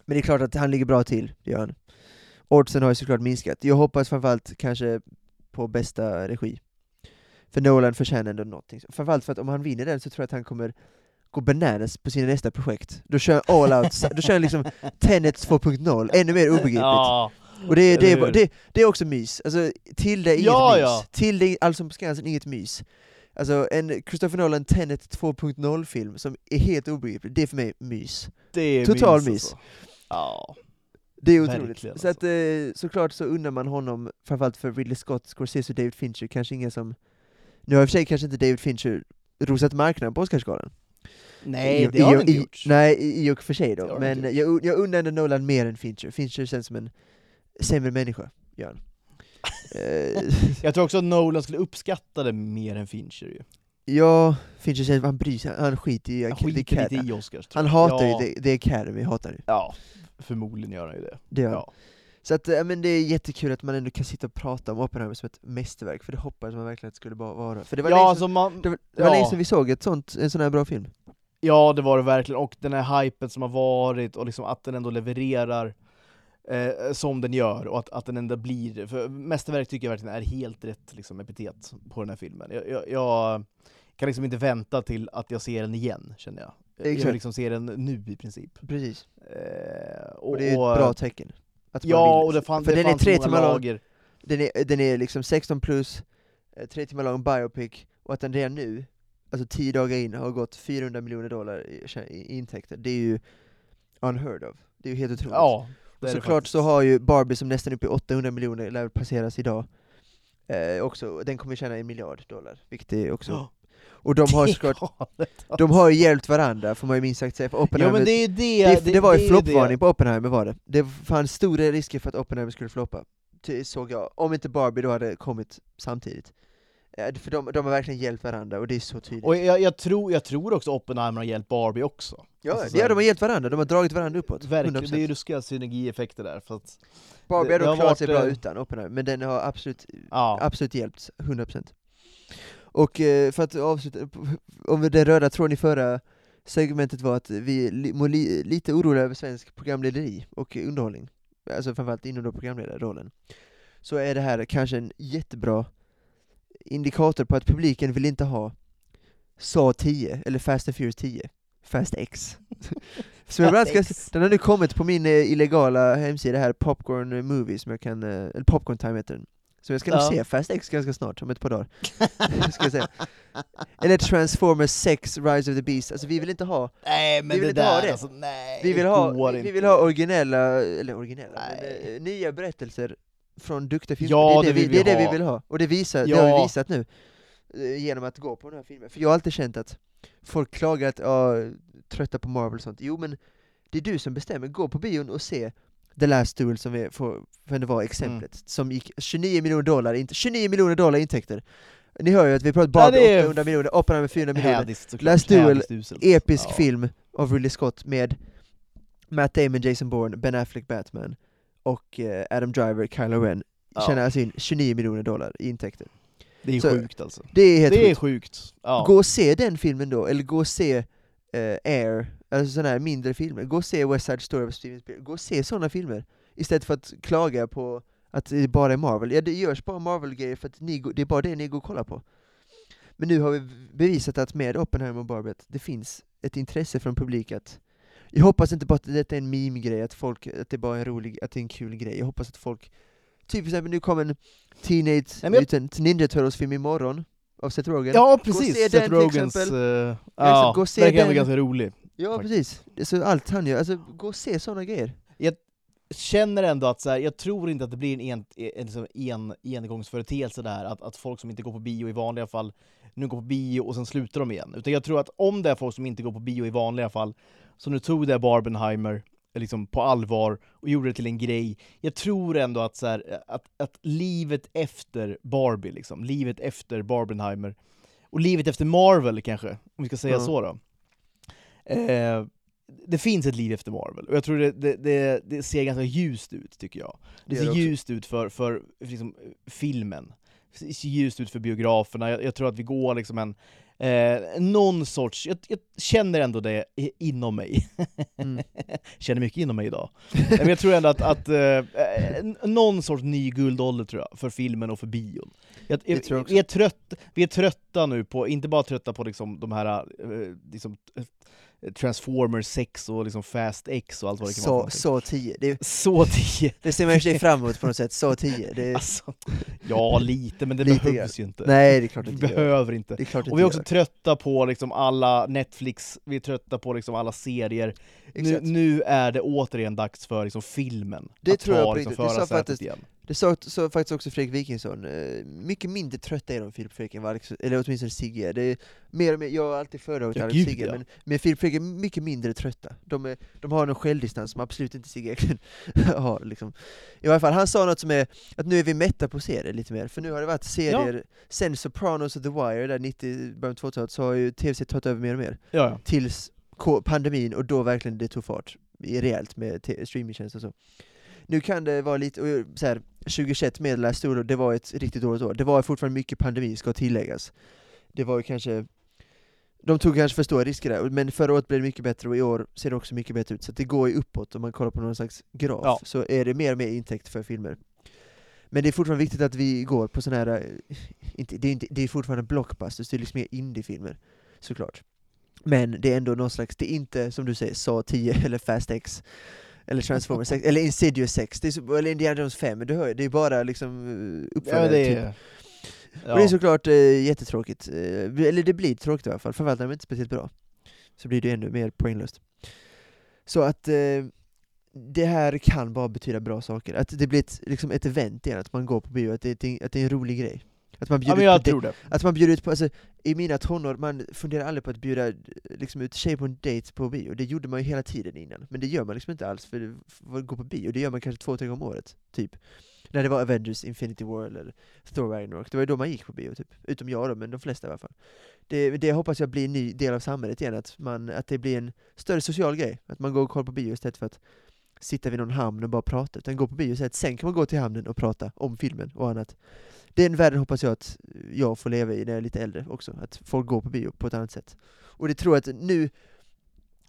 Men det är klart att han ligger bra till, det gör han. Oddsen har ju såklart minskat. Jag hoppas framförallt kanske på bästa regi. För Nolan förtjänar ändå någonting. Framförallt för att om han vinner den så tror jag att han kommer gå bananas på sina nästa projekt. Då kör han all out, [LAUGHS] då kör han liksom Tenet 2.0, ännu mer obegripligt. Ja, Och det, det, är, det, det är också mys. Alltså, till det är inget Ja, mys. ja. Till det, Allsång på Skansen, inget mys. Alltså en Christopher Nolan Tenet 2.0-film som är helt obegriplig, det är för mig mys. det är Total mys. mys. Alltså. Ja. Det är otroligt. Verkligen, Så att, eh, såklart så undrar man honom, framförallt för Ridley Scott, Scorsese och David Fincher, kanske inga som... Nu har i och för sig kanske inte David Fincher rosat marknaden på Oscarsgalan. Nej, I- det har i- han inte i- gjort. Nej, i i och för sig då. Men jag, jag undrar ändå Nolan mer än Fincher. Fincher känns som en sämre människa, gör han. [LAUGHS] Eh, Jag tror också att Nolan skulle uppskatta det mer än Fincher ju. ja, Fincher känns, han bryr sig, han skiter i Han skiter lite i Oscars. Han hatar ja. ju The, The Academy, hatar det. Ja, förmodligen gör han ju det. det gör. Ja. Så att, ja, men det är jättekul att man ändå kan sitta och prata om Oppenheimer som ett mästerverk, för det hoppades man verkligen att det skulle bara vara. För det var, Ja, länge, sedan, alltså man, det var, det var ja. vi såg ett sånt, en sån här bra film. ja, det var det verkligen. Och den här hypen som har varit, och liksom att den ändå levererar eh, som den gör, och att, att den ändå blir... För mästerverk tycker jag verkligen är helt rätt liksom, epitet på den här filmen. Jag, jag, jag kan liksom inte vänta till att jag ser den igen, känner jag. Jag Exakt. vill liksom se den nu i princip. Precis. Eh, Och, det är ett bra tecken. Att Ja, vill- och det, fan, för det den är fanns tre timmar lång, den är, den är liksom 16 plus, eh, tre timmar lång biopic, och att den redan nu, alltså 10 dagar in, har gått 400 miljoner dollar i, i intäkter, det är ju unheard of. Det är ju helt otroligt. Ja, såklart så har ju Barbie som nästan är uppe i 800 miljoner, lär passeras idag, eh, också, den kommer tjäna en miljard dollar, vilket är också... Ja, Och de har [LAUGHS] såklart, de har hjälpt varandra, får man ju minst sagt säga, för Oppenheimer men det är det, det, det, var ju floppvarning på Oppenheimer var det. Det fanns stora risker för att Oppenheimer skulle floppa, såg jag. Om inte Barbie då hade kommit samtidigt. Eh, För de, de har verkligen hjälpt varandra, och det är så tydligt. Och jag, jag, tror, jag tror också Oppenheimer har hjälpt Barbie också. ja, alltså så ja, de har hjälpt varandra, de har dragit varandra uppåt. Verkligen, 100%. det är ruskiga synergieffekter där. För att, Barbie det- har har klarat sig bra eh, utan Oppenheimer, men den har absolut, ja. absolut hjälpt, 100%. Och eh, för att avsluta, om den röda tråden i förra segmentet var att vi mår li, lite oroliga över svensk programlederi och underhållning, alltså framförallt inom programledarrollen, så är det här kanske en jättebra indikator på att publiken vill inte ha SA 10, eller Fast and Furious 10, Fast X. [LAUGHS] Så jag ska, den har nu kommit på min eh, illegala hemsida här, Popcorn Movie, som jag kan, eh, eller Popcorn Time heter den. Så jag ska nog Ja. se Fast X ganska snart, om ett par dagar. [LAUGHS] ska jag säga. Eller Transformers 6, Rise of the Beast, alltså vi vill inte ha, Nej men Vi vill det inte ha där det. alltså, nej. vi vill ha, vi, vi vill ha originella, eller originella, men, eh, nya berättelser från duktiga filmer. Ja, det är det, det vi, vill det, är vi det vi ha. vill ha, och det, visar, det Ja. har vi visat nu, eh, genom att gå på den här filmen. För jag har alltid känt att folk klagar att, ja, trötta på Marvel och sånt. Jo men, det är du som bestämmer, gå på bion och se The Last Duel som är, för, för det var exemplet, Mm. som gick 29 miljoner dollar, inte 29 miljoner dollar intäkter! Ni hör ju att vi pratar Ja, Barbie det är 800 miljoner, Oppenheimer 400 miljoner. Last Duel, episk Ja. film av Ridley Scott med Matt Damon, Jason Bourne, Ben Affleck, Batman och eh, Adam Driver, Kylo Ren Ja. tjänar alltså in 29 miljoner dollar i intäkter. Det är Så- sjukt alltså. Det är helt Det är sjukt. sjukt. Ja. Gå och se den filmen då, eller gå och se eh, Air, alltså sådana här mindre filmer. Gå och se West Side Story av Steven Spielberg. Gå och se sådana filmer, istället för att klaga på att det bara är Marvel. Ja, det görs bara Marvel-grejer för att ni, det är bara det ni går och kollar på. Men nu har vi bevisat att med Oppenheimer och Barbie att det finns ett intresse från publik att jag hoppas inte bara att detta är en meme-grej, att, folk, att det bara är en rolig, att det är en kul grej. Jag hoppas att folk, typ till exempel nu kommer en Teenage jag- Mutant Ninja Turtles-film imorgon, av Seth Rogen. Ja precis, se den Seth till Rogans... eh, liksom, ja, gå se verkar den. ganska rolig. Ja faktiskt. precis, Det är så allt han gör, alltså gå och se sådana grejer. känner ändå att så här, jag tror inte att det blir en, en, en, liksom en engångsföreteelse där, att, att folk som inte går på bio i vanliga fall nu går på bio och sen slutar de igen. Utan jag tror att om det är folk som inte går på bio i vanliga fall, som nu tog det Barbenheimer, liksom på allvar och gjorde det till en grej. Jag tror ändå att, så här, att, att livet efter Barbie, liksom, livet efter Barbenheimer, och livet efter Marvel kanske, om vi ska säga Ja. så då. Eh, det finns ett liv efter Marvel, och jag tror det, det, det, det ser ganska ljust ut tycker jag. Det, ser ljust ut för, för liksom, filmen. Det ser ljust ut för biograferna, jag, jag tror att vi går liksom en Eh, någon sorts, jag, jag känner ändå det inom mig. Mm. [LAUGHS] känner mycket inom mig idag. Men jag tror ändå att, att eh, någon sorts ny guldålder tror jag, för filmen och för bion. Jag, jag också. vi, är trött, vi är trötta nu på, inte bara trötta på liksom de här eh, liksom, Transformers 6 och liksom Fast X och allt vad det kan vara Så, för någonting. så 10. Det, Så 10! det ser man i sig fram emot på något sätt, så 10. Det, Alltså, ja, lite, men det Lite behövs ju inte. nej, det är klart vi det inte gör. behöver inte. Det är klart det Och vi är också gör. trötta på liksom alla Netflix, vi är trötta på liksom alla serier. Nu, nu är det återigen dags för liksom filmen Det att tror ta jag liksom förarsätet igen. Det sa så faktiskt också Fredrik Wikingsson, eh, mycket mindre trötta är de Filip Fredrik än vad Alex, eller åtminstone Sigge. Det är mer och mer, jag har alltid föredragit Ja, Alex Sigge, ja. men, men Filip Fredrik är mycket mindre trötta. De, är, de har en självdistans som absolut inte Sigge egentligen [LAUGHS] har. Liksom. I alla fall, han sa något som är att nu är vi mätta på serier lite mer, för nu har det varit serier, sen Sopranos och The Wire, där 90, början av 2000-talet, så har ju tv-serier tagit över mer och mer. Ja, ja. tills pandemin och då verkligen det tog fart rejält med te- streamingtjänster och så. Nu kan det vara lite, så här, 2021 med Last Solo, det var ett riktigt dåligt år. Det var fortfarande mycket pandemi, ska tilläggas. Det var ju kanske, de tog kanske för stora risker där, men förra året blev det mycket bättre och i år ser det också mycket bättre ut. Så det går ju uppåt om man kollar på någon slags graf, Ja. så är det mer och mer intäkt för filmer. Men det är fortfarande viktigt att vi går på sådana här, eh, inte, det, är inte, det är fortfarande blockbusters, det är liksom mer indiefilmer, såklart. Men det är ändå någon slags, det är inte som du säger, Saw 10 eller Fast X eller Transformers 6, eller Insidious 6, det är så, eller Indiana Jones 5, men du hör ju, det är bara liksom eh, ja uppföljare det typ. är... Och det är såklart eh, jättetråkigt, eh, eller det blir tråkigt i alla fall, förvaltar de inte speciellt bra så blir det ännu mer poänglöst. Så att eh, det här kan bara betyda bra saker, att det blir ett, liksom ett event igen, att man går på bio, att det, är- att det är en rolig grej. Att man Ja bjuder men ut på det. att man bjuder ut på, alltså, i mina tonår, man funderar aldrig på att bjuda liksom, ut tjejer på en dejt på bio, det gjorde man ju hela tiden innan, men det gör man liksom inte alls för, för att gå på bio, det gör man kanske två, tre gånger om året, typ. När det var Avengers, Infinity War eller Thor Ragnarok, det var ju då man gick på bio typ, utom jag då, men de flesta i alla fall. Det, det hoppas jag blir en ny del av samhället igen, att, man, att det blir en större social grej, att man går och kollar på bio istället för att sitta vid någon hamn och bara prata, utan gå på bio istället, sen kan man gå till hamnen och prata om filmen och annat. Den världen hoppas jag att jag får leva i när jag är lite äldre också, att folk går på bio på ett annat sätt. Och det tror jag att nu,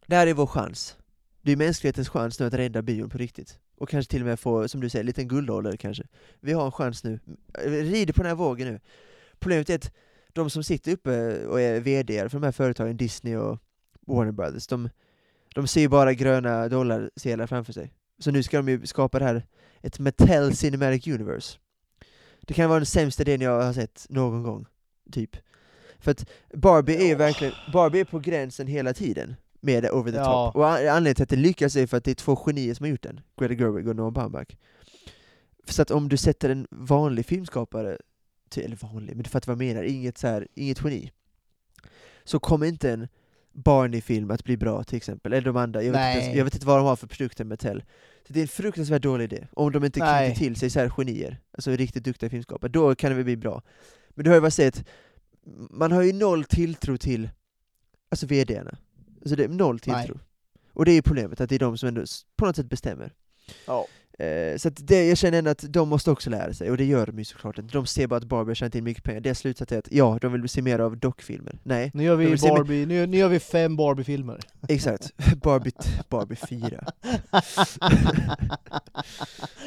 det här är vår chans. Det är mänsklighetens chans nu att rädda bion på riktigt. Och kanske till och med få, som du säger, en liten guldålder kanske. Vi har en chans nu. Rider på den här vågen nu. Problemet är att de som sitter uppe och är VD för de här företagen, Disney och Warner Brothers, de, de ser ju bara gröna dollarsedlar framför sig. Så nu ska de ju skapa det här, ett Mattel Cinematic Universe. Det kan vara den sämsta idén jag har sett någon gång, typ. För att Barbie är ju verkligen, Barbie är på gränsen hela tiden med det over the Ja. top. Och an- anledningen till att det lyckas är för att det är två genier som har gjort den, Greta Gerwig och Noah Baumbach. Så att om du sätter en vanlig filmskapare, till, eller vanlig, men du fattar vad jag menar, inget, så här, inget geni, så kommer inte en Barney-film att bli bra till exempel, eller de andra, jag vet, inte, Nej. jag vet inte vad de har för produkter med Mattel. Så det är en fruktansvärt dålig idé, om de inte Nej. knyter till sig så här genier, alltså riktigt duktiga filmskapare, då kan det väl bli bra. Men du har ju bara sett, man har ju noll tilltro till alltså VD-arna. Alltså det är noll Nej. tilltro. Och det är ju problemet, att det är de som ändå på något sätt bestämmer. Ja. Eh, så det, jag känner ändå att de måste också lära sig, och det gör de ju såklart inte. De ser bara att Barbie har tjänat in mycket pengar. Deras slutsats är att ja, de vill se mer av dockfilmer. Nej, Nu gör vi Barbie, nu, nu gör vi fem Barbie-filmer. exakt. [LAUGHS] Barbie, Barbie 4.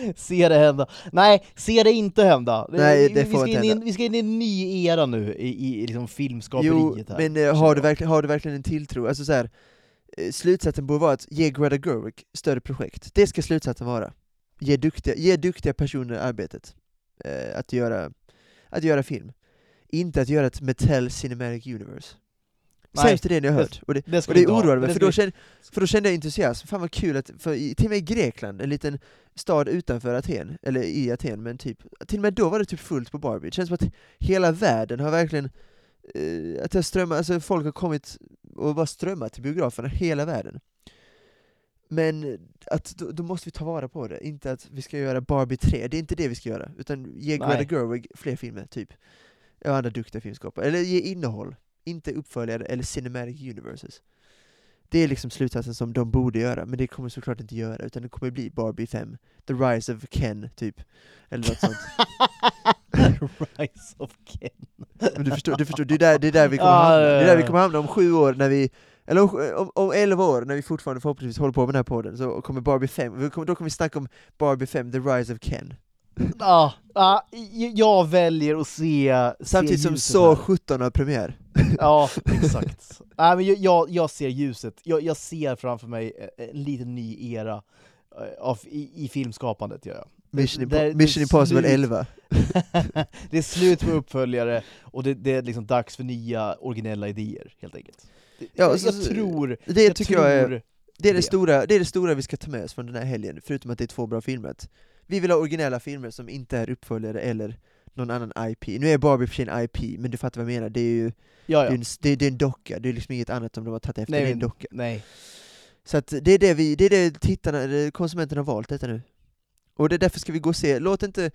[LAUGHS] se det hända. Nej, se det inte hända. Nej, vi, det vi, får ska inte in hända. vi ska in i en ny era nu i, i liksom Jo, filmskaperiet här. men eh, har, du verkligen, har du verkligen en tilltro? Alltså så här, eh, slutsatsen borde vara att ge Greta Gerwig större projekt. Det ska slutsatsen vara. Ge duktiga, ge duktiga personer arbetet eh, att, göra, att göra film. Inte att göra ett Mattel Cinematic Universe. Nej, Sämsta idén jag det- hört. Och det, Det och det oroade Det mig, för då, kände, för då kände jag entusiasm. Fan vad kul att, för i, till och med i Grekland, en liten stad utanför Aten, eller i Aten, men typ, till och med då var det typ fullt på Barbie. Det känns som att hela världen har verkligen, eh, att det har strömmat, alltså folk har kommit och bara strömmat till biograferna, hela världen. Men att, då, då måste vi ta vara på det, inte att vi ska göra Barbie 3, det är inte det vi ska göra. Utan ge Greta. Gerwig fler filmer, typ. Och andra duktiga filmskapare. Eller ge innehåll, inte uppföljare eller cinematic universes. Det är liksom slutsatsen som de borde göra, men det kommer såklart inte göra, utan det kommer bli Barbie 5, The Rise of Ken, typ. Eller något sånt. [LAUGHS] Rise of Ken. Men du förstår, du förstår det, är där, det är där vi kommer hamna. Det är där vi kommer hamna om sju år när vi eller om, om, om 11 år, när vi fortfarande förhoppningsvis håller på med den här podden, så kommer Barbie 5, vi kommer, då kommer vi snacka om Barbie 5, The Rise of Ken. Ja, [LAUGHS] ja, j- jag väljer att se... Samtidigt se som Så här. 17 har premiär. Ja, [LAUGHS] exakt. Nej, men jag, jag, ser ljuset. Jag, jag ser framför mig eh, en liten ny era eh, av, i, i filmskapandet. Gör jag. Mission, Det- det- Mission Impossible slut. 11. [LAUGHS] det är slut med uppföljare och det, det är liksom dags för nya originella idéer, helt enkelt. Ja, jag, så- jag tror... Det jag tycker jag är, tror- det är det, det. Stora, det är det stora vi ska ta med oss från den här helgen, förutom att det är två bra filmer. Vi vill ha originella filmer som inte är uppföljare eller någon annan IP. Nu är Barbie för sig en IP, men du fattar vad jag menar, det är ju Ja, det är ja. en, det, det är en docka, det är liksom inget annat som de har tagit efter, Nej, det är en docka. Nej. Så att det är det vi, det är det tittarna, konsumenterna har valt detta nu. Och det är därför ska vi gå och se, låt inte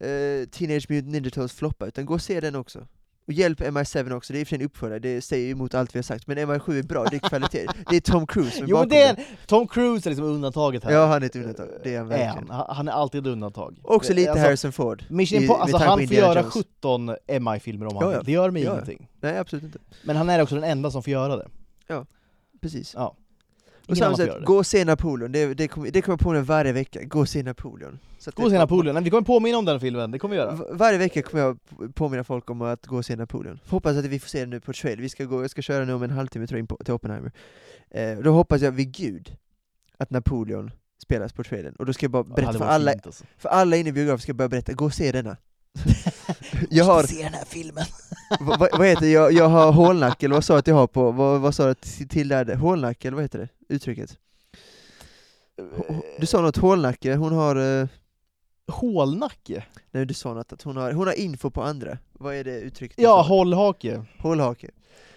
eh, Teenage Mutant Ninja Turtles floppa, utan gå och se den också. Och hjälp MI7 också, det är i och för sig en uppföljare, det säger emot allt vi har sagt, men MI7 är bra, det är kvalitet, [LAUGHS] det är Tom Cruise är Jo men det är en, Tom Cruise är liksom undantaget här. Ja, han är ett undantag, det är han Är verkligen. han. Han är alltid ett undantag. Också lite alltså, Harrison Ford. Mission i- alltså han får göra Jones. 17 MI-filmer om han Ja, ja. det gör mig Ja, ja. ingenting. Nej, absolut inte. Men han är också den enda som får göra det. Precis. Ja. Ingen samma sätt, gå och se Napoleon, det, det kommer det kommer på den varje vecka, gå och se Napoleon. Så Gå och se Napoleon, Nej, vi kommer påminna om den filmen, det kommer vi göra. Varje vecka kommer jag påminna folk om att gå och se Napoleon. Hoppas att vi får se den nu på trail. Vi ska gå, jag ska köra nu om en halvtimme tror jag in till Oppenheimer. Eh, då hoppas jag vid gud att Napoleon spelas på trailern. Och då ska jag bara berätta för alla, alltså. för alla inne i biografen, ska jag bara berätta, gå och se denna. Jag har, se den här filmen! vad, vad heter det, jag, jag har hålnacke, eller vad sa jag att jag har på, vad, vad sa du till till där? Hålnacke, eller vad heter det? Uttrycket? Du sa något hålnacke, hon har, eh, Hålnacke? nej du sa något att hon har, hon har info på andra. Vad är det uttrycket? du Ja, hållhake. Hålhake.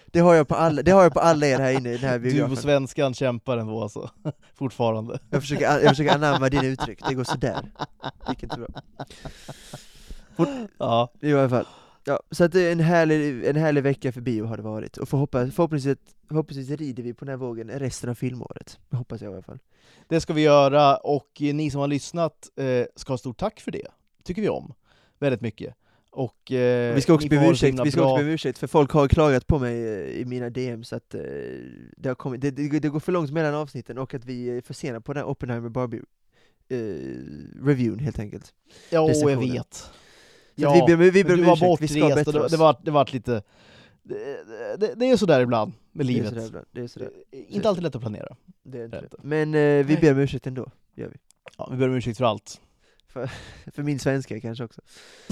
Det har jag på alla, det har jag på alla er här inne i den här Du och biografen. svenskan kämpar ändå alltså, [LAUGHS] fortfarande. Jag försöker, jag försöker anamma dina uttryck, det går sådär. Det gick inte bra. [GASPS] Ja, I alla fall. Ja, så att det är en härlig, en härlig vecka för bio har det varit, och förhoppas, förhoppningsvis, förhoppningsvis rider vi på den här vågen resten av filmåret. Det hoppas jag i alla fall. det ska vi göra och ni som har lyssnat eh, ska ha stort tack för det. tycker vi om. Väldigt mycket. Och, eh, vi ska också be om ursäkt, vi ska bra. också be ursäkt, för folk har klagat på mig eh, i mina DMs att eh, det, har kommit, det, det, det går för långt mellan avsnitten och att vi är för sena på den här Oppenheimer Barbie eh, helt enkelt. Ja, jag vet. Ja, vi ber, vi ber men om var ursäkt, vi ska det, oss. det, var, det var lite... Det, det, det är sådär ibland med det är livet. sådär det är sådär. Eh, Inte alltid lätt att planera. Det är inte. Men eh, vi ber om ursäkt ändå, gör vi. Ja, vi ber om ursäkt för allt. För [LAUGHS] min svenska kanske också.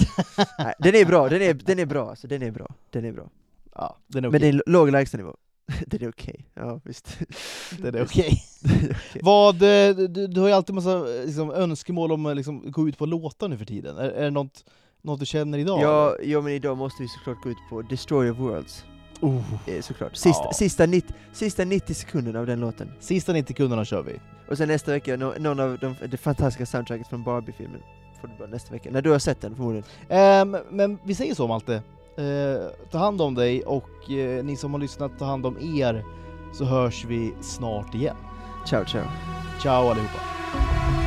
[LAUGHS] Nej, den är bra, den är, den är bra, alltså, den är bra, den är bra. Ja, den är Men okej. det är låg lägstanivå. [LAUGHS] den är okej, ja visst. Den är okej. Är okej. Vad, eh, du, du har ju alltid massa eh, liksom, önskemål om att liksom, gå ut på låtar nu för tiden. Är, är det något, något du känner idag? Ja, eller? ja, men idag måste vi såklart gå ut på Destroy of Worlds, Oh. eh, såklart. Sista, Ja. sista, 90, sista 90 sekunderna av den låten. Sista 90 sekunderna kör vi. Och sen nästa vecka, nå- någon av de, det fantastiska soundtracket från Barbie-filmen. Får du bara nästa vecka, när du har sett den förmodligen. Ehm, men vi säger så Malte. Eh, ta hand om dig och eh, ni som har lyssnat, ta hand om er. Så hörs vi snart igen. Ciao ciao. Ciao allihopa.